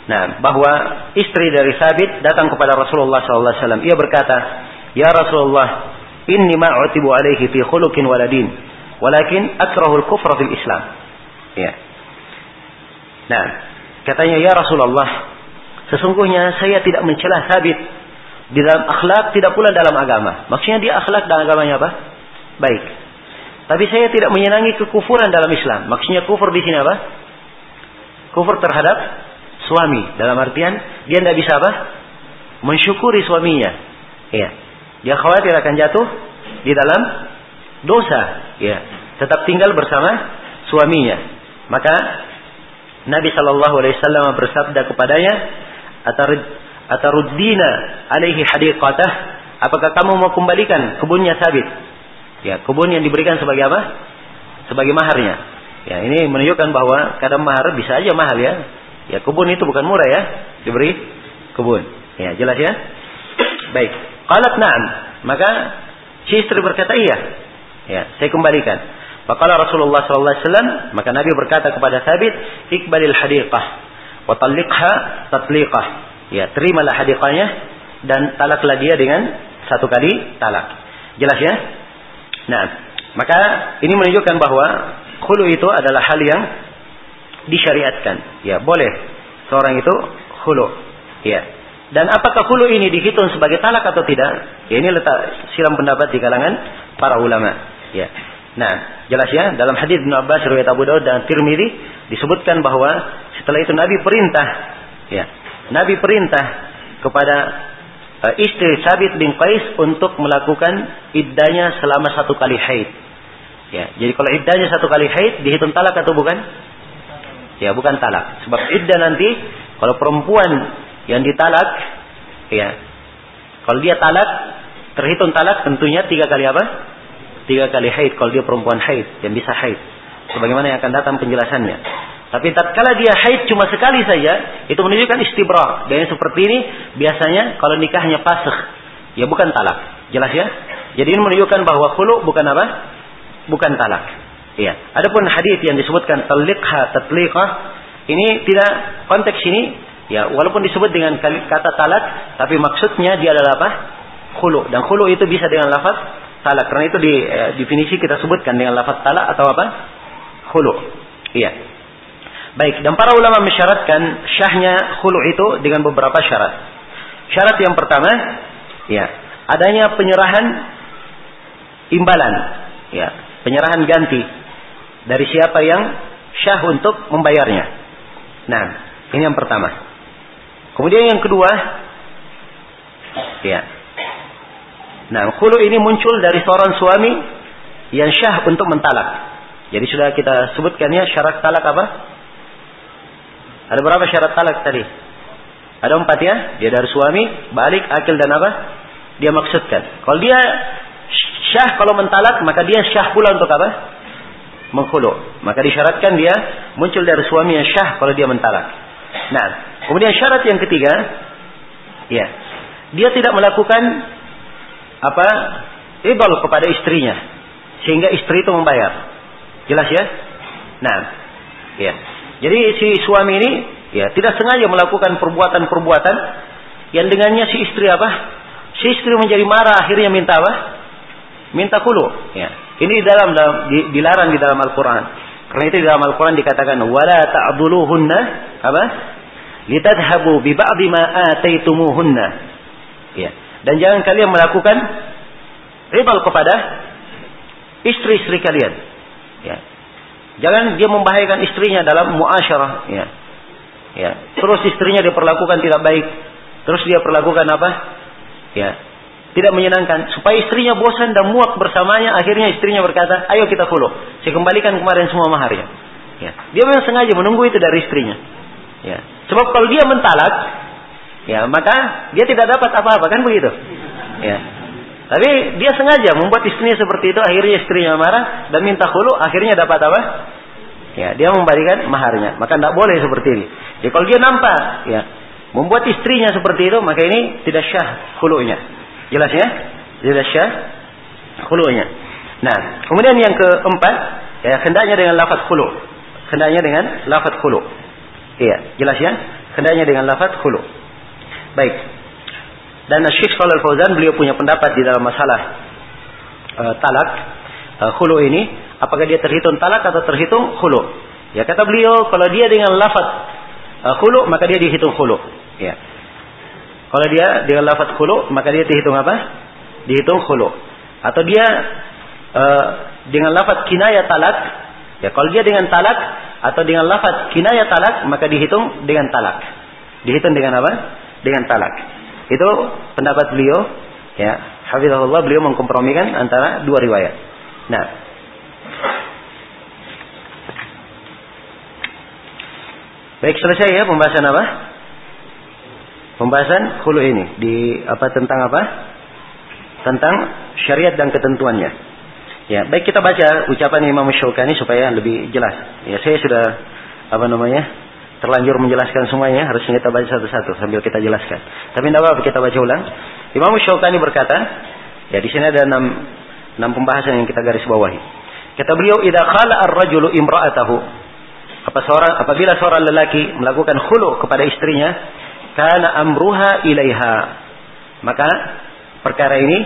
Nah, bahwa istri dari Sabit datang kepada Rasulullah SAW. Ia berkata, Ya Rasulullah, inni ma'utibu alaihi fi khuluqin waladin, walakin akrahul kufra fil Islam. Ya. Nah, katanya ya Rasulullah, sesungguhnya saya tidak mencela Sabit di dalam akhlak, tidak pula dalam agama. Maksudnya dia akhlak dan agamanya apa? Baik. Tapi saya tidak menyenangi kekufuran dalam Islam. Maksudnya kufur di sini apa? Kufur terhadap suami. Dalam artian dia tidak bisa apa? Mensyukuri suaminya. Ya. Dia khawatir akan jatuh di dalam dosa. Ya. Tetap tinggal bersama suaminya. Maka Nabi Shallallahu Alaihi Wasallam bersabda kepadanya, Ataruddina alaihi hadiqatah. Apakah kamu mau kembalikan kebunnya sabit? Ya, kebun yang diberikan sebagai apa? Sebagai maharnya. Ya, ini menunjukkan bahwa kadang mahar bisa aja mahal ya. Ya, kebun itu bukan murah ya, diberi kebun. Ya, jelas ya? Baik. Qalat na'am. Maka si istri berkata iya. Ya, saya kembalikan. Faqala Rasulullah sallallahu alaihi wasallam, maka Nabi berkata kepada Sabit, "Iqbalil hadiqah wa talliqha tatliqah." Ya, terimalah hadiqahnya dan talaklah dia dengan satu kali talak. Jelas ya? Nah, maka ini menunjukkan bahwa khulu itu adalah hal yang disyariatkan. Ya, boleh seorang itu khulu. Ya. Dan apakah khulu ini dihitung sebagai talak atau tidak? Ya, ini letak silam pendapat di kalangan para ulama. Ya. Nah, jelas ya dalam hadis Ibnu Abbas riwayat Abu Daud dan Tirmidzi disebutkan bahwa setelah itu Nabi perintah ya. Nabi perintah kepada uh, istri Sabit bin Qais untuk melakukan iddahnya selama satu kali haid. Ya, jadi kalau iddahnya satu kali haid dihitung talak atau bukan? Ya, bukan talak. Sebab iddah nanti kalau perempuan yang ditalak ya kalau dia talak terhitung talak tentunya tiga kali apa? tiga kali haid kalau dia perempuan haid yang bisa haid. Sebagaimana yang akan datang penjelasannya. Tapi tatkala dia haid cuma sekali saja, itu menunjukkan istibra. Dan yang seperti ini biasanya kalau nikahnya pasah, ya bukan talak. Jelas ya? Jadi ini menunjukkan bahwa khulu bukan apa? Bukan talak. Iya. Adapun hadis yang disebutkan talikha tatliqah ini tidak konteks ini ya walaupun disebut dengan kata talak tapi maksudnya dia adalah apa? Khulu dan khulu itu bisa dengan lafaz talak. Karena itu di eh, definisi kita sebutkan dengan lafaz talak atau apa? Khulu. Iya. Baik, dan para ulama mensyaratkan syahnya khulu itu dengan beberapa syarat. Syarat yang pertama, ya, adanya penyerahan imbalan, ya, penyerahan ganti dari siapa yang syah untuk membayarnya. Nah, ini yang pertama. Kemudian yang kedua, ya, Nah, khulu ini muncul dari seorang suami yang syah untuk mentalak. Jadi sudah kita sebutkan ya syarat talak apa? Ada berapa syarat talak tadi? Ada empat ya. Dia dari suami, balik, akil dan apa? Dia maksudkan. Kalau dia syah kalau mentalak, maka dia syah pula untuk apa? Menghulu. Maka disyaratkan dia muncul dari suami yang syah kalau dia mentalak. Nah, kemudian syarat yang ketiga, ya, dia tidak melakukan apa idol kepada istrinya sehingga istri itu membayar. Jelas ya? Nah, ya. Jadi si suami ini ya tidak sengaja melakukan perbuatan-perbuatan yang dengannya si istri apa? Si istri menjadi marah akhirnya minta apa? Minta kulu. Ya. Ini di dalam, dalam di, dilarang di dalam Al-Qur'an. Karena itu dalam Al-Qur'an dikatakan wala ta'dhuluhunna apa? Litadhhabu bi ba'di ma. Ya. Dan jangan kalian melakukan ribal kepada istri-istri kalian. Ya. Jangan dia membahayakan istrinya dalam muasyarah. Ya. Ya. Terus istrinya diperlakukan tidak baik. Terus dia perlakukan apa? Ya. Tidak menyenangkan. Supaya istrinya bosan dan muak bersamanya. Akhirnya istrinya berkata, ayo kita follow. Saya kembalikan kemarin semua maharnya. Ya. Dia memang sengaja menunggu itu dari istrinya. Ya. Sebab kalau dia mentalak, ya maka dia tidak dapat apa-apa kan begitu ya tapi dia sengaja membuat istrinya seperti itu akhirnya istrinya marah dan minta hulu akhirnya dapat apa ya dia memberikan maharnya maka tidak boleh seperti ini jadi kalau dia nampak ya membuat istrinya seperti itu, maka ini tidak syah khulu'nya. Jelas ya? Tidak syah khulu'nya. Nah, kemudian yang keempat, ya hendaknya dengan lafaz khulu. Hendaknya dengan lafaz khulu. Iya, jelas ya? Hendaknya dengan lafaz khulu. Baik. Dan Syekh Shalal Fauzan beliau punya pendapat di dalam masalah uh, talak uh, khulu ini, apakah dia terhitung talak atau terhitung khulu? Ya kata beliau, kalau dia dengan lafaz uh, khulu maka dia dihitung khulu. Ya. Kalau dia dengan lafaz khulu maka dia dihitung apa? Dihitung khulu. Atau dia uh, dengan lafaz kinaya talak, ya kalau dia dengan talak atau dengan lafaz kinaya talak maka dihitung dengan talak. Dihitung dengan apa? Dengan talak. Itu pendapat beliau, ya. Hafizahullah beliau mengkompromikan antara dua riwayat. Nah, Baik selesai ya pembahasan apa? Pembahasan hulu ini di apa tentang apa? Tentang syariat dan ketentuannya. Ya, baik kita baca ucapan Imam Syaukani supaya lebih jelas. Ya, saya sudah apa namanya? terlanjur menjelaskan semuanya, harusnya kita baca satu-satu sambil kita jelaskan. Tapi tidak apa-apa kita baca ulang. Imam Syaukani berkata, ya di sini ada enam, enam pembahasan yang kita garis bawahi. Kata beliau, "Idza khala ar-rajulu imra'atahu" Apa seorang apabila seorang lelaki melakukan khulu kepada istrinya, karena amruha ilaiha. Maka perkara ini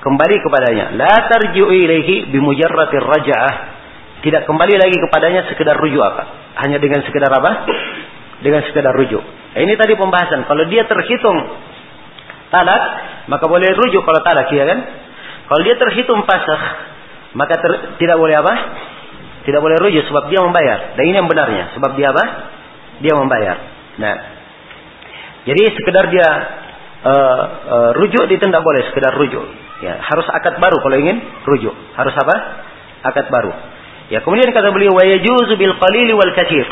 kembali kepadanya. La tarji'u ilaihi bimujarratir raja'ah. Tidak kembali lagi kepadanya sekedar rujuk apa? Hanya dengan sekedar apa? Dengan sekedar rujuk. Ini tadi pembahasan. Kalau dia terhitung talak, maka boleh rujuk kalau talak, ya kan? Kalau dia terhitung pasah, maka ter, tidak boleh apa? Tidak boleh rujuk sebab dia membayar. Dan ini yang benarnya. Sebab dia apa? Dia membayar. Nah. Jadi sekedar dia uh, uh, rujuk itu tidak boleh sekedar rujuk. Ya, harus akad baru kalau ingin rujuk. Harus apa? Akad baru. Ya, kemudian kata beliau wa yajuzu bil qalil wal katsir.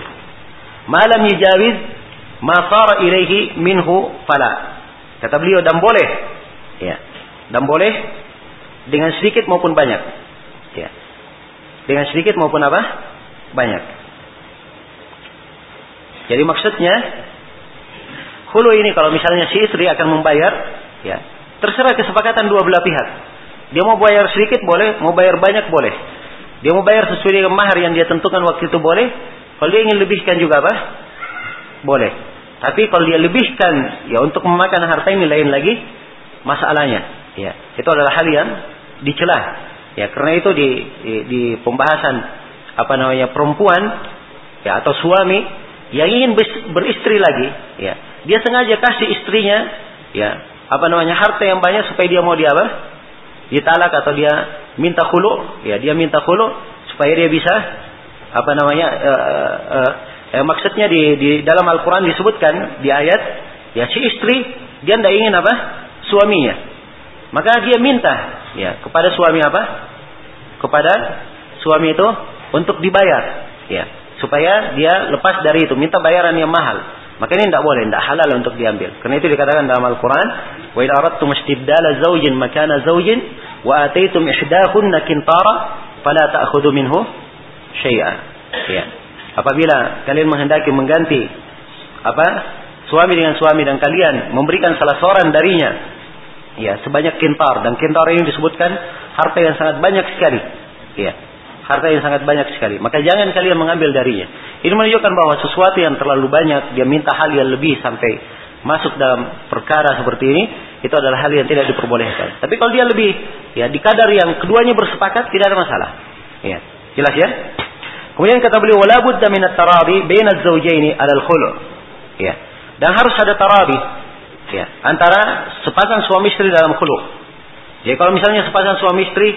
Ma lam yujawiz ma sara ilaihi minhu fala. Kata beliau dan boleh. Ya. Dan boleh dengan sedikit maupun banyak. Ya. Dengan sedikit maupun apa? Banyak. Jadi maksudnya hulu ini kalau misalnya si istri akan membayar, ya terserah kesepakatan dua belah pihak. Dia mau bayar sedikit boleh, mau bayar banyak boleh. Dia mau bayar sesuai dengan mahar yang dia tentukan waktu itu boleh. Kalau dia ingin lebihkan juga apa? Boleh. Tapi kalau dia lebihkan ya untuk memakan harta ini lain lagi masalahnya. Ya, itu adalah hal yang dicela. Ya, karena itu di, di, di pembahasan apa namanya perempuan ya atau suami yang ingin beristri lagi, ya. Dia sengaja kasih istrinya ya, apa namanya harta yang banyak supaya dia mau dia apa? Ditalak atau dia minta khulu, ya dia minta khulu supaya dia bisa apa namanya uh, uh, uh, maksudnya di, di dalam Al-Qur'an disebutkan di ayat ya si istri dia tidak ingin apa? suaminya maka dia minta ya kepada suami apa? Kepada suami itu untuk dibayar ya supaya dia lepas dari itu minta bayaran yang mahal maka ini tidak boleh tidak halal untuk diambil. Karena itu dikatakan dalam Al-Quran aradtum istibdala zawjin makana zawjin wa ataitum ihdahunna kintara fala ta'khudhu minhu syai'a ya. Apabila kalian menghendaki mengganti apa suami dengan suami dan kalian memberikan salah seorang darinya Ya, sebanyak kintar. Dan kintar ini disebutkan harta yang sangat banyak sekali. Ya, harta yang sangat banyak sekali. Maka jangan kalian mengambil darinya. Ini menunjukkan bahwa sesuatu yang terlalu banyak dia minta hal yang lebih sampai masuk dalam perkara seperti ini itu adalah hal yang tidak diperbolehkan. Tapi kalau dia lebih ya di kadar yang keduanya bersepakat tidak ada masalah. Ya, jelas ya? Kemudian kata beliau wala budda min at-tarabi baina az-zawjaini 'ala al-khulu'. Ya. Dan harus ada tarabi ya antara sepasang suami istri dalam khulu. Jadi kalau misalnya sepasang suami istri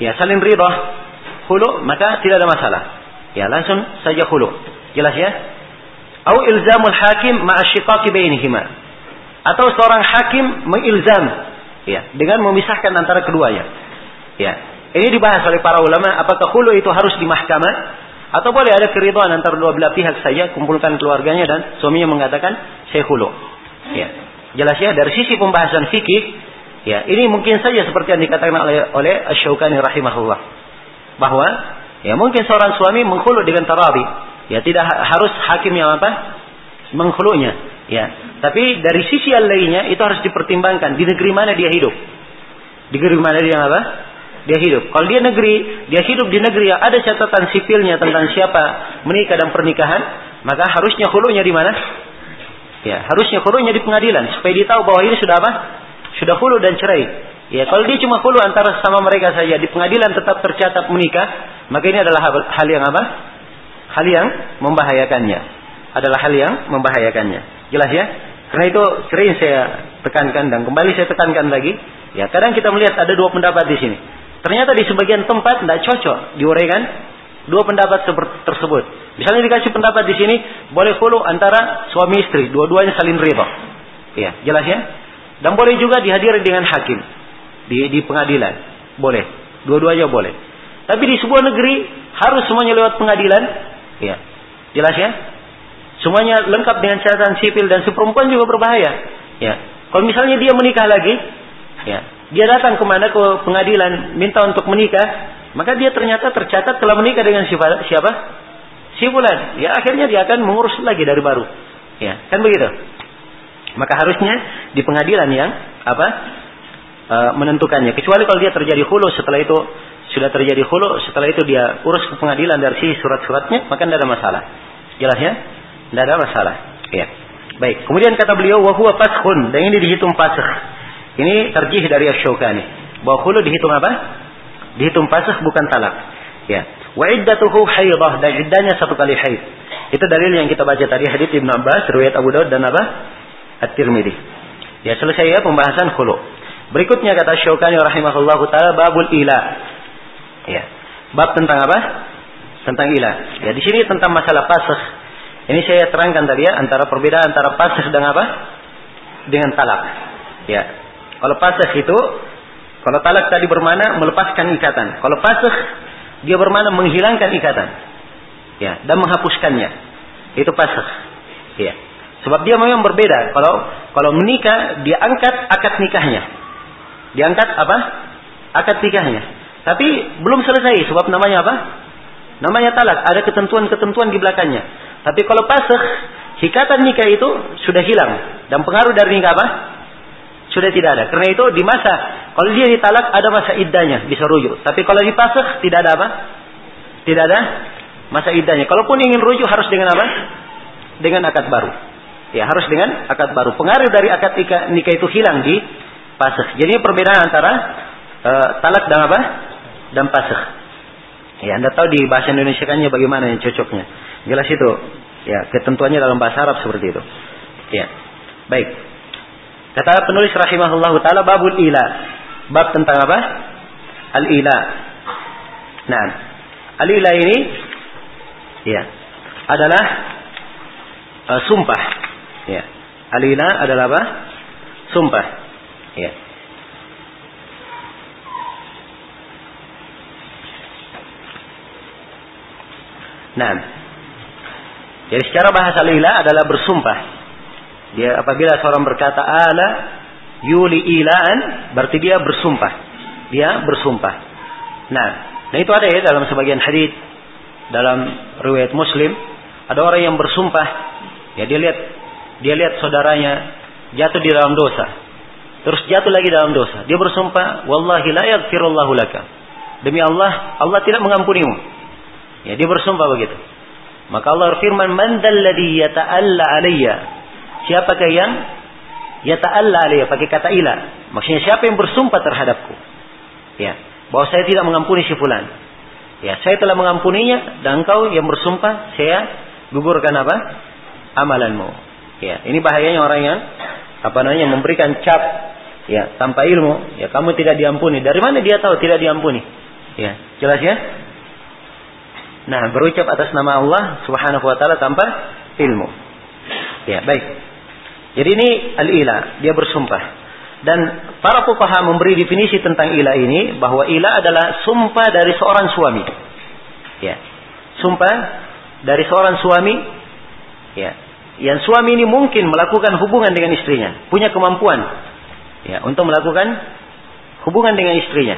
ya saling ridha khulu maka tidak ada masalah. Ya langsung saja khulu. Jelas ya? Atau ilzamul hakim ma'a syiqaqi bainihima. Atau seorang hakim mengilzam ya dengan memisahkan antara keduanya. Ya. Ini dibahas oleh para ulama apakah khulu itu harus di mahkamah atau boleh ada keridhaan antara dua belah pihak saja kumpulkan keluarganya dan suaminya mengatakan saya khulu. Ya. Jelas ya dari sisi pembahasan fikih, ya ini mungkin saja seperti yang dikatakan oleh oleh Asy-Syaukani rahimahullah. Bahwa ya mungkin seorang suami menghulu dengan tarabi, ya tidak harus hakim yang apa? menghulunya. Ya, tapi dari sisi yang lainnya itu harus dipertimbangkan di negeri mana dia hidup. Di negeri mana dia apa? Dia hidup. Kalau dia negeri, dia hidup di negeri yang ada catatan sipilnya tentang siapa menikah dan pernikahan, maka harusnya hulunya di mana? Ya, harusnya hulunya di pengadilan supaya dia tahu bahwa ini sudah apa? Sudah hulu dan cerai. Ya, kalau dia cuma hulu antara sama mereka saja di pengadilan tetap tercatat menikah, maka ini adalah hal yang apa? Hal yang membahayakannya. Adalah hal yang membahayakannya. Jelas ya? Karena itu sering saya tekankan dan kembali saya tekankan lagi. Ya, kadang kita melihat ada dua pendapat di sini. Ternyata di sebagian tempat tidak cocok diuraikan dua pendapat tersebut. Misalnya dikasih pendapat di sini boleh follow antara suami istri, dua-duanya saling riba. Ya, jelas ya? Dan boleh juga dihadiri dengan hakim di di pengadilan. Boleh. Dua-duanya boleh. Tapi di sebuah negeri harus semuanya lewat pengadilan. Ya. Jelas ya? Semuanya lengkap dengan catatan sipil dan si perempuan juga berbahaya. Ya. Kalau misalnya dia menikah lagi, ya, dia datang ke mana ke pengadilan minta untuk menikah, maka dia ternyata tercatat telah menikah dengan siapa? siapa? Si bulan. Ya akhirnya dia akan mengurus lagi dari baru. Ya, kan begitu. Maka harusnya di pengadilan yang apa? E, menentukannya. Kecuali kalau dia terjadi hulu setelah itu sudah terjadi hulu, setelah itu dia urus ke pengadilan dari si surat-suratnya, maka tidak ada masalah. Jelas ya? Tidak ada masalah. Ya. Baik. Kemudian kata beliau, wahwa paskhun. Dan ini dihitung pasakh. Ini terjih dari Asyukani. Bahwa hulu dihitung apa? Dihitung pasakh bukan talak. Ya. Wa iddatuhu haidah. Dan iddanya satu kali haid. Itu dalil yang kita baca tadi. Hadith Ibn Abbas, riwayat Abu Daud dan apa? At-Tirmidhi. Ya selesai ya pembahasan hulu. Berikutnya kata Syaukani rahimahullahu taala babul ila. Ya. Bab tentang apa? Tentang ila. Ya di sini tentang masalah pasakh ini saya terangkan tadi ya antara perbedaan antara pasah dan apa? Dengan talak. Ya. Kalau pasah itu kalau talak tadi bermana melepaskan ikatan. Kalau pasah dia bermana menghilangkan ikatan. Ya, dan menghapuskannya. Itu pasah. Ya. Sebab dia memang berbeda. Kalau kalau menikah dia angkat akad nikahnya. Diangkat apa? Akad nikahnya. Tapi belum selesai sebab namanya apa? Namanya talak. Ada ketentuan-ketentuan di belakangnya. Tapi kalau pasah, hikatan nikah itu sudah hilang. Dan pengaruh dari nikah apa? Sudah tidak ada. Karena itu di masa, kalau dia ditalak ada masa iddahnya, bisa rujuk. Tapi kalau dipasah, tidak ada apa? Tidak ada masa iddahnya. Kalaupun ingin rujuk harus dengan apa? Dengan akad baru. Ya harus dengan akad baru. Pengaruh dari akad nikah itu hilang di pasah. Jadi perbedaan antara uh, talak dan apa? Dan pasah. Ya, Anda tahu di bahasa Indonesia kannya bagaimana yang cocoknya. Jelas itu. Ya, ketentuannya dalam bahasa Arab seperti itu. Ya. Baik. Kata penulis rahimahullah taala babul ila. Bab tentang apa? Al ila. Nah, al ila ini ya adalah uh, sumpah. Ya. Al ila adalah apa? Sumpah. Ya. Nah, jadi secara bahasa lila adalah bersumpah. Dia apabila seorang berkata ala yuli ilaan berarti dia bersumpah. Dia bersumpah. Nah, nah itu ada ya dalam sebagian hadis dalam riwayat Muslim ada orang yang bersumpah ya dia lihat dia lihat saudaranya jatuh di dalam dosa. Terus jatuh lagi dalam dosa. Dia bersumpah, "Wallahi la yaghfirullahu laka." Demi Allah, Allah tidak mengampunimu. Ya, dia bersumpah begitu. Maka Allah berfirman, "Man dalladhi yata'alla alayya?" Siapakah yang yata'alla alayya pakai kata ila? Maksudnya siapa yang bersumpah terhadapku? Ya, bahwa saya tidak mengampuni si fulan. Ya, saya telah mengampuninya dan engkau yang bersumpah saya gugurkan apa? Amalanmu. Ya, ini bahayanya orang yang apa namanya memberikan cap ya tanpa ilmu, ya kamu tidak diampuni. Dari mana dia tahu tidak diampuni? Ya, jelas ya? Nah, berucap atas nama Allah Subhanahu wa taala tanpa ilmu. Ya, baik. Jadi ini al-ila, dia bersumpah. Dan para fuqaha memberi definisi tentang ila ini bahwa ila adalah sumpah dari seorang suami. Ya. Sumpah dari seorang suami ya. Yang suami ini mungkin melakukan hubungan dengan istrinya, punya kemampuan ya untuk melakukan hubungan dengan istrinya.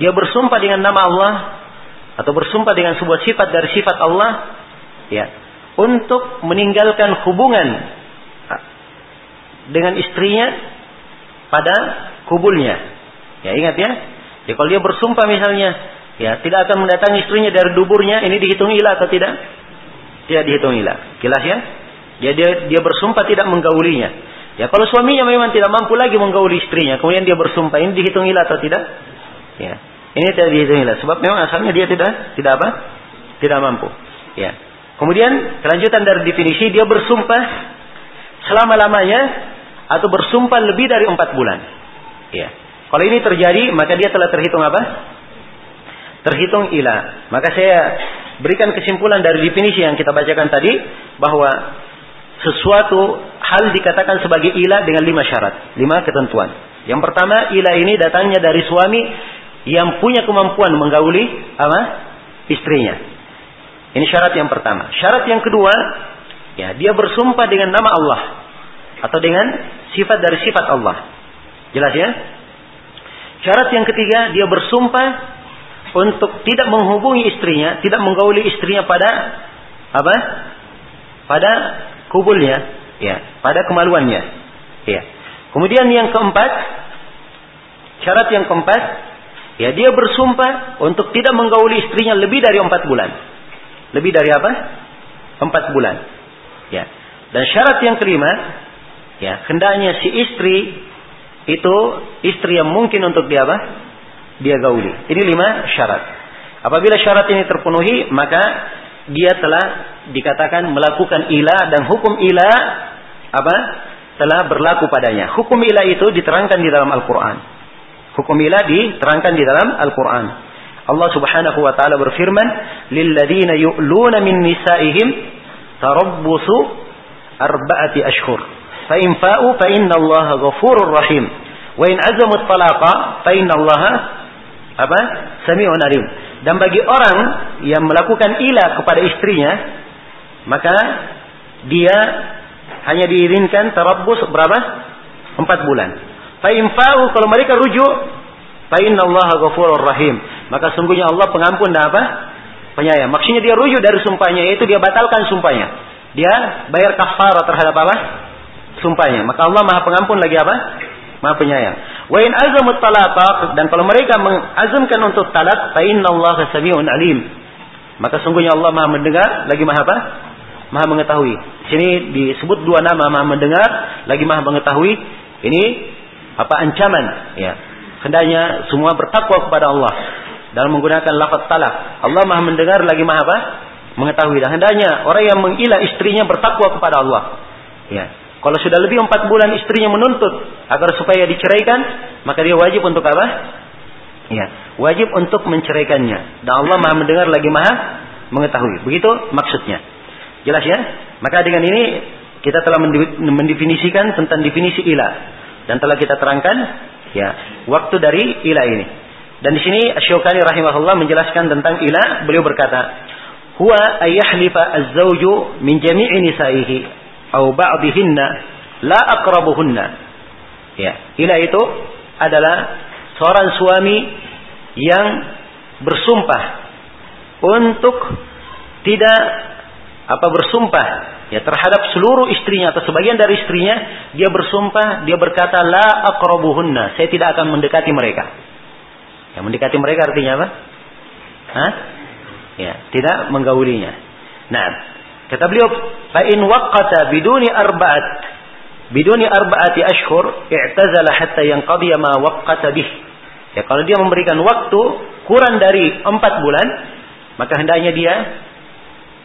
Dia bersumpah dengan nama Allah atau bersumpah dengan sebuah sifat dari sifat Allah ya untuk meninggalkan hubungan dengan istrinya pada kubulnya. Ya ingat ya. Ya kalau dia bersumpah misalnya, ya tidak akan mendatangi istrinya dari duburnya, ini dihitung ilah atau tidak? Tidak dihitung ilah. Jelas ya? Ya dia dia bersumpah tidak menggaulinya. Ya kalau suaminya memang tidak mampu lagi menggauli istrinya, kemudian dia bersumpah, ini dihitung ilah atau tidak? Ya. Ini tidak dihitung ilah sebab memang asalnya dia tidak tidak apa? Tidak mampu. Ya. Kemudian kelanjutan dari definisi dia bersumpah selama-lamanya atau bersumpah lebih dari empat bulan. Ya. Kalau ini terjadi, maka dia telah terhitung apa? Terhitung ilah. Maka saya berikan kesimpulan dari definisi yang kita bacakan tadi bahwa sesuatu hal dikatakan sebagai ilah dengan lima syarat, lima ketentuan. Yang pertama, ilah ini datangnya dari suami yang punya kemampuan menggauli apa? istrinya. Ini syarat yang pertama. Syarat yang kedua, ya dia bersumpah dengan nama Allah atau dengan sifat dari sifat Allah. Jelas ya? Syarat yang ketiga, dia bersumpah untuk tidak menghubungi istrinya, tidak menggauli istrinya pada apa? Pada kubulnya, ya, pada kemaluannya. Ya. Kemudian yang keempat, syarat yang keempat, ya dia bersumpah untuk tidak menggauli istrinya lebih dari empat bulan. Lebih dari apa? Empat bulan. Ya. Dan syarat yang kelima, Ya, hendaknya si istri itu istri yang mungkin untuk dia apa? Dia gauli. Ini lima syarat. Apabila syarat ini terpenuhi, maka dia telah dikatakan melakukan ilah dan hukum ilah apa? telah berlaku padanya. Hukum ilah itu diterangkan di dalam Al-Qur'an. Hukum ilah diterangkan di dalam Al-Qur'an. Allah Subhanahu wa taala berfirman, "Lilladzina yu'luna min nisa'ihim tarabbusu arba'ati ashhur." fa in fa'u fa inna Allah ghafurur rahim. Fa inna Allah apa? Sami'un alim. Dan bagi orang yang melakukan ilah kepada istrinya, maka dia hanya diizinkan terabbus berapa? Empat bulan. Fa in fa'u kalau mereka rujuk, fa inna Allah rahim. Maka sungguhnya Allah pengampun dan apa? Penyayang. Maksudnya dia rujuk dari sumpahnya, yaitu dia batalkan sumpahnya. Dia bayar kafarah terhadap apa? sumpahnya. Maka Allah Maha Pengampun lagi apa? Maha Penyayang. Wa in azamut talaqaq dan kalau mereka mengazamkan untuk talak, fa innallaha samiun alim. Maka sungguhnya Allah Maha mendengar lagi Maha apa? Maha mengetahui. Sini disebut dua nama Maha mendengar lagi Maha mengetahui. Ini apa ancaman ya. Hendaknya semua bertakwa kepada Allah dalam menggunakan lafaz talak. Allah Maha mendengar lagi Maha apa? Mengetahui. Dan hendaknya orang yang mengilah istrinya bertakwa kepada Allah. Ya. Kalau sudah lebih empat bulan istrinya menuntut agar supaya diceraikan, maka dia wajib untuk apa? Ya, wajib untuk menceraikannya. Dan Allah Maha mendengar lagi Maha mengetahui. Begitu maksudnya. Jelas ya? Maka dengan ini kita telah mendefinisikan tentang definisi ilah dan telah kita terangkan ya waktu dari ilah ini. Dan di sini Asy-Syaukani rahimahullah menjelaskan tentang ilah, beliau berkata, "Huwa ayyahlifa az-zawju min jami'i nisa'ihi au ba'dihinna la aqrabuhunna. Ya, ila itu adalah seorang suami yang bersumpah untuk tidak apa bersumpah? Ya terhadap seluruh istrinya atau sebagian dari istrinya dia bersumpah dia berkata la aqrabuhunna. Saya tidak akan mendekati mereka. Yang mendekati mereka artinya apa? Hah? ya tidak menggaulinya. Nah Kata beliau, "Fa in biduni arba'at. Biduni arba'ati ashhur i'tazala hatta yanqadi ma waqqata bih." Ya, kalau dia memberikan waktu kurang dari empat bulan, maka hendaknya dia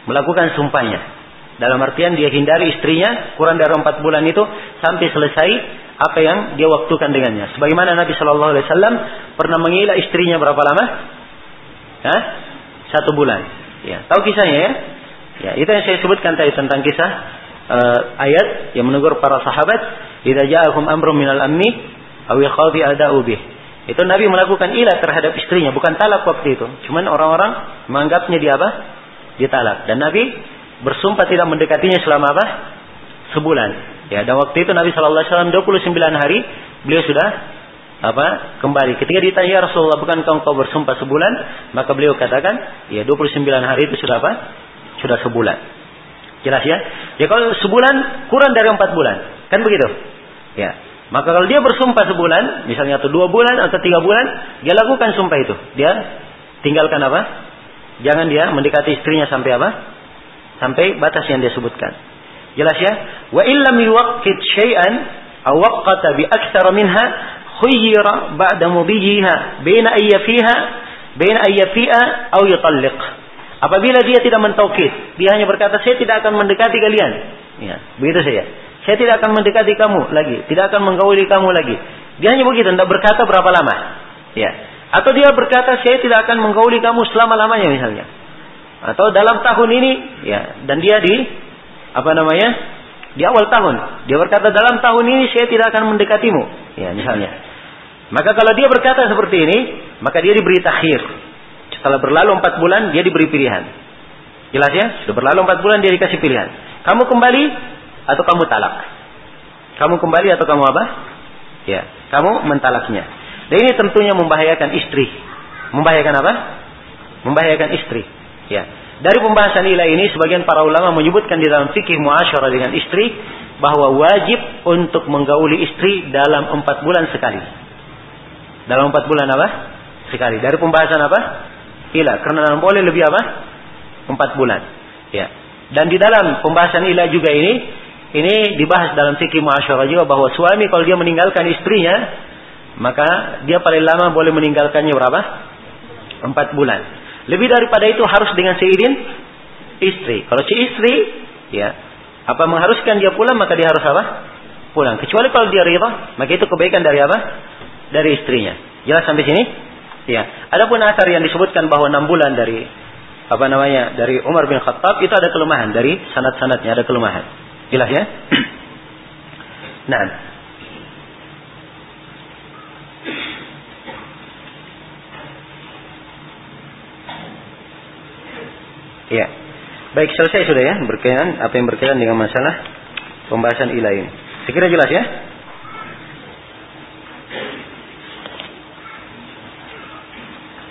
melakukan sumpahnya. Dalam artian dia hindari istrinya kurang dari empat bulan itu sampai selesai apa yang dia waktukan dengannya. Sebagaimana Nabi Shallallahu Alaihi Wasallam pernah mengilah istrinya berapa lama? Hah? Satu bulan. Ya, tahu kisahnya ya? Ya, itu yang saya sebutkan tadi tentang kisah uh, ayat yang menegur para sahabat, "Idza ja'akum amrun minal amni aw yakhafi ada'u bih." Itu Nabi melakukan ilah terhadap istrinya, bukan talak waktu itu. Cuman orang-orang menganggapnya dia apa? Ditalak. Dan Nabi bersumpah tidak mendekatinya selama apa? Sebulan. Ya, dan waktu itu Nabi Shallallahu alaihi wasallam 29 hari beliau sudah apa? kembali. Ketika ditanya ya Rasulullah, bukankah engkau bersumpah sebulan? Maka beliau katakan, ya 29 hari itu sudah apa? sudah sebulan. Jelas ya? Ya kalau sebulan kurang dari empat bulan, kan begitu? Ya. Maka kalau dia bersumpah sebulan, misalnya atau dua bulan atau tiga bulan, dia lakukan sumpah itu. Dia tinggalkan apa? Jangan dia mendekati istrinya sampai apa? Sampai batas yang dia sebutkan. Jelas ya? Wa illam yuwaqqit syai'an aw waqqata bi aktsara minha khuyyira ba'da mudijiha baina ayyafiha baina ayyafi'a aw yutalliq. Apabila dia tidak mentaukid, dia hanya berkata saya tidak akan mendekati kalian. Ya, begitu saja. Saya tidak akan mendekati kamu lagi, tidak akan menggauli kamu lagi. Dia hanya begitu, tidak berkata berapa lama. Ya. Atau dia berkata saya tidak akan menggauli kamu selama-lamanya misalnya. Atau dalam tahun ini, ya, dan dia di apa namanya? Di awal tahun, dia berkata dalam tahun ini saya tidak akan mendekatimu, ya misalnya. Maka kalau dia berkata seperti ini, maka dia diberi takhir. Setelah berlalu empat bulan, dia diberi pilihan. Jelas ya? Sudah berlalu empat bulan, dia dikasih pilihan. Kamu kembali atau kamu talak. Kamu kembali atau kamu apa? Ya, kamu mentalaknya. Dan ini tentunya membahayakan istri. Membahayakan apa? Membahayakan istri. Ya. Dari pembahasan ilah ini sebagian para ulama menyebutkan di dalam fikih muasyarah dengan istri bahwa wajib untuk menggauli istri dalam empat bulan sekali. Dalam empat bulan apa? Sekali. Dari pembahasan apa? Ilah. Karena boleh lebih apa? Empat bulan. Ya. Dan di dalam pembahasan ilah juga ini, ini dibahas dalam fikih muasyarah juga bahwa suami kalau dia meninggalkan istrinya, maka dia paling lama boleh meninggalkannya berapa? Empat bulan. Lebih daripada itu harus dengan seizin istri. Kalau si istri, ya, apa mengharuskan dia pulang, maka dia harus apa? Pulang. Kecuali kalau dia rida, maka itu kebaikan dari apa? Dari istrinya. Jelas sampai sini? Ya. Adapun asar yang disebutkan bahwa enam bulan dari apa namanya dari Umar bin Khattab itu ada kelemahan dari sanad-sanadnya ada kelemahan. Jelas ya? nah. Ya. Baik, selesai sudah ya berkaitan apa yang berkaitan dengan masalah pembahasan ilah ini. Kira jelas ya?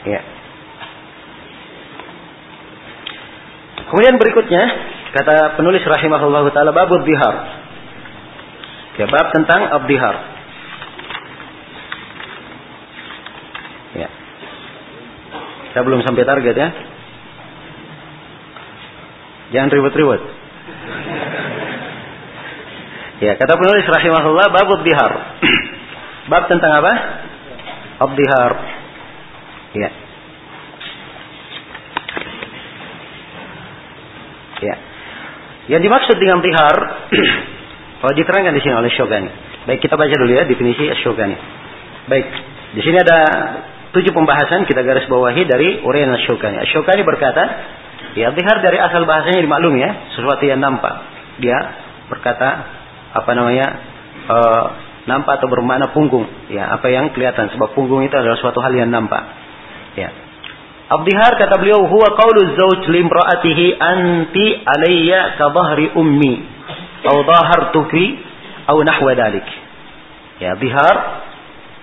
Ya. Kemudian berikutnya kata penulis rahimahullah taala babud dihar. Ya, bab tentang abdihar. Ya. Saya belum sampai target ya. Jangan ribut-ribut. Ya, kata penulis rahimahullah babud dihar. bab tentang apa? Abdihar. Ya. Ya. Yang dimaksud dengan tihar, kalau diterangkan di sini oleh Syogani. Baik, kita baca dulu ya definisi Syogani. Baik, di sini ada tujuh pembahasan kita garis bawahi dari Urian Syogani. Syogani berkata, ya tihar dari asal bahasanya dimaklumi ya, sesuatu yang nampak. Dia berkata apa namanya e, nampak atau bermakna punggung. Ya, apa yang kelihatan sebab punggung itu adalah suatu hal yang nampak. Ya. Abdihar kata beliau huwa qaulu zauj limra'atihi anti alayya ka dhahri ummi atau dhahartuki atau nahwa dalik. Ya, bihar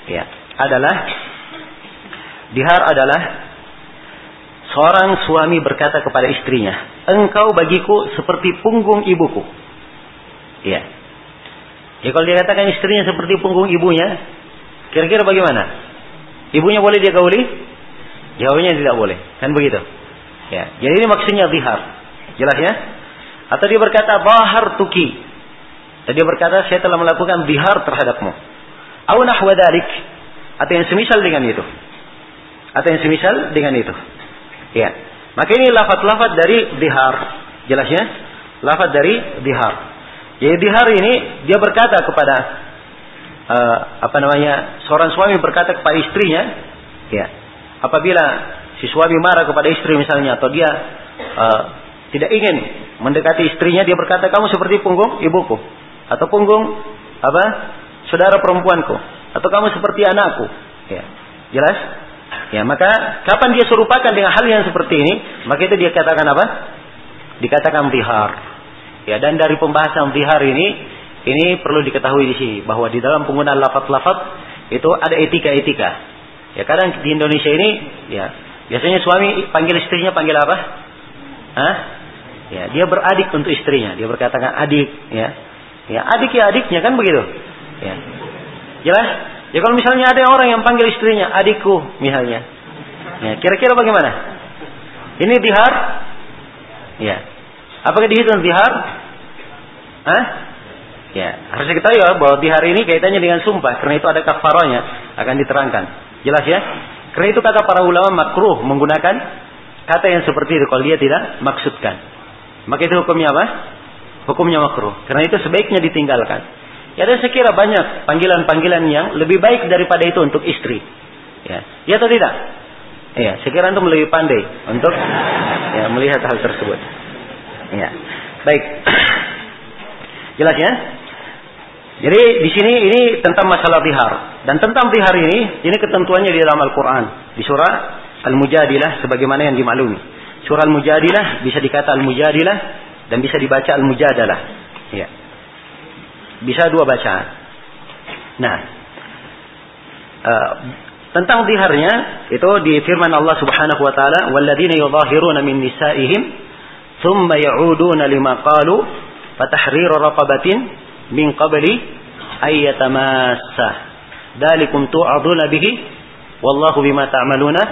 ya adalah bihar adalah seorang suami berkata kepada istrinya, "Engkau bagiku seperti punggung ibuku." Ya. Ya kalau dia katakan istrinya seperti punggung ibunya, kira-kira bagaimana? Ibunya boleh dia gauli? Jawabnya tidak boleh. Kan begitu. Ya. Jadi ini maksudnya zihar. Jelas ya? Atau dia berkata bahar tuki. Atau dia berkata saya telah melakukan zihar terhadapmu. Au nahwa. Atau yang semisal dengan itu. Atau yang semisal dengan itu. Ya. Maka ini lafaz-lafaz dari zihar. Jelas ya? Lafaz dari zihar. Jadi zihar ini dia berkata kepada uh, apa namanya? seorang suami berkata kepada istrinya, ya, apabila si suami marah kepada istri misalnya atau dia uh, tidak ingin mendekati istrinya dia berkata kamu seperti punggung ibuku atau punggung apa saudara perempuanku atau kamu seperti anakku ya jelas ya maka kapan dia serupakan dengan hal yang seperti ini maka itu dia katakan apa dikatakan bihar ya dan dari pembahasan bihar ini ini perlu diketahui di sini bahwa di dalam penggunaan lafaz-lafaz itu ada etika-etika Ya kadang di Indonesia ini ya biasanya suami panggil istrinya panggil apa? Hah? Ya, dia beradik untuk istrinya. Dia berkatakan adik, ya. Ya, adik ya adiknya kan begitu. Ya. Jelas? Ya kalau misalnya ada orang yang panggil istrinya adikku misalnya. Ya, kira-kira bagaimana? Ini dihar? Ya. Apakah dihitung dihar? Hah? Ya, harus kita ya bahwa di hari ini kaitannya dengan sumpah karena itu ada kafaranya akan diterangkan. Jelas ya? Karena itu kata para ulama makruh menggunakan kata yang seperti itu kalau dia tidak maksudkan. Maka itu hukumnya apa? Hukumnya makruh. Karena itu sebaiknya ditinggalkan. Ya ada sekira banyak panggilan-panggilan yang lebih baik daripada itu untuk istri. Ya, ya atau tidak? Ya, sekiranya itu lebih pandai untuk ya, melihat hal tersebut. Ya, baik. Jelas ya? Jadi di sini ini tentang masalah bihar dan tentang bihar ini ini ketentuannya di dalam Al-Qur'an di surah Al-Mujadilah sebagaimana yang dimaklumi. Surah Al-Mujadilah bisa dikata Al-Mujadilah dan bisa dibaca Al-Mujadalah. Ya. Bisa dua bacaan. Nah, uh, tentang ziharnya itu di firman Allah Subhanahu wa taala, "Walladzina yudhahiruna min nisa'ihim thumma ya'uduna lima qalu fatahriru raqabatin min qabli ay yatamassa." Dzalikum tu'aduna bihi wallahu bima ta'maluna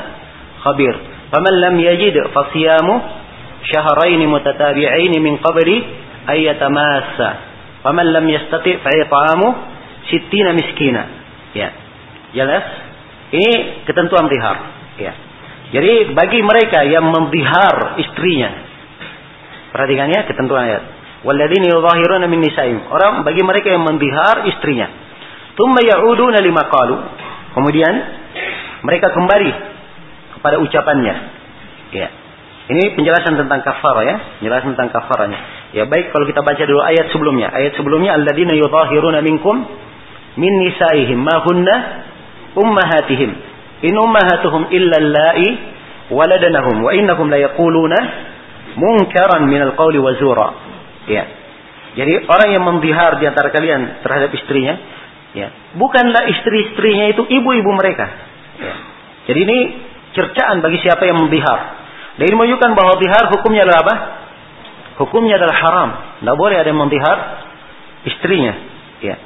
khabir. Faman lam yajid fasiyamu syahrayn mutatabi'ain min qabli. Faman lam yastati fa'it'amu sittina miskina. Ya. Jelas? Ini ketentuan bihar. Ya. Jadi bagi mereka yang membihar istrinya. Perhatikan ya ketentuan ayat. Walladzina yudhahiruna min nisa'im. Orang bagi mereka yang membihar istrinya. Tsumma ya'uduna lima qalu. Kemudian mereka kembali kepada ucapannya. Ya. Ini penjelasan tentang kafara ya, penjelasan tentang kafaranya. Ya baik kalau kita baca dulu ayat sebelumnya. Ayat sebelumnya alladzina yudhahiruna minkum min nisaihim ma hunna ummahatihim. In ummahatuhum illa allai waladanahum wa innahum la yaquluna munkaran min alqawli wa zura. Ya. Jadi orang yang membihar di antara kalian terhadap istrinya, ya, bukanlah istri-istrinya itu ibu-ibu mereka. Ya. Jadi ini cercaan bagi siapa yang membihar. Dan ini menunjukkan bahwa bihar hukumnya adalah apa? Hukumnya adalah haram. Tidak boleh ada yang membihar istrinya. Ya.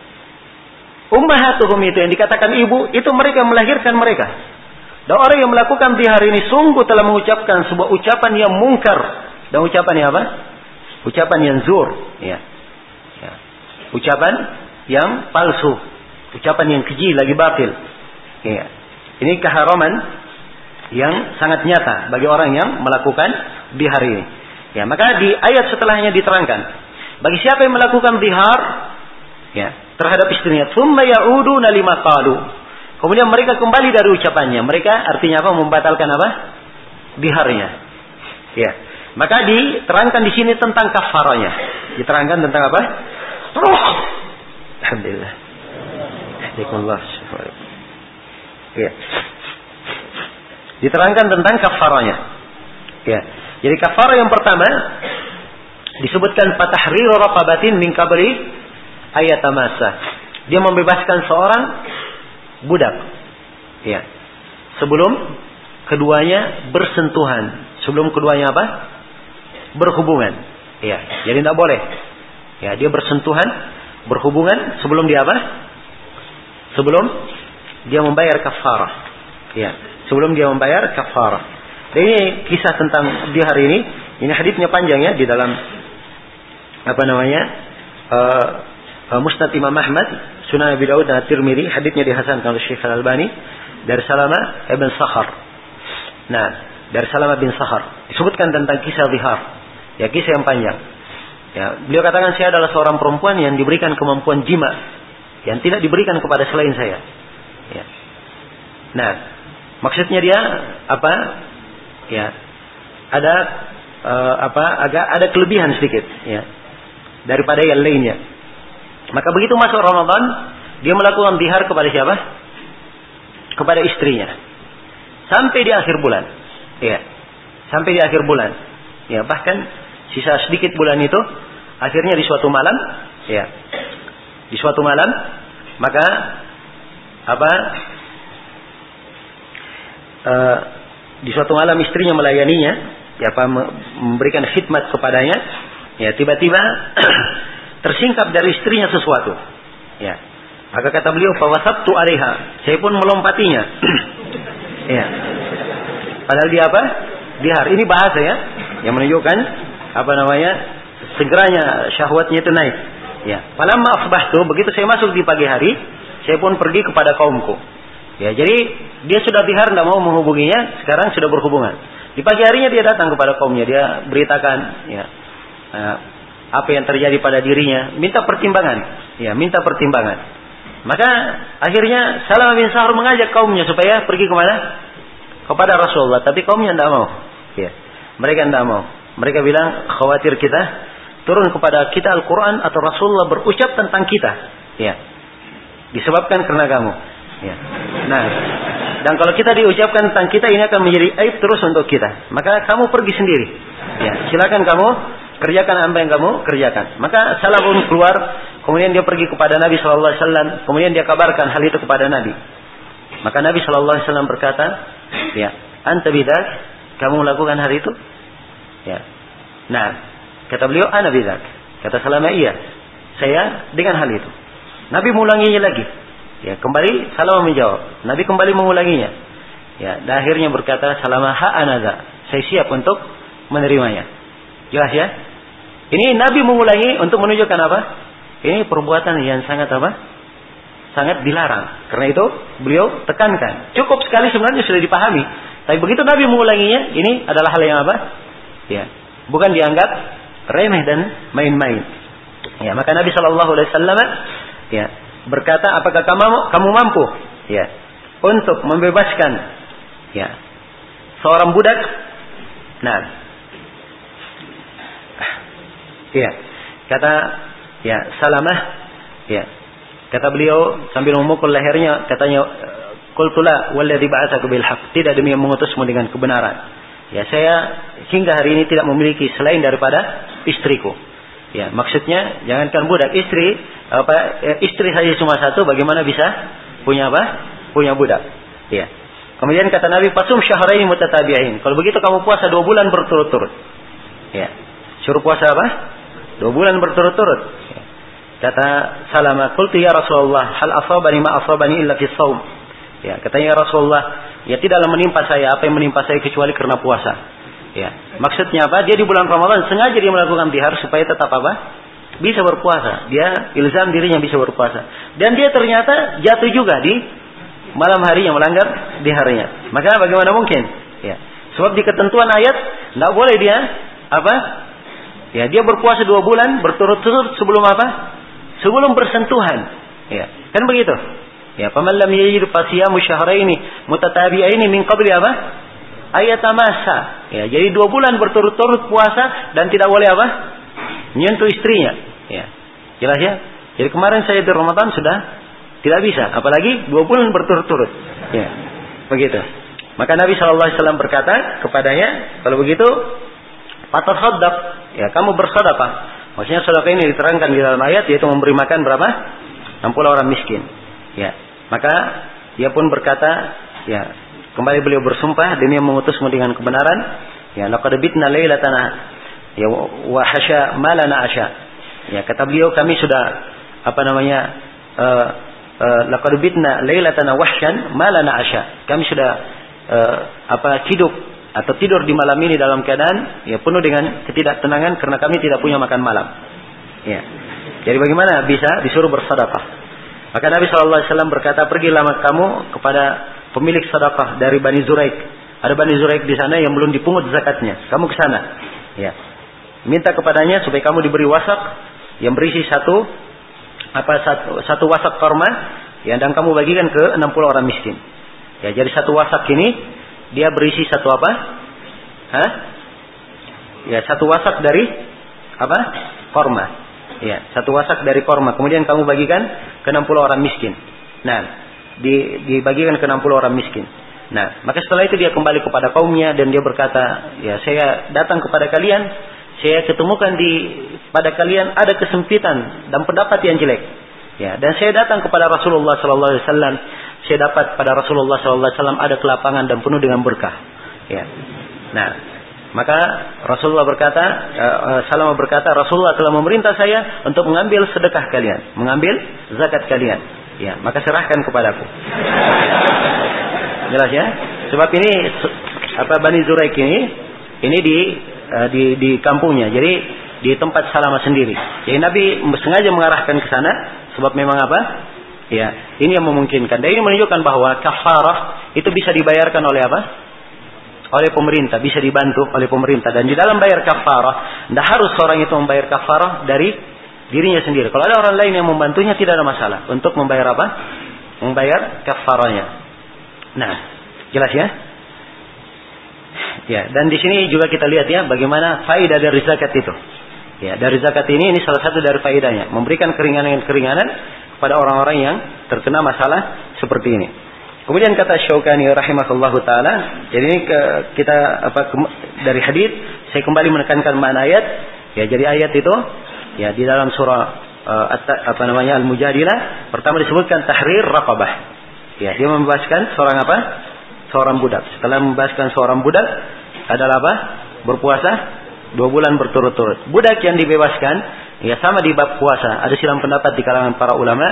Ummahatuhum itu yang dikatakan ibu, itu mereka melahirkan mereka. Dan orang yang melakukan bihar ini sungguh telah mengucapkan sebuah ucapan yang mungkar. Dan ucapan yang apa? Ucapan yang zur. Ya. ya. Ucapan yang palsu. Ucapan yang keji lagi batil. Ya. Ini keharaman yang sangat nyata bagi orang yang melakukan bihar ini. Ya, maka di ayat setelahnya diterangkan, bagi siapa yang melakukan bihar ya, terhadap istrinya, "Tsumma ya'uduna lima qalu." Kemudian mereka kembali dari ucapannya. Mereka artinya apa? Membatalkan apa? Biharnya. Ya. Maka diterangkan di sini tentang kafaranya. Diterangkan tentang apa? Alhamdulillah. Alhamdulillah. Ya. Diterangkan tentang kafaranya. Ya. Jadi kafara yang pertama disebutkan patahriru raqabatin min qabli ayatamasa. Dia membebaskan seorang budak. Ya. Sebelum keduanya bersentuhan. Sebelum keduanya apa? Berhubungan. Ya. Jadi tidak boleh. Ya, dia bersentuhan, berhubungan sebelum dia apa? Sebelum dia membayar kafarah. Ya sebelum dia membayar kafarah. Ini kisah tentang di hari ini. Ini hadisnya panjang ya di dalam apa namanya uh, uh, Musnad Imam Ahmad, Sunan Abi Dawud dan Tirmidzi. Hadisnya dihasankan oleh Syekh Al Albani dari Salama ibn Sakhar. Nah, dari Salama bin Sakhar disebutkan tentang kisah zihar. Ya kisah yang panjang. Ya, beliau katakan saya adalah seorang perempuan yang diberikan kemampuan jima yang tidak diberikan kepada selain saya. Ya. Nah, Maksudnya dia apa? Ya. Ada uh, apa? Agak ada kelebihan sedikit ya. Daripada yang lainnya. Maka begitu masuk Ramadan, dia melakukan bihar kepada siapa? Kepada istrinya. Sampai di akhir bulan. Ya. Sampai di akhir bulan. Ya, bahkan sisa sedikit bulan itu akhirnya di suatu malam, ya. Di suatu malam maka apa uh, di suatu malam istrinya melayaninya, ya apa memberikan khidmat kepadanya, ya tiba-tiba tersingkap dari istrinya sesuatu. Ya. Maka kata beliau, "Fawasabtu alaiha." Saya pun melompatinya. ya. Padahal dia apa? Dihar. Ini bahasa ya yang menunjukkan apa namanya? Segeranya syahwatnya itu naik. Ya. Falamma asbahtu, begitu saya masuk di pagi hari, saya pun pergi kepada kaumku. Ya, jadi dia sudah dihar tidak mau menghubunginya, sekarang sudah berhubungan. Di pagi harinya dia datang kepada kaumnya, dia beritakan ya uh, apa yang terjadi pada dirinya, minta pertimbangan, ya minta pertimbangan. Maka akhirnya Salam bin Sahur mengajak kaumnya supaya pergi ke mana? Kepada Rasulullah, tapi kaumnya tidak mau. Ya, mereka tidak mau. Mereka bilang khawatir kita turun kepada kita Al-Quran atau Rasulullah berucap tentang kita. Ya, disebabkan karena kamu. Ya. Nah, dan kalau kita diucapkan tentang kita ini akan menjadi aib terus untuk kita. Maka kamu pergi sendiri. Ya, silakan kamu kerjakan apa yang kamu kerjakan. Maka salah pun keluar, kemudian dia pergi kepada Nabi Shallallahu Alaihi Wasallam, kemudian dia kabarkan hal itu kepada Nabi. Maka Nabi Shallallahu Alaihi Wasallam berkata, ya, anta bidak, kamu melakukan hal itu? Ya. Nah, kata beliau, ana bidak. Kata Salama, iya. Saya dengan hal itu. Nabi mengulanginya lagi. Ya, kembali Salamah menjawab. Nabi kembali mengulanginya. Ya, dan akhirnya berkata Salamah ha anaza. Saya siap untuk menerimanya. Jelas ya? Ini Nabi mengulangi untuk menunjukkan apa? Ini perbuatan yang sangat apa? Sangat dilarang. Karena itu beliau tekankan. Cukup sekali sebenarnya sudah dipahami. Tapi begitu Nabi mengulanginya, ini adalah hal yang apa? Ya, bukan dianggap remeh dan main-main. Ya, maka Nabi Shallallahu Alaihi Wasallam ya berkata, apakah kamu kamu mampu? Ya. Untuk membebaskan ya seorang budak? Nah, ya. Kata ya Salamah. Ya. Kata beliau sambil memukul lehernya katanya Kultula walladhi ba'atsaka bil haqq tidak demi yang mengutusmu dengan kebenaran. Ya saya hingga hari ini tidak memiliki selain daripada istriku. Ya, maksudnya jangankan budak, istri apa ya, istri saja cuma satu bagaimana bisa punya apa? Punya budak. Ya. Kemudian kata Nabi, "Pasum syahrain mutatabi'in." Kalau begitu kamu puasa dua bulan berturut-turut. Ya. Suruh puasa apa? Dua bulan berturut-turut. Ya. Kata Salama, "Qultu ya Rasulullah, hal asabani ma asabani illa fi shaum." Ya, katanya ya Rasulullah, ya tidaklah menimpa saya apa yang menimpa saya kecuali karena puasa. Ya, maksudnya apa? Dia di bulan Ramadan sengaja dia melakukan bihar supaya tetap apa? Bisa berpuasa. Dia ilzam dirinya bisa berpuasa. Dan dia ternyata jatuh juga di malam hari yang melanggar di harinya. Maka bagaimana mungkin? Ya. Sebab di ketentuan ayat tidak boleh dia apa? Ya, dia berpuasa dua bulan berturut-turut sebelum apa? Sebelum bersentuhan. Ya, kan begitu? Ya, paman lam yajid fasiyamu syahraini mutatabi'aini min qabli apa? Ayat masa. Ya, jadi dua bulan berturut-turut puasa dan tidak boleh apa? Nyentuh istrinya. Ya. Jelas ya? Jadi kemarin saya di Ramadan sudah tidak bisa, apalagi dua bulan berturut-turut. Ya. Begitu. Maka Nabi Shallallahu Alaihi Wasallam berkata kepadanya, kalau begitu, patah sodak, ya kamu bersedekah. Maksudnya sedekah ini diterangkan di dalam ayat yaitu memberi makan berapa? 60 orang miskin. Ya. Maka dia pun berkata, ya Kembali beliau bersumpah demi mengutusmu dengan kebenaran. Ya, laqad bitna lailatana ya wa hasya ma lana asya. Ya, kata beliau kami sudah apa namanya uh, uh, laqad bitna lailatana wahsyan ma lana asya. Kami sudah uh, apa hidup atau tidur di malam ini dalam keadaan ya penuh dengan ketidaktenangan karena kami tidak punya makan malam. Ya. Jadi bagaimana bisa disuruh bersedekah? Maka Nabi SAW berkata, pergilah kamu kepada pemilik sedekah dari Bani Zuraik. Ada Bani Zuraik di sana yang belum dipungut zakatnya. Kamu ke sana. Ya. Minta kepadanya supaya kamu diberi wasak yang berisi satu apa satu, satu wasak korma ya dan kamu bagikan ke 60 orang miskin. Ya, jadi satu wasak ini dia berisi satu apa? Hah? Ya, satu wasak dari apa? Korma. Ya, satu wasak dari korma. Kemudian kamu bagikan ke 60 orang miskin. Nah, dibagikan ke 60 orang miskin. Nah, maka setelah itu dia kembali kepada kaumnya dan dia berkata, ya saya datang kepada kalian, saya ketemukan di pada kalian ada kesempitan dan pendapat yang jelek. Ya, dan saya datang kepada Rasulullah sallallahu alaihi wasallam, saya dapat pada Rasulullah sallallahu alaihi wasallam ada kelapangan dan penuh dengan berkah. Ya. Nah, maka Rasulullah berkata, uh, berkata, Rasulullah telah memerintah saya untuk mengambil sedekah kalian, mengambil zakat kalian. Ya, maka serahkan kepadaku. Jelas ya? Sebab ini apa Bani Zuraik ini ini di uh, di di kampungnya. Jadi di tempat Salama sendiri. Jadi Nabi sengaja mengarahkan ke sana sebab memang apa? Ya, ini yang memungkinkan. Dan ini menunjukkan bahwa kafarah itu bisa dibayarkan oleh apa? Oleh pemerintah, bisa dibantu oleh pemerintah. Dan di dalam bayar kafarah, tidak harus seorang itu membayar kafarah dari dirinya sendiri. Kalau ada orang lain yang membantunya tidak ada masalah untuk membayar apa? Membayar kafarahnya. Nah, jelas ya? Ya, dan di sini juga kita lihat ya bagaimana faedah dari zakat itu. Ya, dari zakat ini ini salah satu dari faedahnya, memberikan keringanan-keringanan kepada orang-orang yang terkena masalah seperti ini. Kemudian kata Syaukani rahimahullahu taala, jadi ini ke, kita apa ke, dari hadis saya kembali menekankan makna ayat. Ya, jadi ayat itu ya di dalam surah uh, apa namanya Al-Mujadilah pertama disebutkan tahrir raqabah. Ya, dia membebaskan seorang apa? Seorang budak. Setelah membebaskan seorang budak adalah apa? Berpuasa dua bulan berturut-turut. Budak yang dibebaskan ya sama di bab puasa. Ada silang pendapat di kalangan para ulama.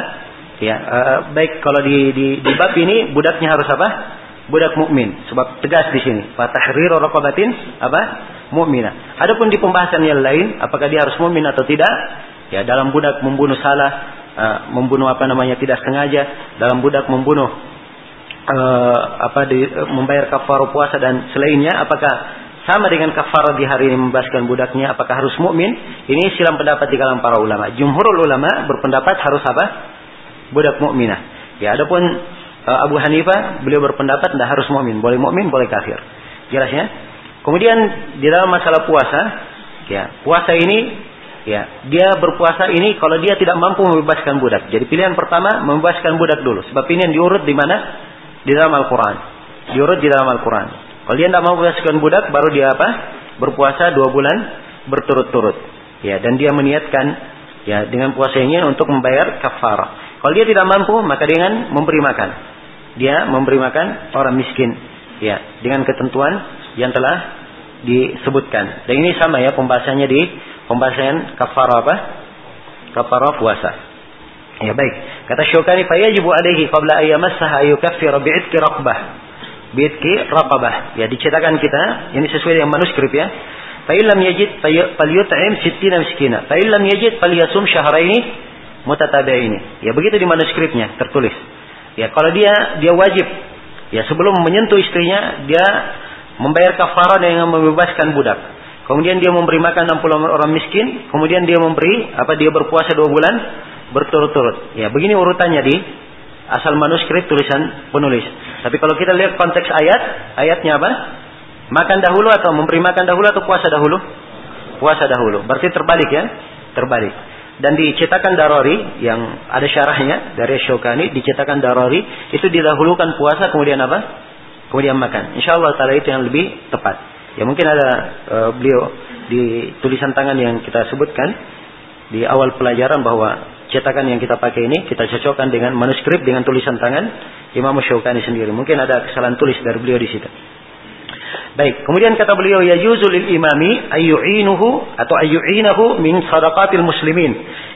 Ya, uh, baik kalau di, di di bab ini budaknya harus apa? Budak mukmin. Sebab tegas di sini. Fatahriru raqabatin apa? Mukminah. Adapun di pembahasan yang lain, apakah dia harus mukmin atau tidak? Ya, dalam budak membunuh salah, uh, membunuh apa namanya tidak sengaja, dalam budak membunuh uh, apa di, uh, membayar kafar puasa dan selainnya, apakah sama dengan kafar di hari ini membebaskan budaknya apakah harus mukmin ini silam pendapat di kalangan para ulama jumhurul ulama berpendapat harus apa budak mukminah ya adapun Abu Hanifah beliau berpendapat tidak harus mukmin boleh mukmin boleh kafir jelas ya kemudian di dalam masalah puasa ya puasa ini ya dia berpuasa ini kalau dia tidak mampu membebaskan budak jadi pilihan pertama membebaskan budak dulu sebab ini yang diurut di mana di dalam Al-Quran diurut di dalam Al-Quran kalau dia tidak mau membebaskan budak, baru dia apa? Berpuasa dua bulan berturut-turut. Ya, dan dia meniatkan ya dengan puasanya untuk membayar kafarah. Kalau dia tidak mampu, maka dengan memberi makan. Dia memberi makan orang miskin. Ya, dengan ketentuan yang telah disebutkan. Dan ini sama ya pembahasannya di pembahasan kafarah apa? Kafarah puasa. Ya baik. Kata Syukani, "Fayajibu alaihi qabla ayyamassaha ayukaffira bi'idki raqbah." Bitki raqabah. Ya dicetakan kita, ini sesuai dengan manuskrip ya. Fa'ilam yajid falyut'im sittina miskina. Fa'ilam yajid falyasum syahraini mutatabi'ini. Ya begitu di manuskripnya tertulis. Ya kalau dia dia wajib ya sebelum menyentuh istrinya dia membayar kafarah dengan membebaskan budak. Kemudian dia memberi makan 60 orang miskin, kemudian dia memberi apa dia berpuasa dua bulan berturut-turut. Ya, begini urutannya di asal manuskrip tulisan penulis. Tapi kalau kita lihat konteks ayat, ayatnya apa? Makan dahulu atau memberi makan dahulu atau puasa dahulu? Puasa dahulu. Berarti terbalik ya? Terbalik. Dan dicetakan darori yang ada syarahnya dari Syokani, dicetakan darori itu didahulukan puasa kemudian apa? Kemudian makan. Insya Allah taala itu yang lebih tepat. Ya mungkin ada uh, beliau di tulisan tangan yang kita sebutkan di awal pelajaran bahwa cetakan yang kita pakai ini kita cocokkan dengan manuskrip dengan tulisan tangan Imam Syaukani sendiri. Mungkin ada kesalahan tulis dari beliau di situ. Baik, kemudian kata beliau ya yuzul imami ayyu'inuhu atau ayyu'inahu min sadaqatil muslimin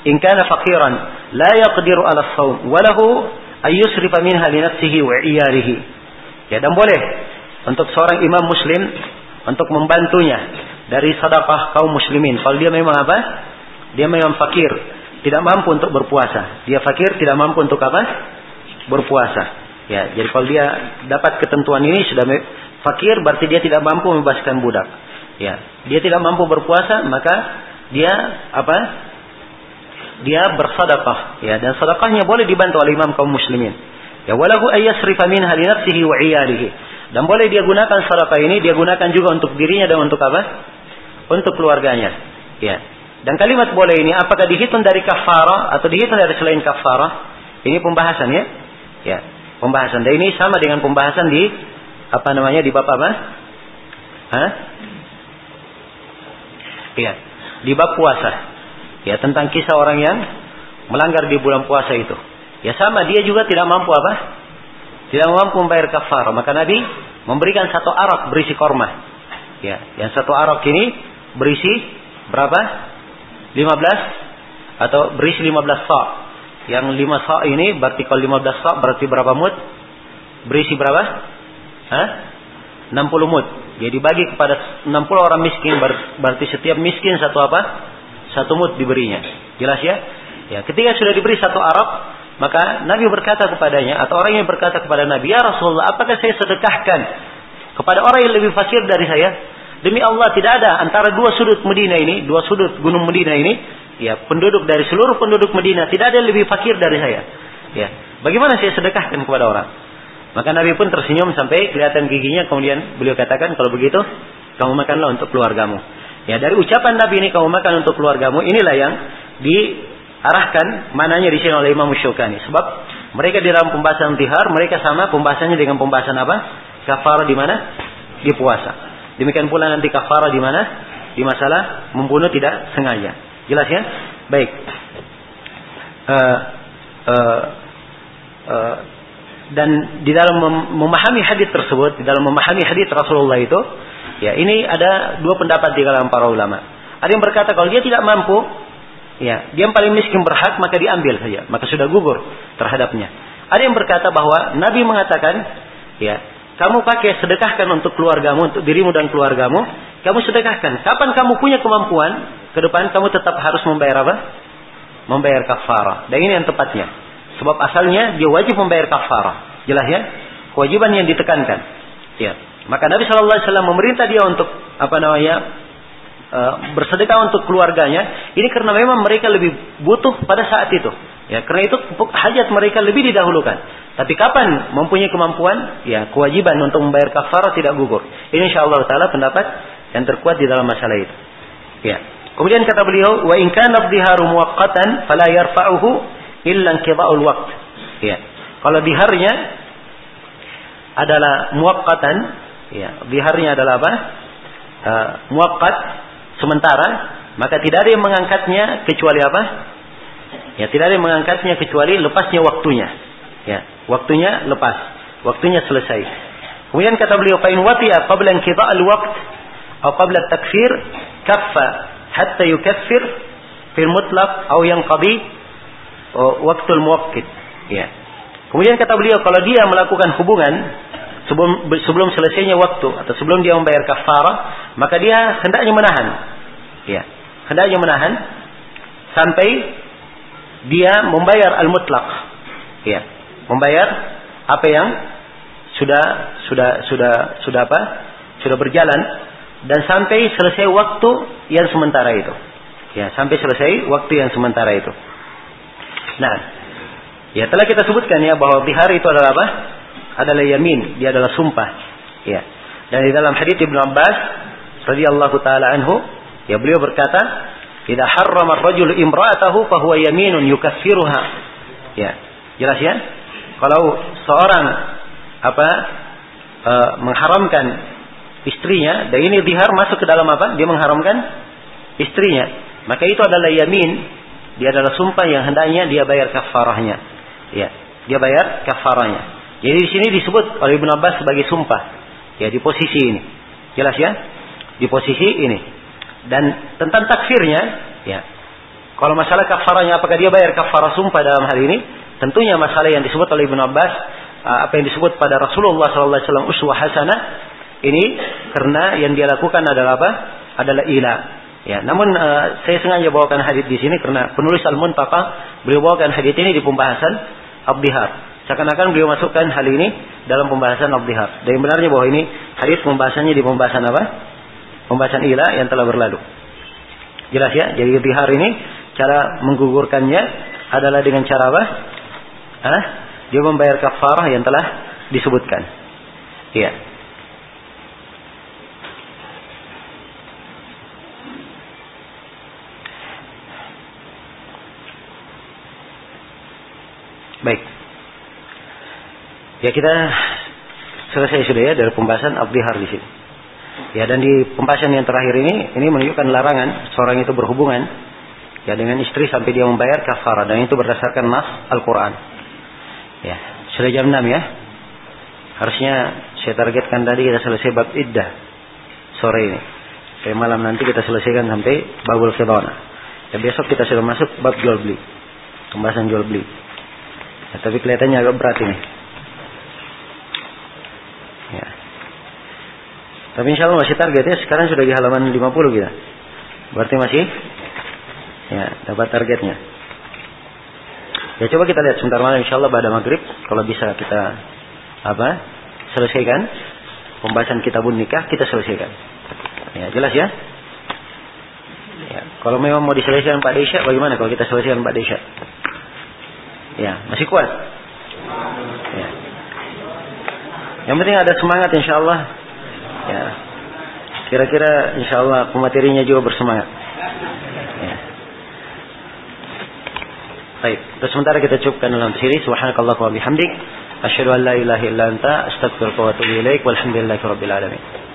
in kana faqiran la yaqdiru ala shaum wa lahu ayyusrifa minha li nafsihi wa iyalihi. Ya dan boleh untuk seorang imam muslim untuk membantunya dari sedekah kaum muslimin. Kalau dia memang apa? Dia memang fakir, tidak mampu untuk berpuasa. Dia fakir tidak mampu untuk apa? Berpuasa. Ya, jadi kalau dia dapat ketentuan ini sudah fakir berarti dia tidak mampu membebaskan budak. Ya, dia tidak mampu berpuasa maka dia apa? Dia bersedekah. Ya, dan sedekahnya boleh dibantu oleh imam kaum muslimin. Ya, walahu ayyasrifa min li nafsihi wa iyalihi. Dan boleh dia gunakan sedekah ini dia gunakan juga untuk dirinya dan untuk apa? Untuk keluarganya. Ya, dan kalimat boleh ini apakah dihitung dari kafara atau dihitung dari selain kafara? Ini pembahasan ya. Ya, pembahasan. Dan ini sama dengan pembahasan di apa namanya di bab apa? Hah? Iya, di bab puasa. Ya, tentang kisah orang yang melanggar di bulan puasa itu. Ya sama, dia juga tidak mampu apa? Tidak mampu membayar kafar. Maka Nabi memberikan satu arak berisi korma. Ya, yang satu arak ini berisi berapa? 15 atau berisi 15 sa. Yang 5 sa' ini berarti kalau 15 sa' berarti berapa mut? Berisi berapa? Hah? 60 mut. Jadi bagi kepada 60 orang miskin berarti setiap miskin satu apa? Satu mut diberinya. Jelas ya? Ya, ketika sudah diberi satu Arab, maka Nabi berkata kepadanya atau orang yang berkata kepada Nabi, "Ya Rasulullah, apakah saya sedekahkan kepada orang yang lebih fakir dari saya?" Demi Allah tidak ada antara dua sudut Medina ini, dua sudut gunung Medina ini, ya penduduk dari seluruh penduduk Medina tidak ada yang lebih fakir dari saya. Ya, bagaimana saya sedekahkan kepada orang? Maka Nabi pun tersenyum sampai kelihatan giginya. Kemudian beliau katakan, kalau begitu, kamu makanlah untuk keluargamu. Ya, dari ucapan Nabi ini kamu makan untuk keluargamu. Inilah yang diarahkan mananya di sini oleh Imam Syukani. Sebab mereka di dalam pembahasan tihar, mereka sama pembahasannya dengan pembahasan apa? Kafara di mana? Di puasa. Demikian pula nanti kafara di mana? Di masalah membunuh tidak sengaja. Jelas ya? Baik. Uh, uh, uh, dan di dalam memahami hadis tersebut, di dalam memahami hadis Rasulullah itu, ya ini ada dua pendapat di kalangan para ulama. Ada yang berkata kalau dia tidak mampu, ya dia yang paling miskin berhak maka diambil saja, maka sudah gugur terhadapnya. Ada yang berkata bahwa Nabi mengatakan, ya kamu pakai sedekahkan untuk keluargamu, untuk dirimu dan keluargamu, kamu sedekahkan. Kapan kamu punya kemampuan, ke depan kamu tetap harus membayar apa? Membayar kafara. Dan ini yang tepatnya. Sebab asalnya dia wajib membayar kafarah. Jelas ya? Kewajiban yang ditekankan. Ya. Maka Nabi Shallallahu Alaihi Wasallam memerintah dia untuk apa namanya e, bersedekah untuk keluarganya. Ini karena memang mereka lebih butuh pada saat itu. Ya, karena itu hajat mereka lebih didahulukan. Tapi kapan mempunyai kemampuan, ya kewajiban untuk membayar kafarah tidak gugur. Ini insya Allah taala pendapat yang terkuat di dalam masalah itu. Ya. Kemudian kata beliau, wa in kana dhiharu muwaqqatan fala yarfa'uhu illa qida'ul waqt. Ya. Kalau diharnya adalah muwaqqatan, ya, diharnya adalah apa? Uh, muwaqqat sementara, maka tidak ada yang mengangkatnya kecuali apa? Ya, tidak ada yang mengangkatnya kecuali lepasnya waktunya. Ya, waktunya lepas, waktunya selesai. Kemudian kata beliau, "Fa in wati'a qabla inqida'il waqt atau qabla takfir kaffa hatta yukaffir fil mutlaq atau oh, waktul muwakkid. Ya. Kemudian kata beliau kalau dia melakukan hubungan sebelum sebelum selesainya waktu atau sebelum dia membayar kafara, maka dia hendaknya menahan. Ya. Hendaknya menahan sampai dia membayar al-mutlaq. Ya. Membayar apa yang sudah sudah sudah sudah apa? Sudah berjalan dan sampai selesai waktu yang sementara itu. Ya, sampai selesai waktu yang sementara itu. Nah, ya telah kita sebutkan ya bahwa bihar itu adalah apa? Adalah yamin, dia adalah sumpah. Ya. Dan di dalam hadis Ibnu Abbas radhiyallahu taala anhu, ya beliau berkata, "Idza harrama ar-rajulu imra'atahu fa huwa yaminun yukaffiruha." Ya. Jelas ya? Kalau seorang apa? E, mengharamkan istrinya, dan ini bihar masuk ke dalam apa? Dia mengharamkan istrinya. Maka itu adalah yamin dia adalah sumpah yang hendaknya dia bayar kafarahnya. Ya, dia bayar kafarahnya. Jadi di sini disebut oleh Ibnu Abbas sebagai sumpah. Ya, di posisi ini. Jelas ya? Di posisi ini. Dan tentang takfirnya, ya. Kalau masalah kafarahnya apakah dia bayar kafarah sumpah dalam hal ini? Tentunya masalah yang disebut oleh Ibnu Abbas apa yang disebut pada Rasulullah SAW uswah hasanah ini karena yang dia lakukan adalah apa? Adalah ilah Ya, namun uh, saya sengaja bawakan hadis di sini karena penulis Al-Muntaqa beliau bawakan hadis ini di pembahasan Abdihar. Seakan-akan beliau masukkan hal ini dalam pembahasan Abdihar. Dan yang benarnya bahwa ini hadis pembahasannya di pembahasan apa? Pembahasan ilah yang telah berlalu. Jelas ya? Jadi Abdihar ini cara menggugurkannya adalah dengan cara apa? Hah? Dia membayar kafarah yang telah disebutkan. Iya. Baik. Ya kita selesai sudah ya dari pembahasan abdihar di sini. Ya dan di pembahasan yang terakhir ini ini menunjukkan larangan seorang itu berhubungan ya dengan istri sampai dia membayar kafara dan itu berdasarkan nas Al-Qur'an. Ya, sudah jam 6 ya. Harusnya saya targetkan tadi kita selesai bab iddah sore ini. Kayak malam nanti kita selesaikan sampai babul khidana. Ya besok kita sudah masuk bab jual beli. Pembahasan jual beli. Ya, tapi kelihatannya agak berat ini. Ya. Tapi insya Allah masih targetnya sekarang sudah di halaman 50 kita. Berarti masih ya dapat targetnya. Ya coba kita lihat sebentar malam insya Allah pada maghrib kalau bisa kita apa selesaikan pembahasan kitabun nikah kita selesaikan. Ya jelas ya. Ya, kalau memang mau diselesaikan Pak Desya, bagaimana kalau kita selesaikan Pak Desya? Ya, masih kuat. Ya. Yang penting ada semangat insya Allah. Ya. Kira-kira insya Allah pematerinya juga bersemangat. Ya. Baik, terus sementara kita cukupkan dalam siri subhanakallah wa bihamdik asyhadu an la ilaha illa anta astaghfiruka wa atubu ilaik walhamdulillahi rabbil alamin.